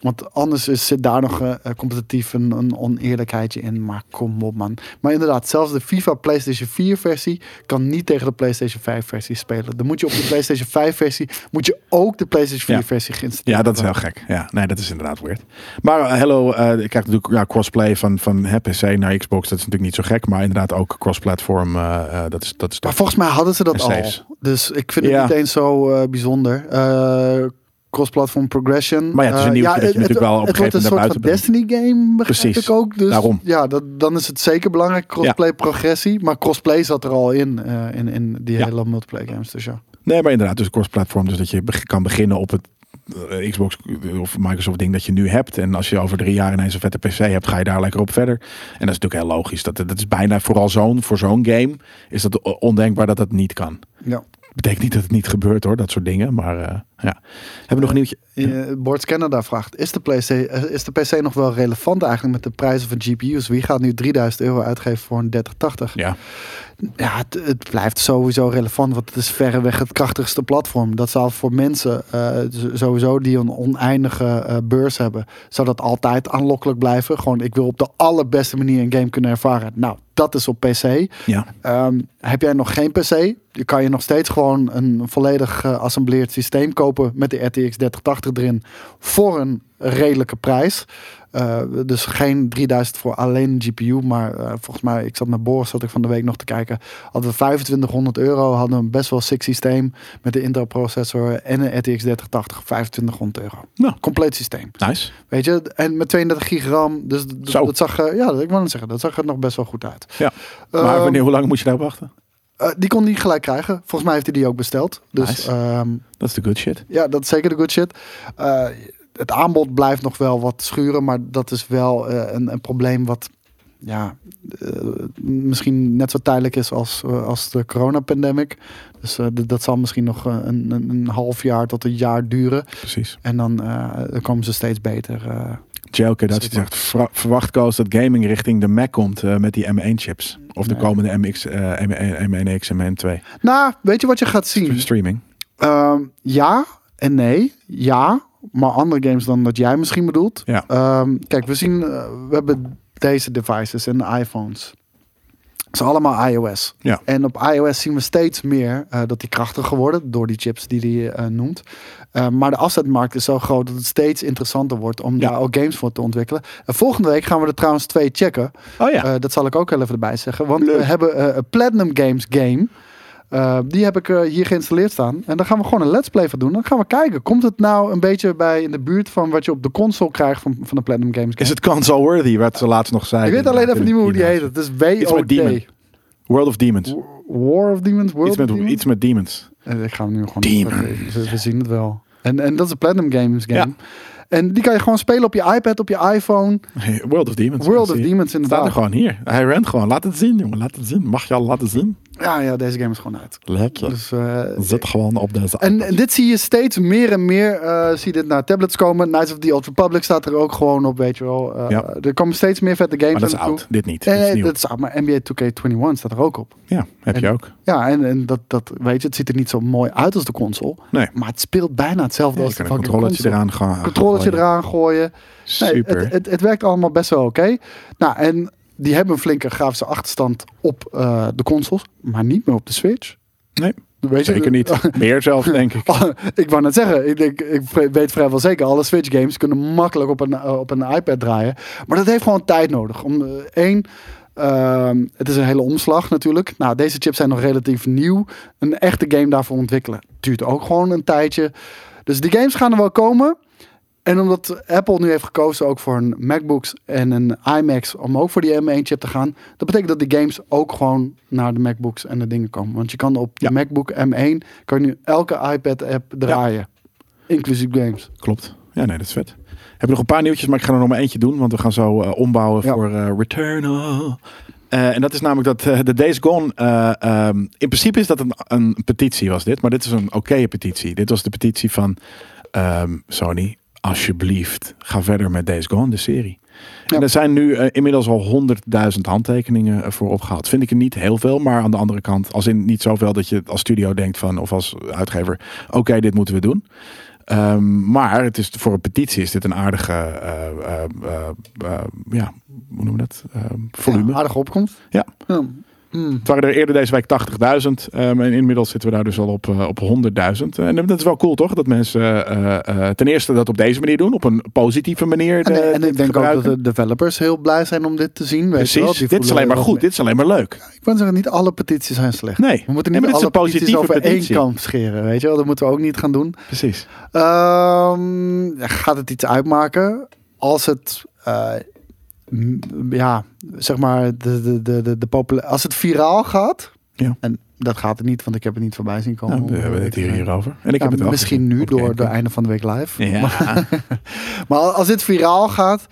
Want anders is, zit daar nog eh, eh, competitief een, een oneerlijkheidje in. Maar kom op, man. Maar inderdaad, zelfs de FIFA PlayStation 4 versie kan niet tegen de PlayStation 5 versie spelen. Dan moet je op de PlayStation 5 versie moet je ook de PlayStation 4 Ja. versie geïnstalleerd Ja, dat is heel gek. Ja, nee, dat is inderdaad weird. Maar eh, Hello, ik krijg natuurlijk ja, crossplay van, van hè, PC naar Xbox. Dat is natuurlijk niet zo gek. Maar inderdaad ook cross-platform. dat is, dat is Maar volgens mij hadden ze dat al. Dus ik vind het Ja. niet eens zo bijzonder. Cross-platform progression. Maar ja, het is een Eh, nieuwtje dat je natuurlijk wel op een een gegeven soort moment naar Destiny game, begrijp Precies. ik ook. Dus Daarom. ja, dat, dan is het zeker belangrijk, crossplay progressie. Maar crossplay zat er al in, eh, in, in die Ja. hele multiplayer games. Dus ja. Nee, maar inderdaad, dus cross-platform. Dus dat je kan beginnen op het eh, Xbox of Microsoft ding dat je nu hebt. En als je over drie jaar ineens een vette PC hebt, ga je daar lekker op verder. En dat is natuurlijk heel logisch. Dat, dat is bijna vooral zo'n, voor zo'n game is dat ondenkbaar dat dat niet kan. ja. Betekent niet dat het niet gebeurt hoor, dat soort dingen. Maar eh, ja. Hebben we nog een nieuwtje? Uh, Boards Canada vraagt, is de, PlayStation, eh, is de PC nog wel relevant eigenlijk met de prijzen van GPU's? Wie gaat nu 3000 euro uitgeven voor een 3080? Ja. Ja, het, het blijft sowieso relevant, want het is verreweg het krachtigste platform. Dat zal voor mensen eh, sowieso die een oneindige eh, beurs hebben, zou dat altijd aanlokkelijk blijven. Gewoon, ik wil op de allerbeste manier een game kunnen ervaren. Nou, dat is op PC. Ja. Ehm, heb jij nog geen PC? je kan je nog steeds gewoon een volledig geassembleerd systeem kopen met de RTX 3080 erin voor een redelijke prijs. Uh, dus geen 3000 voor alleen GPU, maar uh, volgens mij, ik zat naar Boris, zat ik van de week nog te kijken. Hadden we 2500 euro, hadden we een best wel sick systeem met de Intel processor en een RTX 3080, 2500 euro. Nou. Compleet systeem. Nice. Weet je, en met 32 gigram, dus Zo. dat zag, uh, ja, ik net zeggen, dat zag er nog best wel goed uit. Ja. Maar Ehm, wanneer, hoe lang moet je daarop wachten? eh, die kon hij gelijk krijgen. Volgens mij heeft hij die ook besteld. Dus Nice. Dat is de good shit. ja, dat is zeker de good shit. Eh, het aanbod blijft nog wel wat schuren, maar dat is wel eh, een, een probleem wat ja, eh, misschien net zo tijdelijk is als, eh, als de coronapandemic. Dus dat zal misschien nog een, een, een half jaar tot een jaar duren. Precies. En dan, dan komen ze steeds beter. Jelke, dat je zegt, ver- verwacht Koos dat gaming richting de Mac komt met die M1-chips. Of de Nee. komende MX, eh, M1, M1X en M1 Nou, weet je wat je gaat zien? Streaming. Ehm, ja en nee. Ja, maar andere games dan dat jij misschien bedoelt. Ja. Ehm, kijk, we zien, eh, we hebben deze devices en de iPhones. Het is allemaal iOS. Ja. En op iOS zien we steeds meer eh, dat die krachtiger worden door die chips die hij eh, noemt. Eh, maar de afzetmarkt is zo groot dat het steeds interessanter wordt om Ja. daar ook games voor te ontwikkelen. En volgende week gaan we er trouwens twee checken. Oh ja. Dat zal ik ook even erbij zeggen. Want Leuk. we hebben een Platinum Games game. Eh, die heb ik eh, hier geïnstalleerd staan. En daar gaan we gewoon een let's play van doen. Dan gaan we kijken. Komt het nou een beetje bij in de buurt van wat je op de console krijgt van, van de Platinum Games game? is het console-worthy, wat ze laatst nog zeiden. ik weet alleen even niet meer hoe die heet. Het is. WOD. World of Demons. War of Demons? World Iets met, of Demons? iets met Demons. Eh, Ik ga hem nu gewoon Demon. We, we zien het wel. En, en dat is een Platinum Games game. Ja. En die kan je gewoon spelen op je iPad, op je iPhone. World of Demons. World Ja, of. Demons Staat er inderdaad. gewoon hier. Hij rent gewoon. Laat het zien, jongen. Laat het zien. Mag je al laten zien? Ja, ja, deze game is gewoon uit. Lekker. Dus, eh, Zit gewoon op deze En, en dit zie je steeds meer en meer. eh, zie je dit naar tablets komen. Knights of the Old Republic staat er ook gewoon op, weet je wel. Eh, Ja. Er komen steeds meer vette games Maar dat is oud. Dit niet. Nee, Dit is dat is oud, maar NBA 2K21 staat er ook op. Ja, heb je ook. Ja, en, en dat, dat, weet je, het ziet er niet zo mooi uit als de console. Nee. Maar het speelt bijna hetzelfde Je als de fucking console. eraan gaan. Controllertje gooien. eraan gooien. Nee, Super. het, het, het werkt allemaal best wel oké. Nou, en die hebben een flinke grafische achterstand op eh, de consoles, maar niet meer op de Switch. nee, Weet je, zeker niet. Meer zelfs, denk ik. Ik wou net zeggen, ik, denk, ik weet vrijwel zeker, alle Switch games kunnen makkelijk op een, eh, op een iPad draaien. Maar dat heeft gewoon tijd nodig. Om eh, één, ehm, het is een hele omslag natuurlijk. Nou, deze chips zijn nog relatief nieuw. Een echte game daarvoor ontwikkelen duurt ook gewoon een tijdje. Dus die games gaan er wel komen. En omdat Apple nu heeft gekozen ook voor een MacBooks en een iMacs om ook voor die M1-chip te gaan, dat betekent dat die games ook gewoon naar de MacBooks en de dingen komen. Want je kan op de Ja. MacBook M1 kan je nu elke iPad-app draaien, inclusief games. Klopt. Ja, nee, dat is vet. We hebben nog een paar nieuwtjes, maar ik ga er nog maar eentje doen. Want we gaan zo eh, ombouwen Ja. voor eh, Returnal. Eh, en dat is namelijk dat de Days Gone... eh, ehm, in principe is dat een, een petitie was dit. Maar dit is een oké petitie. Dit was de petitie van ehm, Sony. Alsjeblieft, ga verder met Days Gone, de serie. Ja. En er zijn nu eh, inmiddels al 100.000 handtekeningen eh, voor opgehaald. Vind ik er niet heel veel, maar aan de andere kant, als in niet zoveel dat je als studio denkt van, of als uitgever, oké, dit moeten we doen. Ehm, maar het is voor een petitie is dit een aardige, eh, ja, hoe noemen we dat? Ehm, volume. Ja, aardige opkomst. Ja. Hmm. Het waren er eerder deze week 80.000. ehm, en inmiddels zitten we daar dus al op, eh, op 100.000. En dat is wel cool, toch? Dat mensen eh, eh, ten eerste dat op deze manier doen. Op een positieve manier. En, ik denk ook dat de developers heel blij zijn om dit te zien. Weet je wel. Precies. Die Dit is alleen maar goed. Dit is alleen maar leuk. Ik wil zeggen, niet alle petities zijn slecht. Nee. We moeten Nee, niet is alle petities over één kant scheren, weet je wel. Dat moeten we ook niet gaan doen. Precies. Ehm, gaat het iets uitmaken als het, ja, zeg maar, de, de, de, de, als het viraal gaat. Ja. En dat gaat het niet, want ik heb het niet voorbij zien komen. Nou, we hebben het hier hierover. En ik Ja, heb het misschien nu door de einde van de week live. Ja. Maar als dit viraal gaat,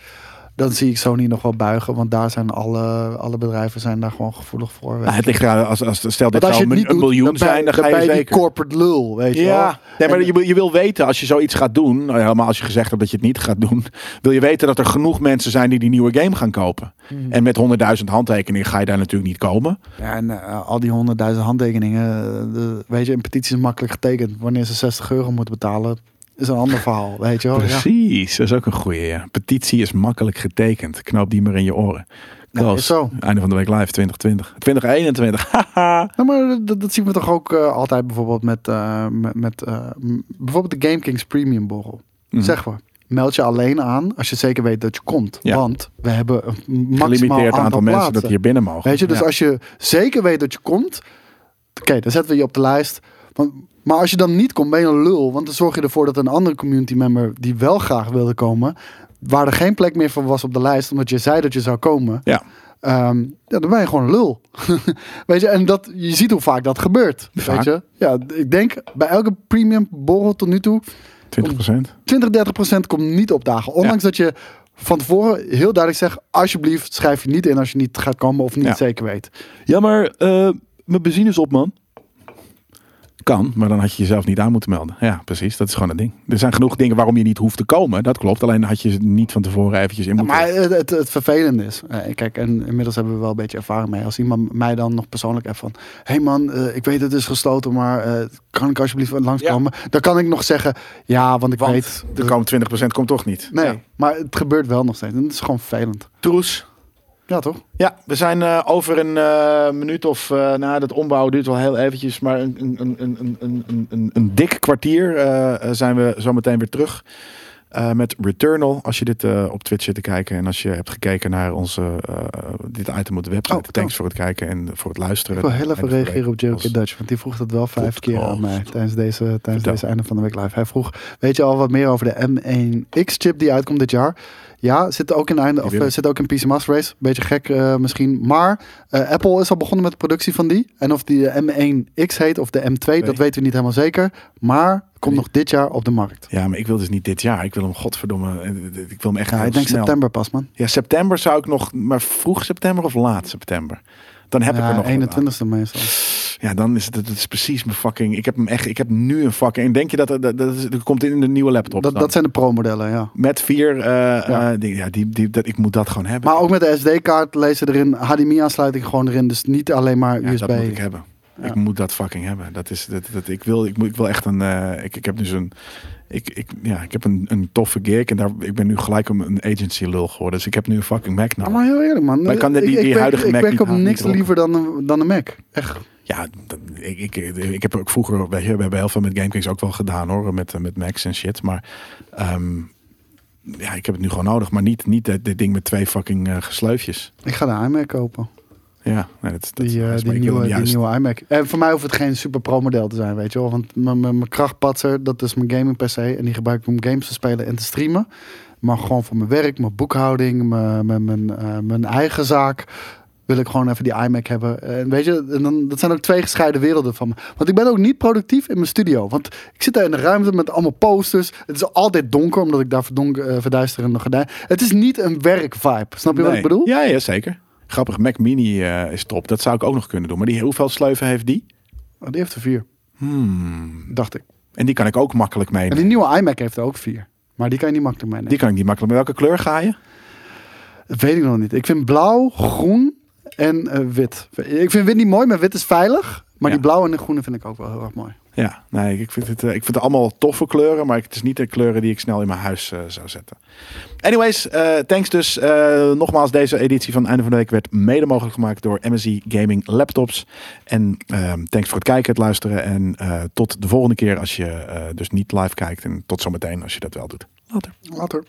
dan zie ik Sony nog wel buigen. Want daar zijn alle, alle bedrijven zijn daar gewoon gevoelig voor. Nou, het ligt eraan, als, als, stel als zou je een, het niet een doet, miljoen dan zijn, dan ga je die corporate lul, weet je wel. Ja, nee, maar En- je, wil- je wil weten, als je zoiets gaat doen, nou, helemaal als je gezegd hebt dat je het niet gaat doen, wil je weten dat er genoeg mensen zijn die die nieuwe game gaan kopen. Mhm. En met 100.000 handtekeningen ga je daar natuurlijk niet komen. Ja, en eh, al die honderdduizend handtekeningen, eh, de, weet je, een petitie is makkelijk getekend. Wanneer ze 60 euro moeten betalen, is een ander verhaal, weet je wel. Ja. Precies, dat is ook een goeie. Ja. Petitie is makkelijk getekend. Knoop die maar in je oren. Koos, is zo. Einde van de week live 2020. 2021. Haha. Nou, maar dat, dat zien we toch ook eh, altijd bijvoorbeeld met, eh, met, met eh, bijvoorbeeld de Game Kings Premium borrel. Mhm. Zeg maar. Meld je alleen aan als je zeker weet dat je komt. Ja. Want we hebben een maximaal aantal, aantal mensen plaatsen. dat hier binnen mogen. Weet je, dus Ja. als je zeker weet dat je komt, oké, dan zetten we je op de lijst. Want, maar als je dan niet komt, ben je een lul. Want dan zorg je ervoor dat een andere community member die wel graag wilde komen, waar er geen plek meer voor was op de lijst, omdat je zei dat je zou komen, Ja, Ehm, ja, dan ben je gewoon een lul. weet je, en dat, je ziet hoe vaak dat gebeurt. Vaak. Weet je? Ja, ik denk bij elke premium borrel tot nu toe, 20%. 20, 30 procent komt niet opdagen. Ondanks dat je van tevoren heel duidelijk zegt, alsjeblieft schrijf je niet in als je niet gaat komen of niet Ja. zeker weet. Ja, maar eh, mijn benzine is op, man. Kan, maar dan had je jezelf niet aan moeten melden. Ja, precies. Dat is gewoon een ding. Er zijn genoeg dingen waarom je niet hoeft te komen. Dat klopt. Alleen had je niet van tevoren eventjes in moeten. Maar het, het, vervelende is, eh, kijk, en inmiddels hebben we wel een beetje ervaring mee. Als iemand mij dan nog persoonlijk heeft van, hé hey man, eh, ik weet het is gesloten, maar eh, kan ik alsjeblieft langskomen? Dan kan ik nog zeggen, ja, want ik Want weet. er komen 20% komt toch niet. Nee, Ja. maar het gebeurt wel nog steeds. En het is gewoon vervelend. Troes. Ja, toch? Ja, we zijn eh, over een eh, minuut of eh na dat ombouw duurt wel heel eventjes, maar een, een, een, een, een, een, dik kwartier zijn we zometeen weer terug. met Returnal, als je dit op Twitch zit te kijken en als je hebt gekeken naar onze dit item op de website. Oh, Thanks voor het kijken en voor het luisteren. Ik wil heel even reageren op JK als- Dutch, want die vroeg dat wel vijf keer aan mij tijdens deze, tijdens Vertel. deze einde van de week live. Hij vroeg, weet je al wat meer over de M1X-chip die uitkomt dit jaar? Ja, zit ook in, einde, of, eh, zit ook in PC Master Race. Beetje gek eh, misschien. Maar eh, Apple is al begonnen met de productie van die. En of die de M1X heet of de M2, dat weten we niet helemaal zeker. Maar komt Nee. nog dit jaar op de markt. Ja, maar ik wil dus niet dit jaar. Ik wil hem, godverdomme, ik wil hem echt Ja, ik denk snel. september pas, man. Ja, september zou ik nog, maar vroeg september of laat september? Dan heb ik er nog wat aan. 21ste meestal. Ja, dan is het, het is precies mijn fucking. Ik heb hem echt. Ik heb nu een fucking. En denk je dat dat, dat, komt in de nieuwe laptop? Dat, dan? dat zijn de pro-modellen, ja. Met vier. eh Ja. die, ja, die, die, dat, ik moet dat gewoon hebben. Maar ook met de SD-kaart lezen erin, HDMI-aansluiting gewoon erin. Dus niet alleen maar ja, USB. dat moet ik hebben. Ja. Ik moet dat fucking hebben. Dat is dat, dat ik wil. Ik moet. Ik wil echt een. eh, ik, ik heb dus een. Ik, ik, ja, ik heb een, een toffe gig en daar, ik ben nu gelijk een, een agency lul geworden. Dus ik heb nu een fucking Mac nodig. maar heel eerlijk, man. Maar ik kan die- Ik- die ik werk- huidige ik Mac op niks liever dan een, dan een Mac. Echt. Ja, ik, ik, ik heb ook vroeger, weet je, we hebben heel veel met GameKings ook wel gedaan hoor, met, met Macs en shit. Maar ehm, ja, ik heb het nu gewoon nodig, maar niet, niet dit, dit ding met twee fucking eh, gesleufjes. Ik ga de iMac kopen. Ja, nee, dat, dat Die, eh, die, nieuwe, die nieuwe iMac. En voor mij hoeft het geen super pro model te zijn, weet je wel. Want mijn- krachtpatser, dat is mijn gaming PC. En die gebruik ik om games te spelen en te streamen. Maar gewoon voor mijn werk, mijn boekhouding, mijn, mijn, mijn, eh, mijn eigen zaak. Wil ik gewoon even die iMac hebben. En weet je, en dan, dat zijn ook twee gescheiden werelden van me. Want ik ben ook niet productief in mijn studio. Want ik zit daar in de ruimte met allemaal posters. Het is altijd donker, omdat ik daar verdonk, eh, verduisterende gordijn. Het is niet een werkvibe. Snap je wat ik bedoel? Ja, ja, zeker. Grappig, Mac Mini eh, is top. Dat zou ik ook nog kunnen doen. Maar die, hoeveel sleuven heeft die? Oh, die heeft er vier, Hmm. dacht ik. En die kan ik ook makkelijk En die meenemen. nieuwe iMac heeft er ook vier. Maar die kan je niet makkelijk meenemen. Die kan ik niet makkelijk. Met welke kleur ga je? Dat weet ik nog niet. Ik vind blauw, groen en eh, wit. Ik vind wit niet mooi, maar wit is veilig. Maar Ja. die blauwe en de groene vind ik ook wel heel erg mooi. Ja, nee, ik vind, het, eh, ik vind het allemaal toffe kleuren, maar het is niet de kleuren die ik snel in mijn huis eh, zou zetten. Anyways, thanks dus. nogmaals, deze editie van Einde van de Week werd mede mogelijk gemaakt door MSI Gaming Laptops. En ehm, thanks voor het kijken, het luisteren en tot de volgende keer als je dus niet live kijkt. En tot zometeen als je dat wel doet. Later. Later.